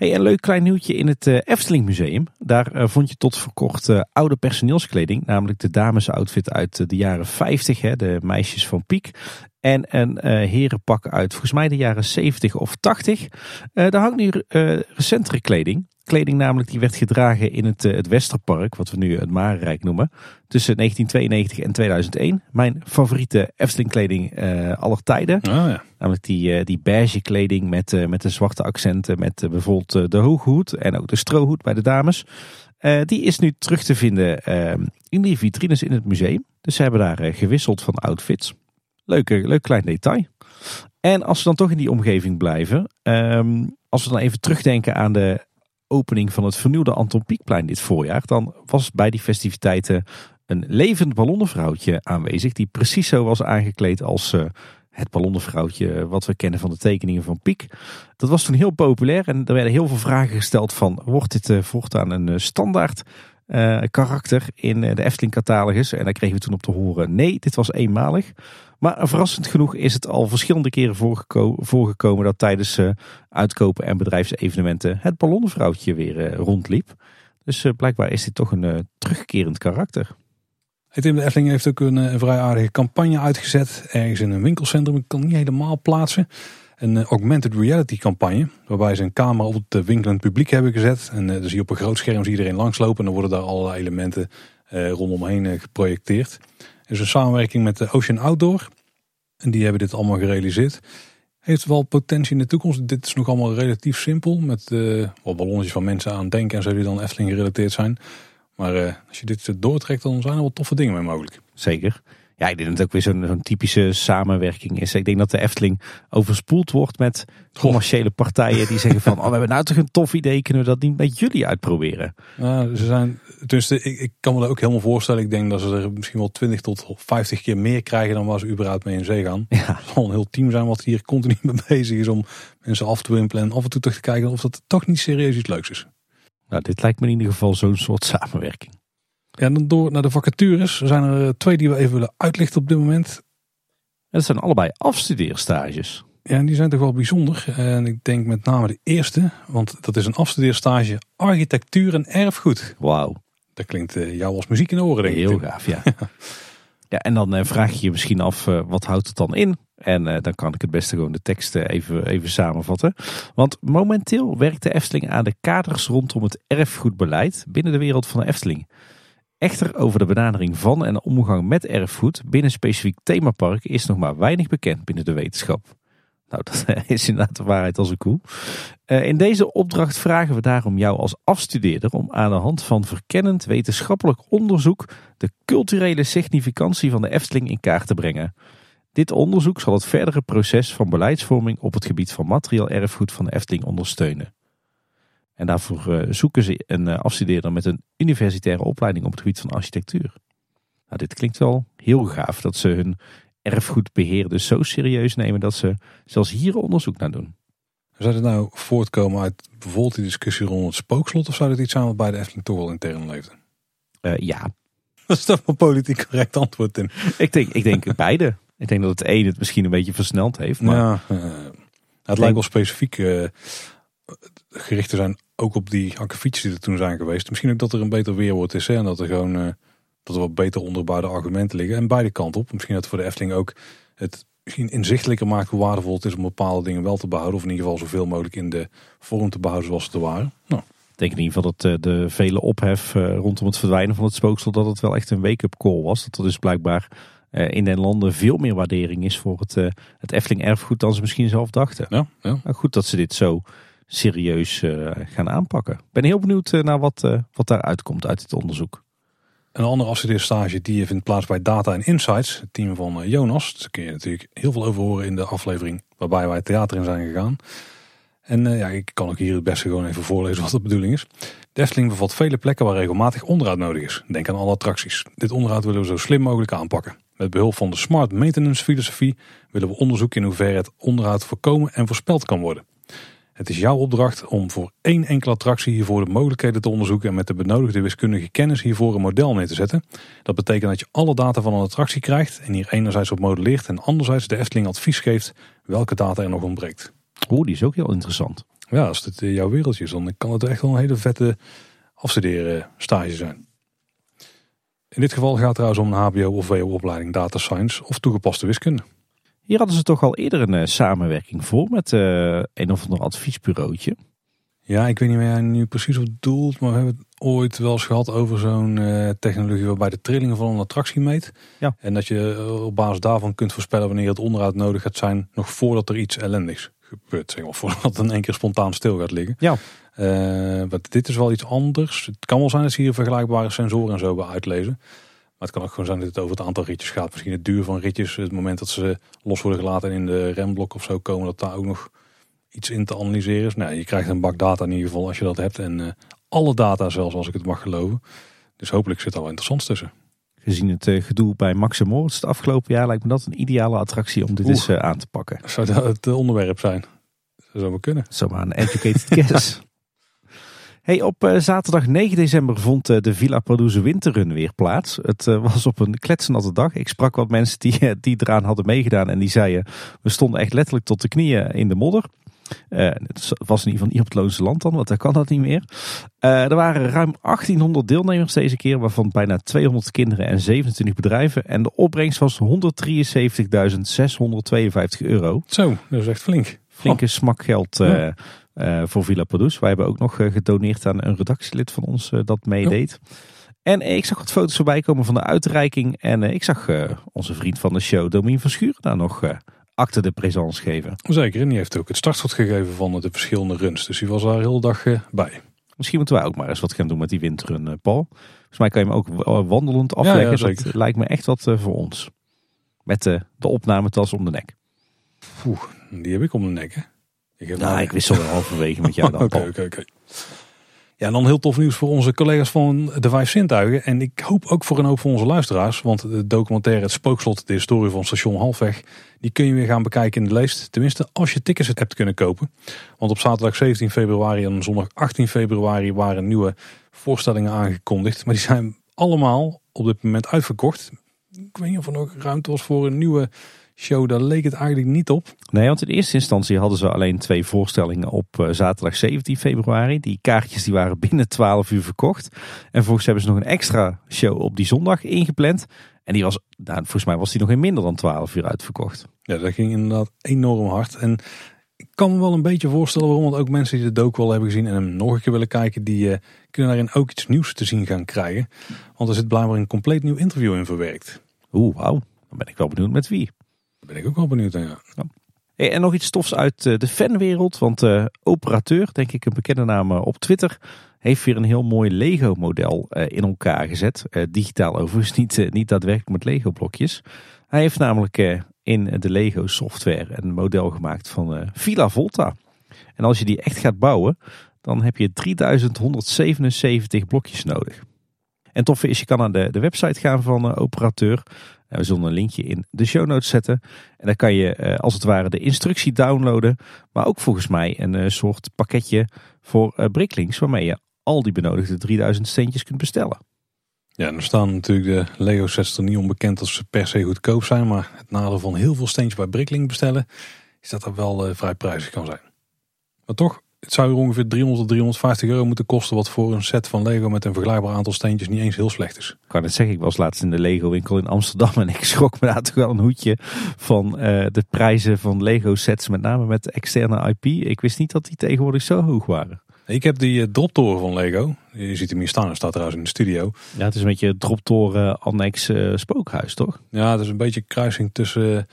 Hey, een leuk klein nieuwtje in het uh, Efteling Museum. Daar uh, vond je tot voor kort uh, oude personeelskleding. Namelijk de damesoutfit uit de jaren 50. Hè, de meisjes van Piek. En een herenpak uit volgens mij de jaren 70 of 80. daar hangt nu recentere kleding. Kleding namelijk die werd gedragen in het, het Westerpark. Wat we nu het Marenrijk noemen. Tussen 1992 en 2001. Mijn favoriete Efteling kleding aller tijden. Oh, ja. Namelijk die, uh, die beige kleding met, uh, met de zwarte accenten. Met uh, bijvoorbeeld de hoge hoed en ook de strohoed bij de dames. die is nu terug te vinden ehm, in die vitrines in het museum. Dus ze hebben daar gewisseld van outfits. Leuke, leuk klein detail. En als we dan toch in die omgeving blijven. Ehm, als we dan even terugdenken aan de opening van het vernieuwde Anton Pieckplein dit voorjaar. Dan was bij die festiviteiten een levend ballonnenvrouwtje aanwezig. Die precies zo was aangekleed als het ballonnenvrouwtje wat we kennen van de tekeningen van Piek. Dat was toen heel populair en er werden heel veel vragen gesteld van wordt dit uh, voortaan een standaard uh, karakter in de Efteling catalogus? En daar kregen we toen op te horen nee, dit was eenmalig. Maar verrassend genoeg is het al verschillende keren voorgeko voorgekomen dat tijdens uitkopen en bedrijfsevenementen het ballonnenvrouwtje weer rondliep. Dus blijkbaar is dit toch een terugkerend karakter. Tim de Efteling heeft ook een, een, vrij aardige campagne uitgezet. Ergens in een winkelcentrum. Ik kan niet helemaal plaatsen. Een uh, augmented reality campagne. Waarbij ze een camera op het winkelend publiek hebben gezet. En uh, dus hier op een groot scherm zie iedereen langslopen. En dan worden daar allerlei elementen uh, rondomheen geprojecteerd. Er is een samenwerking met de Ocean Outdoor. En die hebben dit allemaal gerealiseerd. Heeft wel potentie in de toekomst. Dit is nog allemaal relatief simpel. Met wat ballonnetjes van mensen aan denken en zo die dan Efteling gerelateerd zijn. Maar uh, als je dit doortrekt, dan zijn er wel toffe dingen mee mogelijk. Zeker. Ja, ik denk dat het ook weer zo'n zo'n typische samenwerking is. Ik denk dat de Efteling overspoeld wordt met commerciële partijen die zeggen van... *laughs* oh, we hebben nou toch een tof idee, kunnen we dat niet met jullie uitproberen? Nou, ze zijn, dus ik, ik kan me dat ook helemaal voorstellen. Ik denk dat ze er misschien wel 20 tot 50 keer meer krijgen dan waar ze überhaupt mee in zee gaan. Ja. Het zal een heel team zijn wat hier continu mee bezig is om mensen af te wimpelen en af en toe toch te kijken of dat toch niet serieus iets leuks is. Nou, dit lijkt me in ieder geval zo'n soort samenwerking. Ja, dan door naar de vacatures. Er zijn er twee die we even willen uitlichten op dit moment. Dat zijn allebei afstudeerstages. Ja, en die zijn toch wel bijzonder. En ik denk met name de eerste, want dat is een afstudeerstage architectuur en erfgoed. Wauw. Dat klinkt uh, jou als muziek in de oren, denk ik. Heel gaaf, ja. *laughs* ja, en dan uh, vraag je je misschien af, uh, wat houdt het dan in? En dan kan ik het beste gewoon de tekst even, even samenvatten. Want momenteel werkt de Efteling aan de kaders rondom het erfgoedbeleid binnen de wereld van de Efteling. Echter over de benadering van en omgang met erfgoed binnen specifiek themapark is nog maar weinig bekend binnen de wetenschap. Nou, dat *laughs* is inderdaad de waarheid als een koe. Uh, in deze opdracht vragen we daarom jou als afstudeerder om aan de hand van verkennend wetenschappelijk onderzoek de culturele significantie van de Efteling in kaart te brengen. Dit onderzoek zal het verdere proces van beleidsvorming op het gebied van materieel erfgoed van de Efteling ondersteunen. En daarvoor eh, zoeken ze een eh, afstudeerder met een universitaire opleiding op het gebied van architectuur. Nou, dit klinkt wel heel gaaf dat ze hun erfgoedbeheer dus zo serieus nemen dat ze zelfs hier onderzoek naar doen. Zou het nou voortkomen uit bijvoorbeeld die discussie rond het spookslot of zou dit iets zijn wat bij de Efteling toch wel intern leefde? Uh, ja. Dat is toch wel politiek correct antwoord, Tim? Ik denk, ik denk beide. Ik denk dat het een het misschien een beetje versneld heeft. Maar ja, uh, het lijkt wel specifiek uh, gericht te zijn ook op die akkefietjes die er toen zijn geweest. Misschien ook dat er een beter weerwoord is hè, en dat er gewoon uh, dat er wat beter onderbouwde argumenten liggen. En beide kanten op. Misschien dat voor de Efteling ook het misschien inzichtelijker maakt hoe waardevol het is om bepaalde dingen wel te behouden. Of in ieder geval zoveel mogelijk in de vorm te behouden zoals ze te waren. Nou. Ik denk in ieder geval dat de vele ophef rondom het verdwijnen van het spooksel, dat het wel echt een wake-up call was. Dat er dus blijkbaar in den landen veel meer waardering is voor het, het Efteling erfgoed dan ze misschien zelf dachten. Ja, ja. Nou, goed dat ze dit zo serieus gaan aanpakken. Ik ben heel benieuwd naar wat, wat daaruit komt uit dit onderzoek. Een andere afstudeerstage die vindt plaats bij Data and Insights, het team van Jonas. Daar kun je natuurlijk heel veel over horen in de aflevering waarbij wij het theater in zijn gegaan. En ja, ik kan ook hier het beste gewoon even voorlezen wat de bedoeling is. De Efteling bevat vele plekken waar regelmatig onderhoud nodig is. Denk aan alle attracties. Dit onderhoud willen we zo slim mogelijk aanpakken. Met behulp van de smart maintenance filosofie willen we onderzoeken in hoeverre het onderhoud voorkomen en voorspeld kan worden. Het is jouw opdracht om voor één enkele attractie hiervoor de mogelijkheden te onderzoeken en met de benodigde wiskundige kennis hiervoor een model neer te zetten. Dat betekent dat je alle data van een attractie krijgt en hier enerzijds op modelleert en anderzijds de Efteling advies geeft welke data er nog ontbreekt. Oeh, die is ook heel interessant. Ja, als dit jouw wereldje is, dan kan het echt wel een hele vette afstuderen stage zijn. In dit geval gaat het trouwens om een HBO of WO opleiding Data Science of toegepaste wiskunde. Hier hadden ze toch al eerder een uh, samenwerking voor met uh, een of ander adviesbureautje. Ja, ik weet niet waar jij nu precies op doelt, maar we hebben het ooit wel eens gehad over zo'n uh, technologie waarbij de trillingen van een attractie meet. Ja. En dat je op basis daarvan kunt voorspellen wanneer het onderhoud nodig gaat zijn, nog voordat er iets ellendigs gebeurt. Zeg maar, *laughs* voordat het in één keer spontaan stil gaat liggen. Ja. Uh, dit is wel iets anders. Het kan wel zijn dat ze hier vergelijkbare sensoren en zo bij uitlezen. Maar het kan ook gewoon zijn dat het over het aantal ritjes gaat. Misschien het duur van ritjes, het moment dat ze los worden gelaten in de remblok of zo komen, dat daar ook nog iets in te analyseren is. Nou, je krijgt een bak data in ieder geval als je dat hebt. En uh, alle data zelfs, als ik het mag geloven. Dus hopelijk zit er wel interessants tussen. Gezien het uh, gedoe bij Max Moritz het afgelopen jaar lijkt me dat een ideale attractie om dit eens uh, aan te pakken. Zou dat het onderwerp zijn? Dat zou wel kunnen. Zomaar een educated *laughs* guess. Hey, op uh, zaterdag 9 december vond uh, de Villa Padouze Winterrun weer plaats. Het uh, was op een kletsnatte dag. Ik sprak wat mensen die, die eraan hadden meegedaan en die zeiden... we stonden echt letterlijk tot de knieën in de modder. het was in ieder geval niet op het Loonse land dan, want daar kan dat niet meer. er waren ruim 1800 deelnemers deze keer, waarvan bijna 200 kinderen en 27 bedrijven. En de opbrengst was 173.652 euro. Zo, dat is echt flink. Flinke oh. smak geld ja. Uh, voor Villa Padus. Wij hebben ook nog uh, gedoneerd aan een redactielid van ons uh, dat meedeed. En ik zag wat foto's voorbij komen van de uitreiking. En ik zag onze vriend van de show, Domien van Schuren, daar nog acte de présence geven. Zeker, en die heeft ook het startschot gegeven van de verschillende runs. Dus die was daar heel de dag bij. Misschien moeten wij ook maar eens wat gaan doen met die windrun, Paul. Volgens mij kan je hem ook wandelend afleggen. Ja, ja, dat lijkt me echt wat voor ons. Met de opnametas om de nek. Oeh, die heb ik om de nek, hè? Ik, heb nou, ik wissel wel halverwege met jou *laughs* dan. Oké, oké, oké. Ja, en dan heel tof nieuws voor onze collega's van de Vijf Zintuigen. En ik hoop ook voor een hoop van onze luisteraars. Want de documentaire Het Spookslot, de historie van station Halfweg. Die kun je weer gaan bekijken in de leest. Tenminste, als je tickets hebt kunnen kopen. Want op zaterdag 17 februari en zondag 18 februari waren nieuwe voorstellingen aangekondigd. Maar die zijn allemaal op dit moment uitverkocht. Ik weet niet of er nog ruimte was voor een nieuwe show, daar leek het eigenlijk niet op. Nee, want in eerste instantie hadden ze alleen twee voorstellingen op uh, zaterdag 17 februari. Die kaartjes die waren binnen 12 uur verkocht. En vervolgens hebben ze nog een extra show op die zondag ingepland. En die was, nou, volgens mij was die nog in minder dan 12 uur uitverkocht. Ja, dat ging inderdaad enorm hard. En ik kan me wel een beetje voorstellen waarom. Want ook mensen die de dook wel hebben gezien en hem nog een keer willen kijken, die uh, kunnen daarin ook iets nieuws te zien gaan krijgen. Want er zit blijkbaar een compleet nieuw interview in verwerkt. Oeh, wauw. Dan ben ik wel benieuwd met wie ben ik ook wel benieuwd naar. Ja. En nog iets tofs uit eh, de fanwereld. Want uh, Operateur, denk ik een bekende naam eh, op Twitter, heeft weer een heel mooi Lego model in elkaar gezet. digitaal overigens, niet, niet daadwerkelijk met Lego blokjes. Hij heeft namelijk in de Lego software een model gemaakt van Villa Volta. En als je die echt gaat bouwen, dan heb je 3177 blokjes nodig. En tof is, je kan naar de, de website gaan van Operateur we zullen een linkje in de show notes zetten. En dan kan je eh, als het ware de instructie downloaden. Maar ook volgens mij een eh, soort pakketje voor uh, Bricklinks. Waarmee je al die benodigde 3000 steentjes kunt bestellen. Ja, er staan natuurlijk de Lego sets er niet onbekend als ze per se goedkoop zijn. Maar het nadeel van heel veel steentjes bij Bricklink bestellen is dat dat wel vrij prijzig kan zijn. Maar toch, het zou ongeveer 300 tot 350 euro moeten kosten. Wat voor een set van Lego met een vergelijkbaar aantal steentjes niet eens heel slecht is. Ik kan het zeggen, ik was laatst in de Lego winkel in Amsterdam. En ik *laughs* schrok me daar toch wel een hoedje van uh, de prijzen van Lego sets. Met name met externe IP. Ik wist niet dat die tegenwoordig zo hoog waren. Ik heb die uh, droptoren van Lego. Je ziet hem hier staan, hij staat trouwens in de studio. Ja, het is een beetje droptoren annex uh, spookhuis, toch? Ja, het is een beetje kruising tussen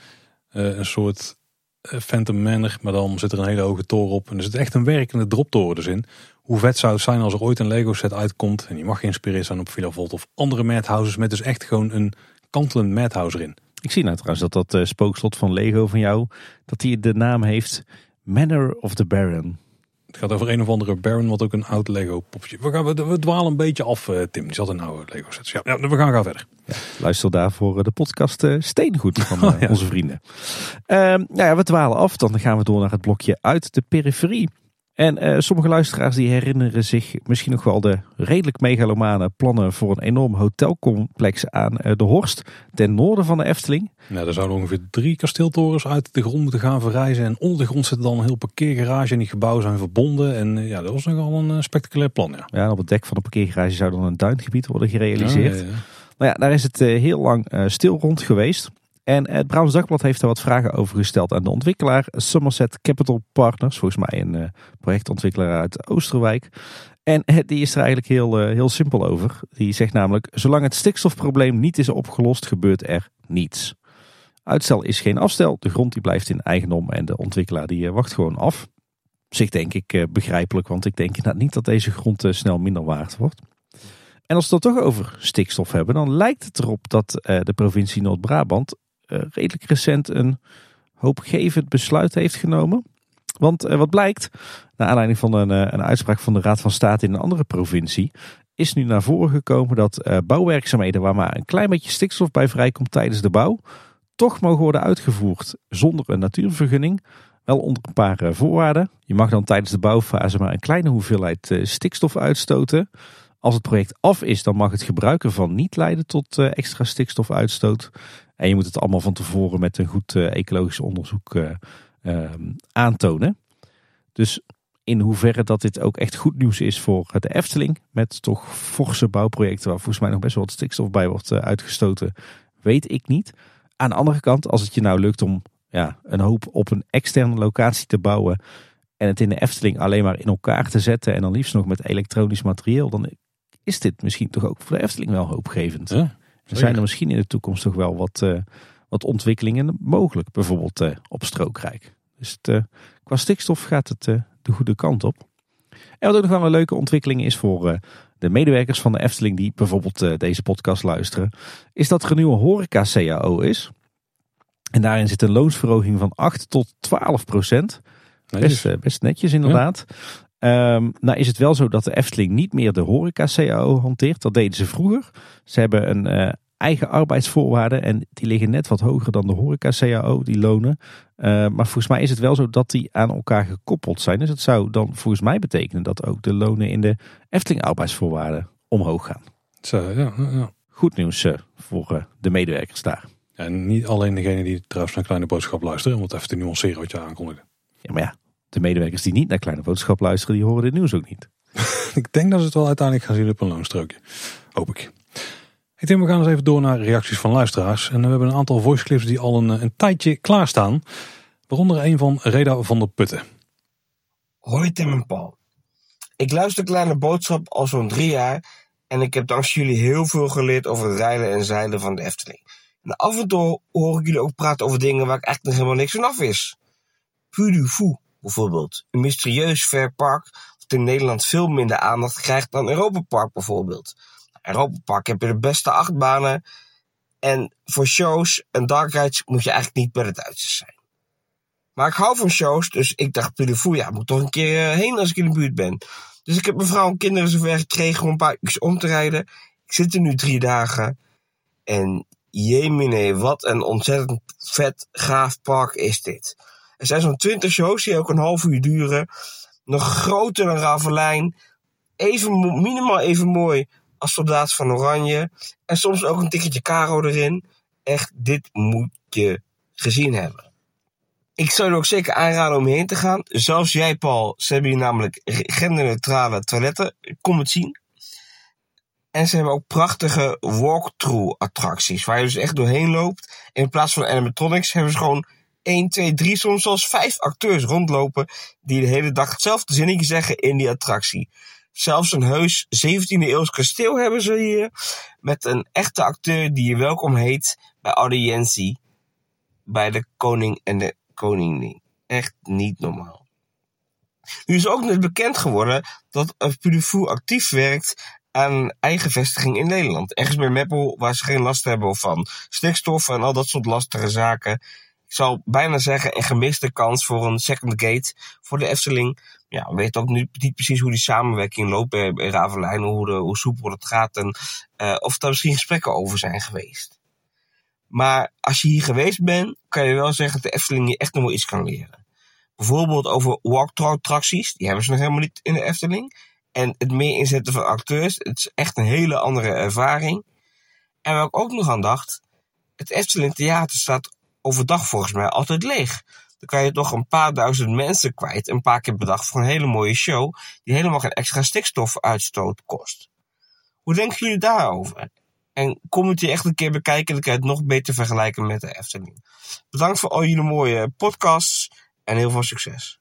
een soort Phantom Manor, maar dan zit er een hele hoge toren op. En er zit echt een werkende droptoren dus in. Hoe vet zou het zijn als er ooit een Lego set uitkomt en die mag geïnspireerd zijn op Villa Volt of andere madhouses met dus echt gewoon een kantelend madhouse erin. Ik zie nou trouwens dat dat spookslot van Lego van jou, dat die de naam heeft Manor of the Baron. Het gaat over een of andere Baron, wat ook een oud Lego popje. We, gaan, we, dwalen een beetje af, uh, Tim. Die zat in oude Lego sets. Ja, we gaan gaan verder. Ja, luister daarvoor de podcast uh, Steengoed van uh, *laughs* ja. onze vrienden. nou ja, we dwalen af. Dan gaan we door naar het blokje uit de periferie. En uh, sommige luisteraars die herinneren zich misschien nog wel de redelijk megalomane plannen voor een enorm hotelcomplex aan uh, de Horst ten noorden van de Efteling. Ja, daar zouden ongeveer drie kasteeltorens uit de grond moeten gaan verrijzen. En onder de grond zit dan een heel parkeergarage en die gebouwen zijn verbonden. En uh, ja, dat was nogal een spectaculair plan. Ja. ja, op het dek van de parkeergarage zou dan een duingebied worden gerealiseerd. Ja, ja, nou ja, daar is het heel lang stil rond geweest. En het Brabants Dagblad heeft er wat vragen over gesteld aan de ontwikkelaar Somerset Capital Partners. Volgens mij een uh, projectontwikkelaar uit Oosterwijk. En die is er eigenlijk heel, uh, heel simpel over. Die zegt namelijk, zolang het stikstofprobleem niet is opgelost, gebeurt er niets. Uitstel is geen afstel, de grond die blijft in eigendom en de ontwikkelaar die uh, wacht gewoon af. Zich denk ik begrijpelijk, want ik denk inderdaad niet dat deze grond snel minder waard wordt. En als we het toch over stikstof hebben, dan lijkt het erop dat de provincie Noord-Brabant eh, redelijk recent een hoopgevend besluit heeft genomen. Want eh, wat blijkt, naar aanleiding van een, eh, een uitspraak van de Raad van State in een andere provincie, is nu naar voren gekomen dat bouwwerkzaamheden waar maar een klein beetje stikstof bij vrijkomt tijdens de bouw, toch mogen worden uitgevoerd zonder een natuurvergunning. Wel onder een paar voorwaarden. Je mag dan tijdens de bouwfase maar een kleine hoeveelheid stikstof uitstoten. Als het project af is, dan mag het gebruiken van niet leiden tot extra stikstofuitstoot. En je moet het allemaal van tevoren met een goed uh, ecologisch onderzoek uh, uh, aantonen. Dus in hoeverre dat dit ook echt goed nieuws is voor de Efteling. Met toch forse bouwprojecten waar volgens mij nog best wel wat stikstof bij wordt uitgestoten. Weet ik niet. Aan de andere kant, als het je nou lukt om ja, een hoop op een externe locatie te bouwen. En het in de Efteling alleen maar in elkaar te zetten. En dan liefst nog met elektronisch materieel. Dan is dit misschien toch ook voor de Efteling wel hoopgevend. Er zijn er misschien in de toekomst toch wel wat, uh, wat ontwikkelingen mogelijk. Bijvoorbeeld uh, op strookrijk. Dus het, uh, qua stikstof gaat het de goede kant op. En wat ook nog wel een leuke ontwikkeling is voor de medewerkers van de Efteling die bijvoorbeeld deze podcast luisteren. Is dat er een nieuwe horeca CAO is. En daarin zit een loonsverhoging van 8 tot 12 procent. Best, best netjes inderdaad. Ja. Um, nou is het wel zo dat de Efteling niet meer de horeca CAO hanteert. Dat deden ze vroeger. Ze hebben een uh, eigen arbeidsvoorwaarden en die liggen net wat hoger dan de horeca CAO, die lonen. Uh, maar volgens mij is het wel zo dat die aan elkaar gekoppeld zijn. Dus het zou dan volgens mij betekenen dat ook de lonen in de Efteling arbeidsvoorwaarden omhoog gaan. Zo, ja, ja. Goed nieuws uh, voor de medewerkers daar. En niet alleen degene die trouwens naar Kleine Boodschap luisteren, om het even te nuanceren wat je aankondigde. Ja, maar ja, de medewerkers die niet naar Kleine Boodschap luisteren, die horen dit nieuws ook niet. *laughs* ik denk dat ze het wel uiteindelijk gaan zien op een loonstrookje. Hoop ik. Ik denk, we gaan eens even door naar reacties van luisteraars. En we hebben een aantal voice clips die al een, een tijdje klaarstaan. Waaronder een van Reda van der Putten. Hoi Tim en Paul. Ik luister Kleine Boodschap al zo'n drie jaar. En ik heb dankzij jullie heel veel geleerd over het rijden en zeilen van de Efteling. En af en toe hoor ik jullie ook praten over dingen waar ik echt nog helemaal niks van af is. Puy du Fou bijvoorbeeld. Een mysterieus ver park dat in Nederland veel minder aandacht krijgt dan Europa Park bijvoorbeeld. Europa Park heb je de beste achtbanen. En voor shows en dark rides moet je eigenlijk niet bij de Duitsers zijn. Maar ik hou van shows, dus ik dacht, Pulevoer, ja, moet toch een keer eh, heen als ik in de buurt ben. Dus ik heb mijn vrouw en kinderen zover gekregen om een paar uur om te rijden. Ik zit er nu drie dagen. En jemine, wat een ontzettend vet, gaaf park is dit. Er zijn zo'n twintig shows die ook een half uur duren. Nog groter dan Ravelijn. Even, minimaal even mooi als soldaat van Oranje. En soms ook een tikketje Caro erin. Echt, dit moet je gezien hebben. Ik zou je ook zeker aanraden om heen te gaan. Zelfs jij, Paul. Ze hebben hier namelijk genderneutrale toiletten. Kom het zien. En ze hebben ook prachtige walkthrough attracties. Waar je dus echt doorheen loopt. in plaats van animatronics hebben ze gewoon 1, 2, 3, soms zelfs 5 acteurs rondlopen die de hele dag hetzelfde zinnetje zeggen in die attractie. Zelfs een heus 17e eeuws kasteel hebben ze hier. Met een echte acteur die je welkom heet bij audiëntie. Bij de koning en de koningin. Echt niet normaal. Nu is ook net bekend geworden dat Pudifu actief werkt aan eigen vestiging in Nederland. Ergens bij Meppel waar ze geen last hebben van stikstof en al dat soort lastige zaken. Ik zou bijna zeggen een gemiste kans voor een second gate voor de Efteling. Ja, we weten ook niet precies hoe die samenwerking loopt bij, bij hoe, hoe soepel het gaat en uh, of er misschien gesprekken over zijn geweest. Maar als je hier geweest bent, kan je wel zeggen dat de Efteling je echt nog wel iets kan leren. Bijvoorbeeld over walkthrough attracties, die hebben ze nog helemaal niet in de Efteling. En het meer inzetten van acteurs, het is echt een hele andere ervaring. En waar ik ook nog aan dacht, het Efteling Theater staat overdag volgens mij altijd leeg. Dan kan je toch een paar duizend mensen kwijt, een paar keer per dag voor een hele mooie show, die helemaal geen extra stikstofuitstoot kost. Hoe denken jullie daarover? En kom het hier echt een keer bekijken, dan kan je het nog beter vergelijken met de Efteling. Bedankt voor al jullie mooie podcasts en heel veel succes.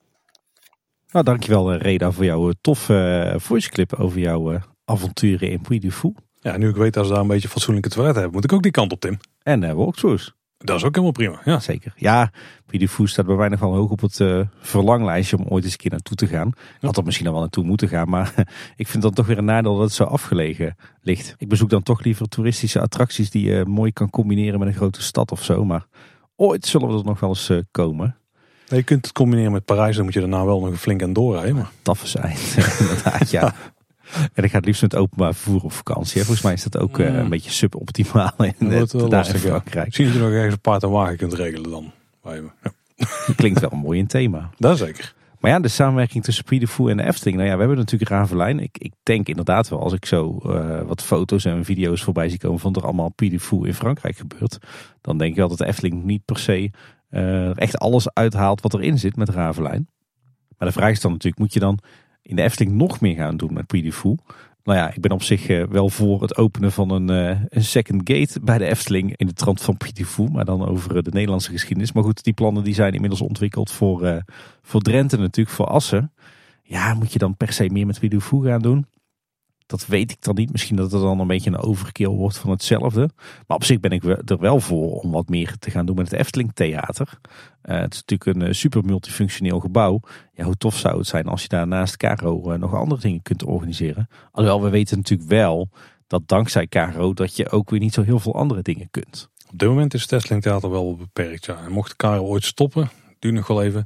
Nou, dankjewel Reda voor jouw toffe uh, voice clip over jouw uh, avonturen in Puy du Fou. Ja, nu ik weet dat ze daar een beetje fatsoenlijke toilet hebben, moet ik ook die kant op, Tim. En uh, walkthroughs. Dat is ook helemaal prima, ja. Zeker. Ja, du Fou staat bij nog wel hoog op het uh, verlanglijstje om ooit eens een keer naartoe te gaan. Had er misschien al wel naartoe moeten gaan, maar *laughs* ik vind dan toch weer een nadeel dat het zo afgelegen ligt. Ik bezoek dan toch liever toeristische attracties die je mooi kan combineren met een grote stad of zo. Maar ooit zullen we er nog wel eens uh, komen. Nee, je kunt het combineren met Parijs, dan moet je daarna wel nog flink aan doorrijden. Maar... Taffe *laughs* zijn, inderdaad, ja. *laughs* En ik ga het liefst met openbaar vervoer op vakantie. Volgens mij is dat ook uh, een beetje suboptimaal in, dat lastig, in Frankrijk. Misschien dat je nog ergens een paard en wagen kunt regelen dan. Ja. Klinkt wel een mooi thema. *laughs* Dat zeker. Maar ja, de samenwerking tussen Prix en de Efteling. Nou ja, we hebben natuurlijk Ravelijn. Ik, ik denk inderdaad wel, als ik zo uh, wat foto's en video's voorbij zie komen van er allemaal Prix in Frankrijk gebeurt. Dan denk ik wel dat de Efteling niet per se uh, echt alles uithaalt wat erin zit met Ravelijn. Maar de vraag is dan natuurlijk, moet je dan in de Efteling nog meer gaan doen met Fou? Nou ja, ik ben op zich uh, wel voor het openen van een, uh, een second gate bij de Efteling in de trant van Fou, maar dan over de Nederlandse geschiedenis. Maar goed, die plannen die zijn inmiddels ontwikkeld voor, voor Drenthe natuurlijk, voor Assen. Ja, moet je dan per se meer met Fou gaan doen? Dat weet ik dan niet. Misschien dat het dan een beetje een overkill wordt van hetzelfde. Maar op zich ben ik er wel voor om wat meer te gaan doen met het Efteling Theater. Uh, het is natuurlijk een super multifunctioneel gebouw. Ja, hoe tof zou het zijn als je daar naast Caro uh, nog andere dingen kunt organiseren. Alhoewel, we weten natuurlijk wel dat dankzij Caro dat je ook weer niet zo heel veel andere dingen kunt. Op dit moment is het Efteling Theater wel beperkt. Ja. En mocht Caro ooit stoppen, duurt nog wel even.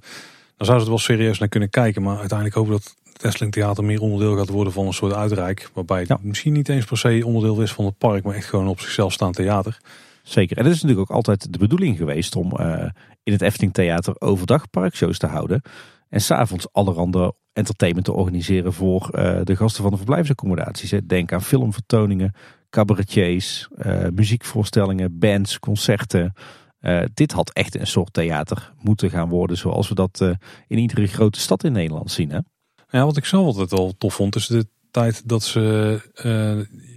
Dan zouden ze er wel serieus naar kunnen kijken. Maar uiteindelijk hopen dat het Efteling Theater meer onderdeel gaat worden van een soort uitreik. Waarbij het ja. misschien niet eens per se onderdeel is van het park, maar echt gewoon op zichzelf staand theater. Zeker. En dat is natuurlijk ook altijd de bedoeling geweest om uh, in het Efteling Theater overdag parkshows te houden. En s'avonds allerhande entertainment te organiseren voor uh, de gasten van de verblijfsaccommodaties. Denk aan filmvertoningen, cabaretiers, uh, muziekvoorstellingen, bands, concerten. dit had echt een soort theater moeten gaan worden zoals we dat in iedere grote stad in Nederland zien. Hè? Ja, wat ik zelf altijd wel tof vond, is de tijd dat ze... Uh,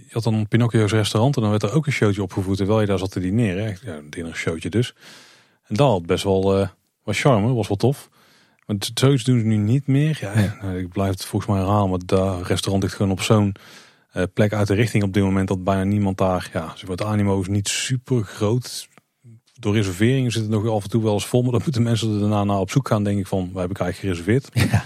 je had dan Pinocchio's restaurant en dan werd er ook een showtje opgevoerd terwijl je daar zat te dineren. Echt, ja, een dinnershowtje dus. En dat had best wel uh, wat charme, was wel tof. Maar zoiets doen ze nu niet meer. Ja, ja. Nou, ik blijf het volgens mij herhalen, maar dat restaurant ligt gewoon op zo'n uh, plek uit de richting op dit moment dat bijna niemand daar... Ja, maar, de animo is niet super groot. Door reserveringen zit het nog af en toe wel eens vol, maar dan moeten mensen er daarna naar op zoek gaan, denk ik van, wij hebben eigenlijk gereserveerd. Ja.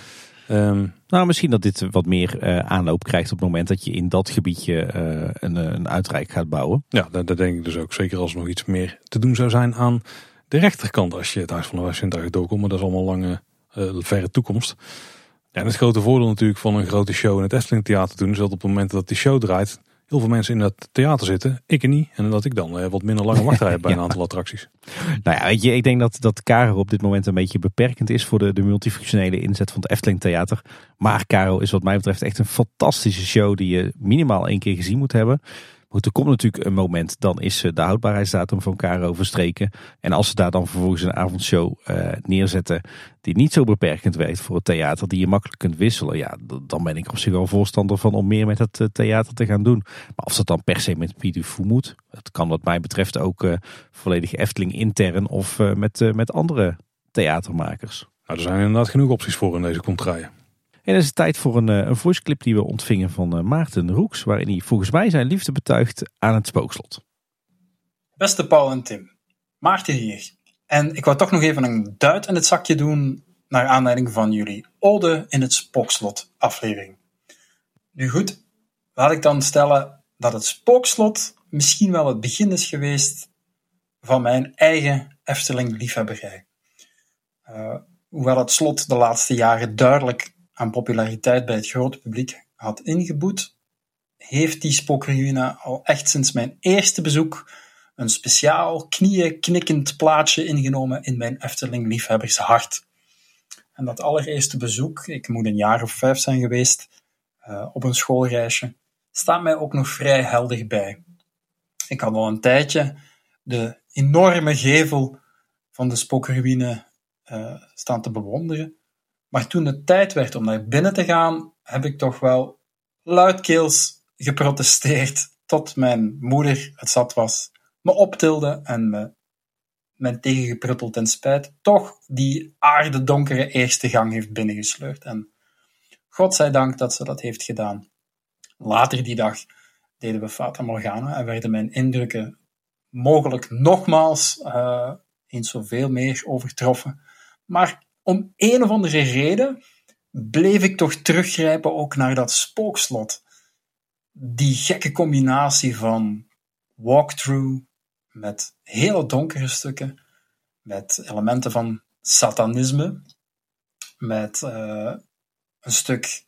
Um, nou, misschien dat dit wat meer uh, aanloop krijgt op het moment dat je in dat gebiedje uh, een, een uitrijk gaat bouwen. Ja, dat, denk ik dus ook. Zeker als er nog iets meer te doen zou zijn aan de rechterkant als je het Huis van de Wijsvintuig doorkomt. Maar dat is allemaal lange, verre toekomst. Ja, en het grote voordeel natuurlijk van een grote show in het Efteling Theater doen... is dat op het moment dat die show draait heel veel mensen in dat theater zitten. Ik er niet. En dat ik dan eh, wat minder lange wachtrij heb bij een *laughs* aantal attracties. Nou ja, weet je, ik denk dat, dat Caro op dit moment een beetje beperkend is voor de, de multifunctionele inzet van het Efteling Theater. Maar Caro is wat mij betreft echt een fantastische show die je minimaal één keer gezien moet hebben. Goed, er komt natuurlijk een moment, dan is de houdbaarheidsdatum van Caro verstreken. En als ze daar dan vervolgens een avondshow neerzetten die niet zo beperkend werkt voor het theater, die je makkelijk kunt wisselen, ja, dan ben ik op zich wel voorstander van om meer met het theater te gaan doen. Maar of dat dan per se met Pidufu moet, dat kan wat mij betreft ook volledig Efteling intern of met, met andere theatermakers. Nou, er zijn inderdaad genoeg opties voor in deze contraien. En het is tijd voor een, eh, een voice clip die we ontvingen van eh, Maarten Roeks, waarin hij volgens mij zijn liefde betuigt aan het spookslot. Beste Paul en Tim, Maarten hier. En ik wou toch nog even een duit in het zakje doen naar aanleiding van jullie Ode in het Spookslot aflevering. Nu goed, laat ik dan stellen dat het Spookslot misschien wel het begin is geweest van mijn eigen Efteling liefhebberij. Uh, hoewel het slot de laatste jaren duidelijk aan populariteit bij het grote publiek had ingeboet, heeft die spookruïne al echt sinds mijn eerste bezoek een speciaal knieën plaatsje ingenomen in mijn Efteling liefhebbershart. En dat allereerste bezoek, ik moet een jaar of vijf zijn geweest, uh, op een schoolreisje, staat mij ook nog vrij helder bij. Ik had al een tijdje de enorme gevel van de spookruïne uh, staan te bewonderen. Maar toen het tijd werd om naar binnen te gaan, heb ik toch wel luidkeels geprotesteerd tot mijn moeder het zat was, me optilde en me mijn tegengeprutteld en spijt toch die aardedonkere eerste gang heeft binnengesleurd. En God zij dank dat ze dat heeft gedaan. Later die dag deden we Fata Morgana en werden mijn indrukken mogelijk nogmaals uh, eens zoveel meer overtroffen. Maar om een of andere reden bleef ik toch teruggrijpen ook naar dat spookslot. Die gekke combinatie van walkthrough met hele donkere stukken, met elementen van satanisme, met uh, een stuk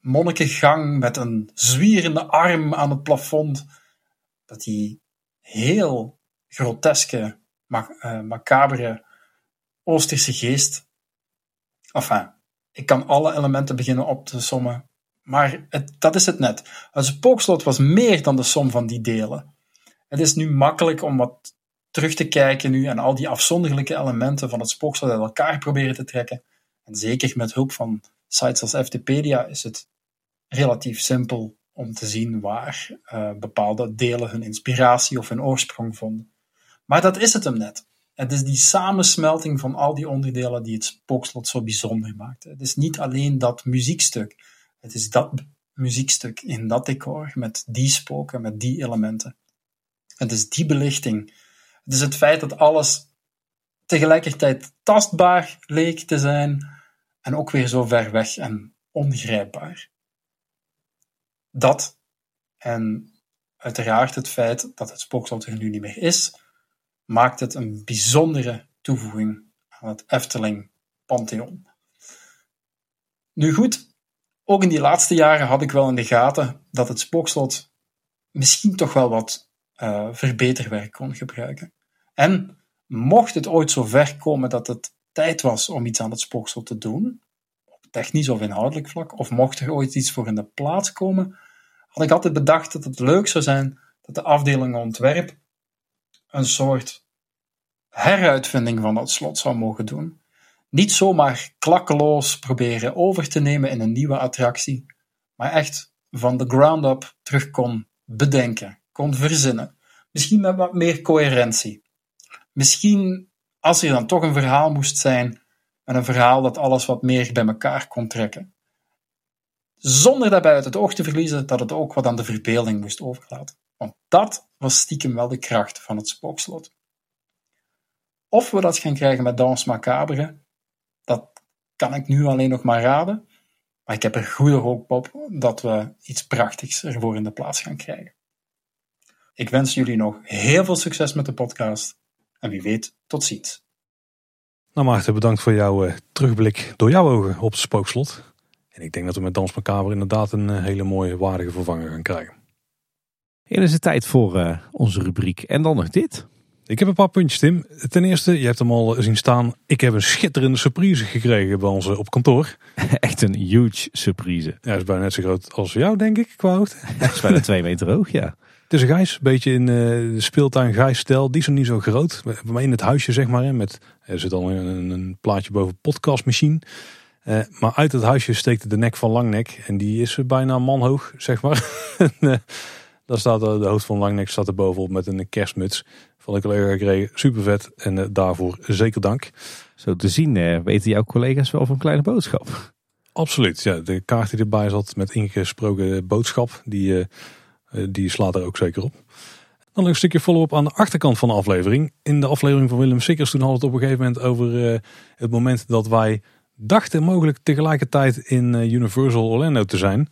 monnikengang met een zwierende arm aan het plafond, dat die heel groteske, uh, macabere Oosterse geest. Enfin, ik kan alle elementen beginnen op te sommen, maar het, dat is het net. Het spookslot was meer dan de som van die delen. Het is nu makkelijk om wat terug te kijken nu en al die afzonderlijke elementen van het spookslot uit elkaar proberen te trekken. En zeker met hulp van sites als FTpedia is het relatief simpel om te zien waar uh, bepaalde delen hun inspiratie of hun oorsprong vonden. Maar dat is het hem net. Het is die samensmelting van al die onderdelen die het spookslot zo bijzonder maakt. Het is niet alleen dat muziekstuk. Het is dat muziekstuk in dat decor, met die spoken, met die elementen. Het is die belichting. Het is het feit dat alles tegelijkertijd tastbaar leek te zijn en ook weer zo ver weg en ongrijpbaar. Dat en uiteraard het feit dat het spookslot er nu niet meer is, maakt het een bijzondere toevoeging aan het Efteling Pantheon. Nu goed, ook in die laatste jaren had ik wel in de gaten dat het spookslot misschien toch wel wat uh, verbeterwerk kon gebruiken. En mocht het ooit zo ver komen dat het tijd was om iets aan het spookslot te doen, op technisch of inhoudelijk vlak, of mocht er ooit iets voor in de plaats komen, had ik altijd bedacht dat het leuk zou zijn dat de afdeling ontwerp een soort heruitvinding van dat slot zou mogen doen. Niet zomaar klakkeloos proberen over te nemen in een nieuwe attractie, maar echt van de ground up terug kon bedenken, kon verzinnen. Misschien met wat meer coherentie. Misschien, als er dan toch een verhaal moest zijn, met een verhaal dat alles wat meer bij elkaar kon trekken. Zonder daarbij uit het oog te verliezen dat het ook wat aan de verbeelding moest overlaten. Want dat was stiekem wel de kracht van het spookslot. Of we dat gaan krijgen met Dans Macabre, dat kan ik nu alleen nog maar raden. Maar ik heb er goede hoop op dat we iets prachtigs ervoor in de plaats gaan krijgen. Ik wens jullie nog heel veel succes met de podcast. En wie weet, tot ziens. Nou Maarten, bedankt voor jouw uh, terugblik door jouw ogen op het spookslot. En ik denk dat we met Dans Macabre inderdaad een uh, hele mooie waardige vervanger gaan krijgen. En is het tijd voor uh, onze rubriek. En dan nog dit. Ik heb een paar puntjes, Tim. Ten eerste, je hebt hem al zien staan. Ik heb een schitterende surprise gekregen bij ons op kantoor. *laughs* Echt een huge surprise. Ja, is bijna net zo groot als jou, denk ik, qua hoogte. *laughs* is bijna twee meter hoog, ja. Het is een gijs, een beetje in eh, de speeltuin gijsstijl. Die is nog niet zo groot. Maar in het huisje zeg maar. Met, er zit al een, een plaatje boven podcastmachine. Uh, maar uit het huisje steekt de nek van Langnek. En die is bijna manhoog zeg maar. *laughs* Daar staat de, de hoofd van Langnek staat er bovenop met een kerstmuts. Van de collega gekregen. Super vet. En daarvoor zeker dank. Zo te zien weten jouw collega's wel van kleine boodschap. Absoluut, ja. De kaart die erbij zat met ingesproken boodschap, die, die slaat er ook zeker op. Dan nog een stukje follow-up aan de achterkant van de aflevering. In de aflevering van Willem Sikkers toen hadden we het op een gegeven moment over het moment dat wij dachten mogelijk tegelijkertijd in Universal Orlando te zijn.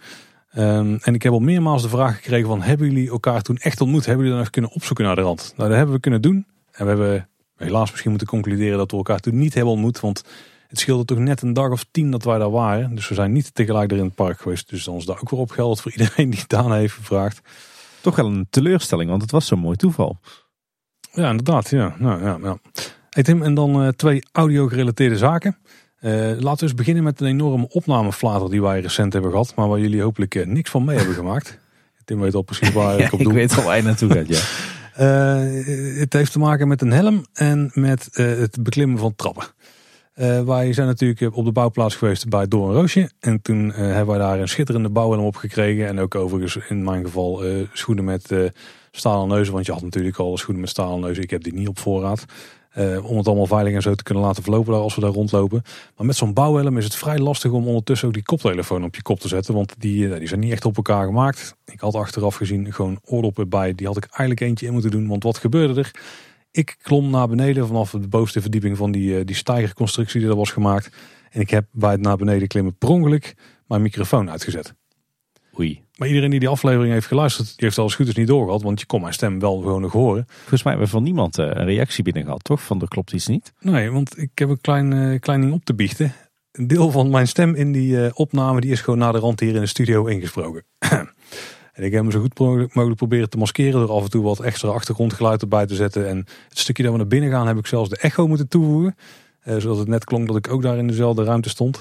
Um, en ik heb al meermaals de vraag gekregen van hebben jullie elkaar toen echt ontmoet? Hebben jullie dan even kunnen opzoeken naar de rand? Nou dat hebben we kunnen doen. En we hebben helaas misschien moeten concluderen dat we elkaar toen niet hebben ontmoet. Want het scheelde toch net een dag of tien dat wij daar waren. Dus we zijn niet tegelijk er in het park geweest. Dus dan is daar ook weer op geld voor *laughs* iedereen die het aan heeft gevraagd. Toch wel een teleurstelling, want het was zo'n mooi toeval. Ja, inderdaad. Ja. Nou, ja, ja. Hey Tim, en dan uh, twee audio-gerelateerde zaken. Uh, laten we eens beginnen met een enorme opnameflater die wij recent hebben gehad. Maar waar jullie hopelijk uh, niks van mee hebben gemaakt. *laughs* Tim weet al precies waar ja, ik op doe. Ik weet al waar je naartoe gaat, ja. *laughs* het heeft te maken met een helm en met het beklimmen van trappen. Uh, wij zijn natuurlijk op de bouwplaats geweest bij Door een Roosje. En toen hebben wij daar een schitterende bouwhelm op gekregen. En ook overigens in mijn geval schoenen met stalen neuzen. Want je had natuurlijk al schoenen met stalen neuzen. Ik heb die niet op voorraad. Om het allemaal veilig en zo te kunnen laten verlopen daar als we daar rondlopen. Maar met zo'n bouwhelm is het vrij lastig om ondertussen ook die koptelefoon op je kop te zetten. Want die, die zijn niet echt op elkaar gemaakt. Ik had achteraf gezien gewoon oordoppen bij. Die had ik eigenlijk eentje in moeten doen. Want wat gebeurde er? Ik klom naar beneden vanaf de bovenste verdieping van die, eh, die stijgerconstructie die er was gemaakt. En ik heb bij het naar beneden klimmen per ongeluk mijn microfoon uitgezet. Oei. Maar iedereen die die aflevering heeft geluisterd, die heeft alles goed is niet doorgehad. Want je kon mijn stem wel gewoon nog horen. Volgens mij hebben we van niemand eh, een reactie binnen gehad, toch? Van er klopt iets niet. Nee, want ik heb een klein, uh, klein ding op te biechten. Een deel van mijn stem in die opname die is gewoon naar de rand hier in de studio ingesproken. *clears throat* En ik heb hem zo goed mogelijk proberen te maskeren door af en toe wat extra achtergrondgeluid erbij te zetten. En het stukje dat we naar binnen gaan heb ik zelfs de echo moeten toevoegen. Eh, zodat het net klonk dat ik ook daar in dezelfde ruimte stond.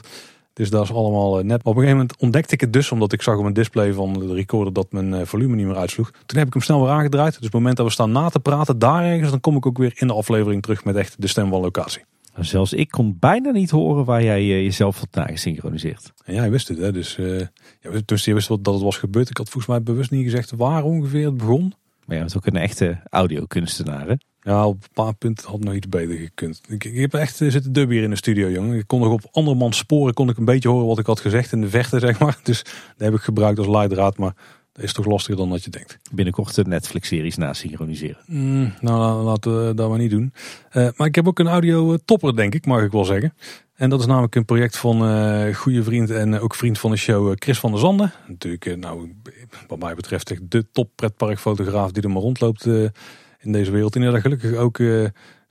Dus dat is allemaal eh, net. Maar op een gegeven moment ontdekte ik het dus, omdat ik zag op mijn display van de recorder dat mijn eh, volume niet meer uitsloeg. Toen heb ik hem snel weer aangedraaid. Dus op het moment dat we staan na te praten, daar ergens, dan kom ik ook weer in de aflevering terug met echt de stem van locatie. Zelfs ik kon bijna niet horen waar jij eh, jezelf had nagesynchroniseerd. En jij wist het, hè? Dus uh, ja, dus je wist dat het was gebeurd. Ik had volgens mij bewust niet gezegd waar ongeveer het begon. Maar jij bent ook een echte audiokunstenaar, hè? Ja, op een paar punten had nog iets beter gekund. Ik, ik heb echt eh, zitten dub hier in de studio, jongen. Ik kon nog op andermans sporen kon ik een beetje horen wat ik had gezegd in de vechten, *laughs* zeg maar. Dus dat heb ik gebruikt als leidraad. Maar dat is toch lastiger dan dat je denkt. Binnenkort de Netflix-series nasynchroniseren. Mm, nou, laten we dat maar niet doen. Uh, maar ik heb ook een audio-topper, denk ik, mag ik wel zeggen. En dat is namelijk een project van uh, goede vriend en ook vriend van de show Chris van der Zanden. Natuurlijk, nou, wat mij betreft echt de top pretparkfotograaf die er maar rondloopt in deze wereld. En die daar gelukkig ook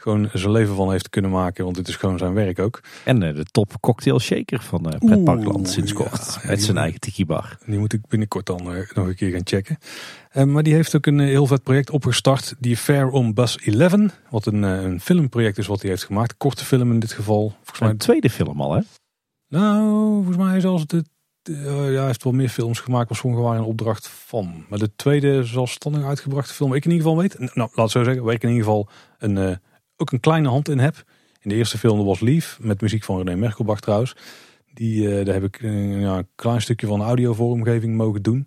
gewoon zijn leven van heeft kunnen maken. Want dit is gewoon zijn werk ook. En uh, de top cocktail shaker van uh, Pretparkland sinds kort. met zijn eigen tiki bar. Die moet ik binnenkort dan nog een keer gaan checken. maar die heeft ook een heel vet project opgestart. Die Fair on Bus 11. Wat een, een filmproject is wat hij heeft gemaakt. Korte film in dit geval. Volgens mij een tweede film al hè? Nou, volgens mij is als het ja, hij heeft wel meer films gemaakt, was gewoon waren een opdracht van. Maar de tweede zelfstandig uitgebrachte film, ik in ieder geval weet. Nou, laat zo zeggen, waar ik in ieder geval een, ook een kleine hand in heb. In de eerste film was Lief, met muziek van René Merkelbach trouwens. Die, uh, daar heb ik ja, een klein stukje van de audiovormgeving mogen doen.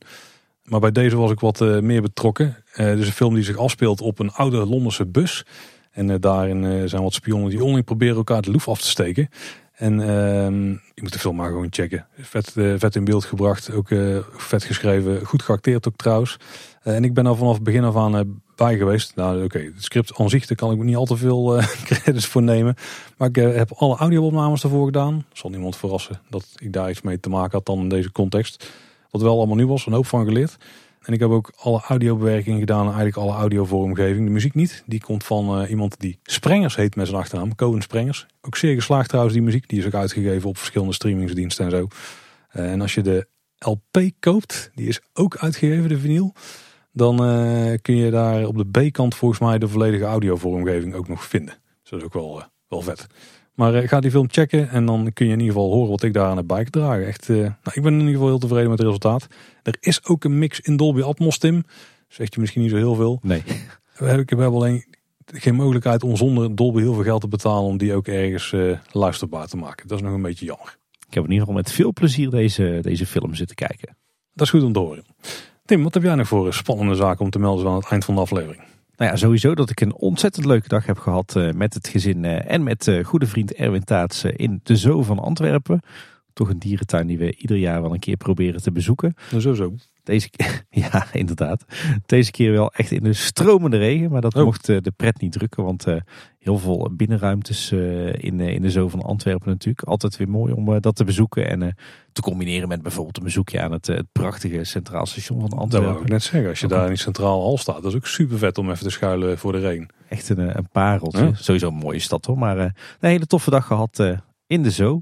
Maar bij deze was ik wat meer betrokken. Het is een film die zich afspeelt op een oude Londense bus. En daarin zijn wat spionnen die onderling proberen elkaar de loef af te steken. En ehm, je moet de film maar gewoon checken. Vet, vet in beeld gebracht, ook vet geschreven, goed geacteerd ook trouwens. en ik ben er vanaf het begin af aan bij geweest. Nou, oké, het script aan zich, daar kan ik niet al te veel uh, *laughs* credits voor nemen. Maar ik uh, heb alle audio-opnames ervoor gedaan. Zal niemand verrassen dat ik daar iets mee te maken had dan in deze context. Wat wel allemaal nieuw was, een hoop van geleerd. En ik heb ook alle audiobewerking gedaan, eigenlijk alle audiovormgeving. De muziek niet, die komt van uh, iemand die Sprengers heet met zijn achternaam, Cohen Sprengers. Ook zeer geslaagd trouwens, die muziek. Die is ook uitgegeven op verschillende streamingsdiensten en zo. en als je de LP koopt, die is ook uitgegeven, de vinyl. Dan uh, kun je daar op de B-kant volgens mij de volledige audiovormgeving ook nog vinden. Dus dat is ook wel, wel vet. Maar uh, ga die film checken en dan kun je in ieder geval horen wat ik daar aan heb bijgedragen. Echt, nou, ik ben in ieder geval heel tevreden met het resultaat. Er is ook een mix in Dolby Atmos, Tim. Zegt je misschien niet zo heel veel. Nee. We hebben, alleen geen mogelijkheid om zonder Dolby heel veel geld te betalen om die ook ergens eh, luisterbaar te maken. Dat is nog een beetje jammer. Ik heb in ieder geval met veel plezier deze, deze film zitten kijken. Dat is goed om te horen. Tim, wat heb jij nog voor spannende zaken om te melden aan het eind van de aflevering? Nou ja, sowieso dat ik een ontzettend leuke dag heb gehad uh, met het gezin uh, en met uh, goede vriend Erwin Taats in de Zoo van Antwerpen. Toch een dierentuin die we ieder jaar wel een keer proberen te bezoeken. Zoo Zo. Deze, *laughs* ja, inderdaad. Deze keer wel echt in de stromende regen. Maar dat Oh. mocht eh, de pret niet drukken. Want eh, heel veel binnenruimtes eh, in, in de Zoo van Antwerpen natuurlijk. Altijd weer mooi om dat te bezoeken. En te combineren met bijvoorbeeld een bezoekje aan het, het prachtige Centraal Station van Dat wou ik Antwerpen. net zeggen. Als je daar in die centraal hal staat, dat is ook super vet om even te schuilen voor de regen. Echt een, een pareltje. Ja. Sowieso een mooie stad hoor. Maar een hele toffe dag gehad eh, in de Zoo.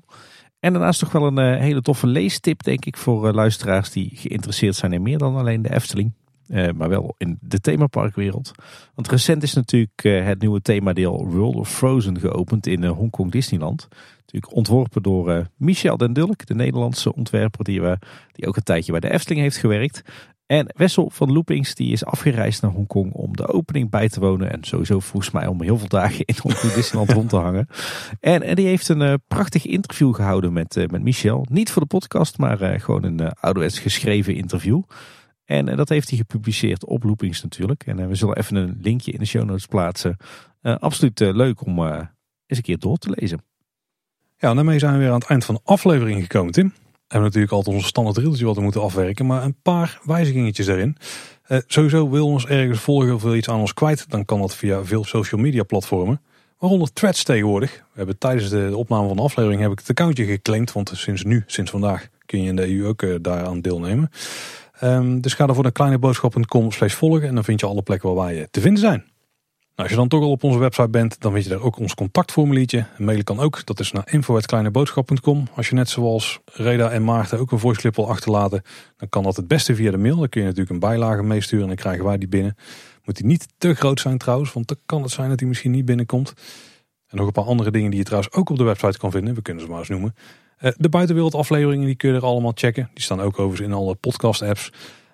En daarnaast toch wel een eh, hele toffe leestip denk ik voor eh, luisteraars die geïnteresseerd zijn in meer dan alleen de Efteling. Eh, maar wel in de themaparkwereld. Want recent is natuurlijk het nieuwe themadeel World of Frozen geopend in Hongkong Disneyland. Natuurlijk ontworpen door Michel den Dulk, de Nederlandse ontwerper die, we, die ook een tijdje bij de Efteling heeft gewerkt. En Wessel van Loopings die is afgereisd naar Hongkong om de opening bij te wonen. En sowieso volgens mij om heel veel dagen in Hongkong Disneyland rond te hangen. En, die heeft een eh, prachtig interview gehouden met, eh, met Michel. Niet voor de podcast, maar eh, gewoon een ouderwets geschreven interview. En dat heeft hij gepubliceerd op Loopings natuurlijk. En we zullen even een linkje in de show notes plaatsen. Absoluut leuk om eens een keer door te lezen. Ja, daarmee zijn we weer aan het eind van de aflevering gekomen, Tim. Hebben natuurlijk altijd onze standaard reeltje wat we moeten afwerken, maar een paar wijzigingetjes daarin. Eh, sowieso wil ons ergens volgen of wil iets aan ons kwijt, dan kan dat via veel social media platformen. Waaronder Threads tegenwoordig. We hebben tijdens de, opname van de aflevering heb ik het accountje geclaimd, want sinds nu, sinds vandaag, kun je in de EU ook eh, daaraan deelnemen. Ehm, dus ga ervoor naar kleineboodschap.com slash volgen en dan vind je alle plekken waar wij eh, te vinden zijn. Nou, als je dan toch al op onze website bent, dan vind je daar ook ons contactformuliertje. Mailen kan ook, dat is naar info.kleineboodschap.com. Als je net zoals Reda en Maarten ook een voice clip wil achterlaten, dan kan dat het beste via de mail. Dan kun je natuurlijk een bijlage meesturen en dan krijgen wij die binnen. Moet die niet te groot zijn trouwens, want dan kan het zijn dat die misschien niet binnenkomt. En nog een paar andere dingen die je trouwens ook op de website kan vinden. We kunnen ze maar eens noemen. Eh, De buitenwereld afleveringen, die kun je er allemaal checken. Die staan ook overigens in alle podcast apps.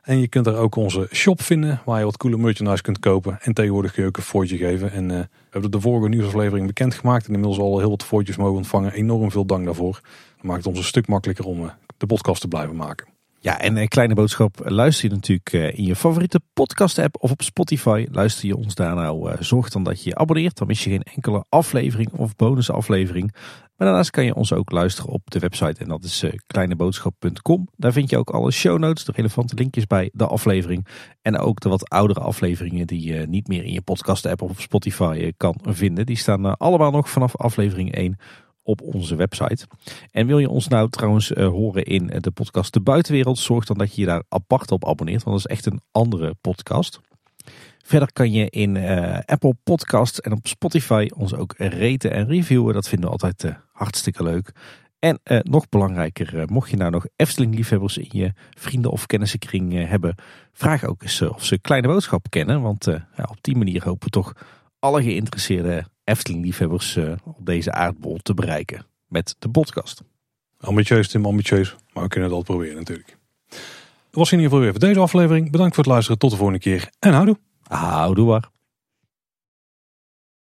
En je kunt er ook onze shop vinden, waar je wat coole merchandise kunt kopen. En tegenwoordig kun je ook een voortje geven. En eh, we hebben de vorige nieuwsaflevering bekendgemaakt. En inmiddels al heel wat voortjes mogen ontvangen. Enorm veel dank daarvoor. Dat maakt het ons een stuk makkelijker om eh, de podcast te blijven maken. Ja, en een kleine boodschap. Luister je natuurlijk eh, in je favoriete podcast app of op Spotify. Luister je ons daar nou. eh, Zorg dan dat je je abonneert. Dan mis je geen enkele aflevering of bonusaflevering. Maar daarnaast kan je ons ook luisteren op de website. En dat is eh, kleineboodschap.com. Daar vind je ook alle show notes, de relevante linkjes bij de aflevering. En ook de wat oudere afleveringen die je niet meer in je podcast app of op Spotify kan vinden. Die staan allemaal nog vanaf aflevering 1 op onze website. En wil je ons nou trouwens eh, horen in de podcast De Buitenwereld, zorg dan dat je je daar apart op abonneert, want dat is echt een andere podcast. Verder kan je in eh, Apple Podcasts en op Spotify ons ook raten en reviewen. Dat vinden we altijd eh, hartstikke leuk. En eh, nog belangrijker, eh, mocht je nou nog Efteling-liefhebbers in je vrienden- of kennissenkring eh, hebben, vraag ook eens eh, of ze Kleine Boodschap kennen. Want eh, op die manier hopen we toch alle geïnteresseerde Efteling-liefhebbers eh, op deze aardbol te bereiken met de podcast. Ambitieus, Tim, ambitieus. Maar we kunnen het altijd proberen natuurlijk. Dat was in ieder geval weer voor deze aflevering. Bedankt voor het luisteren. Tot de volgende keer. En houdoe. Houdoe waar.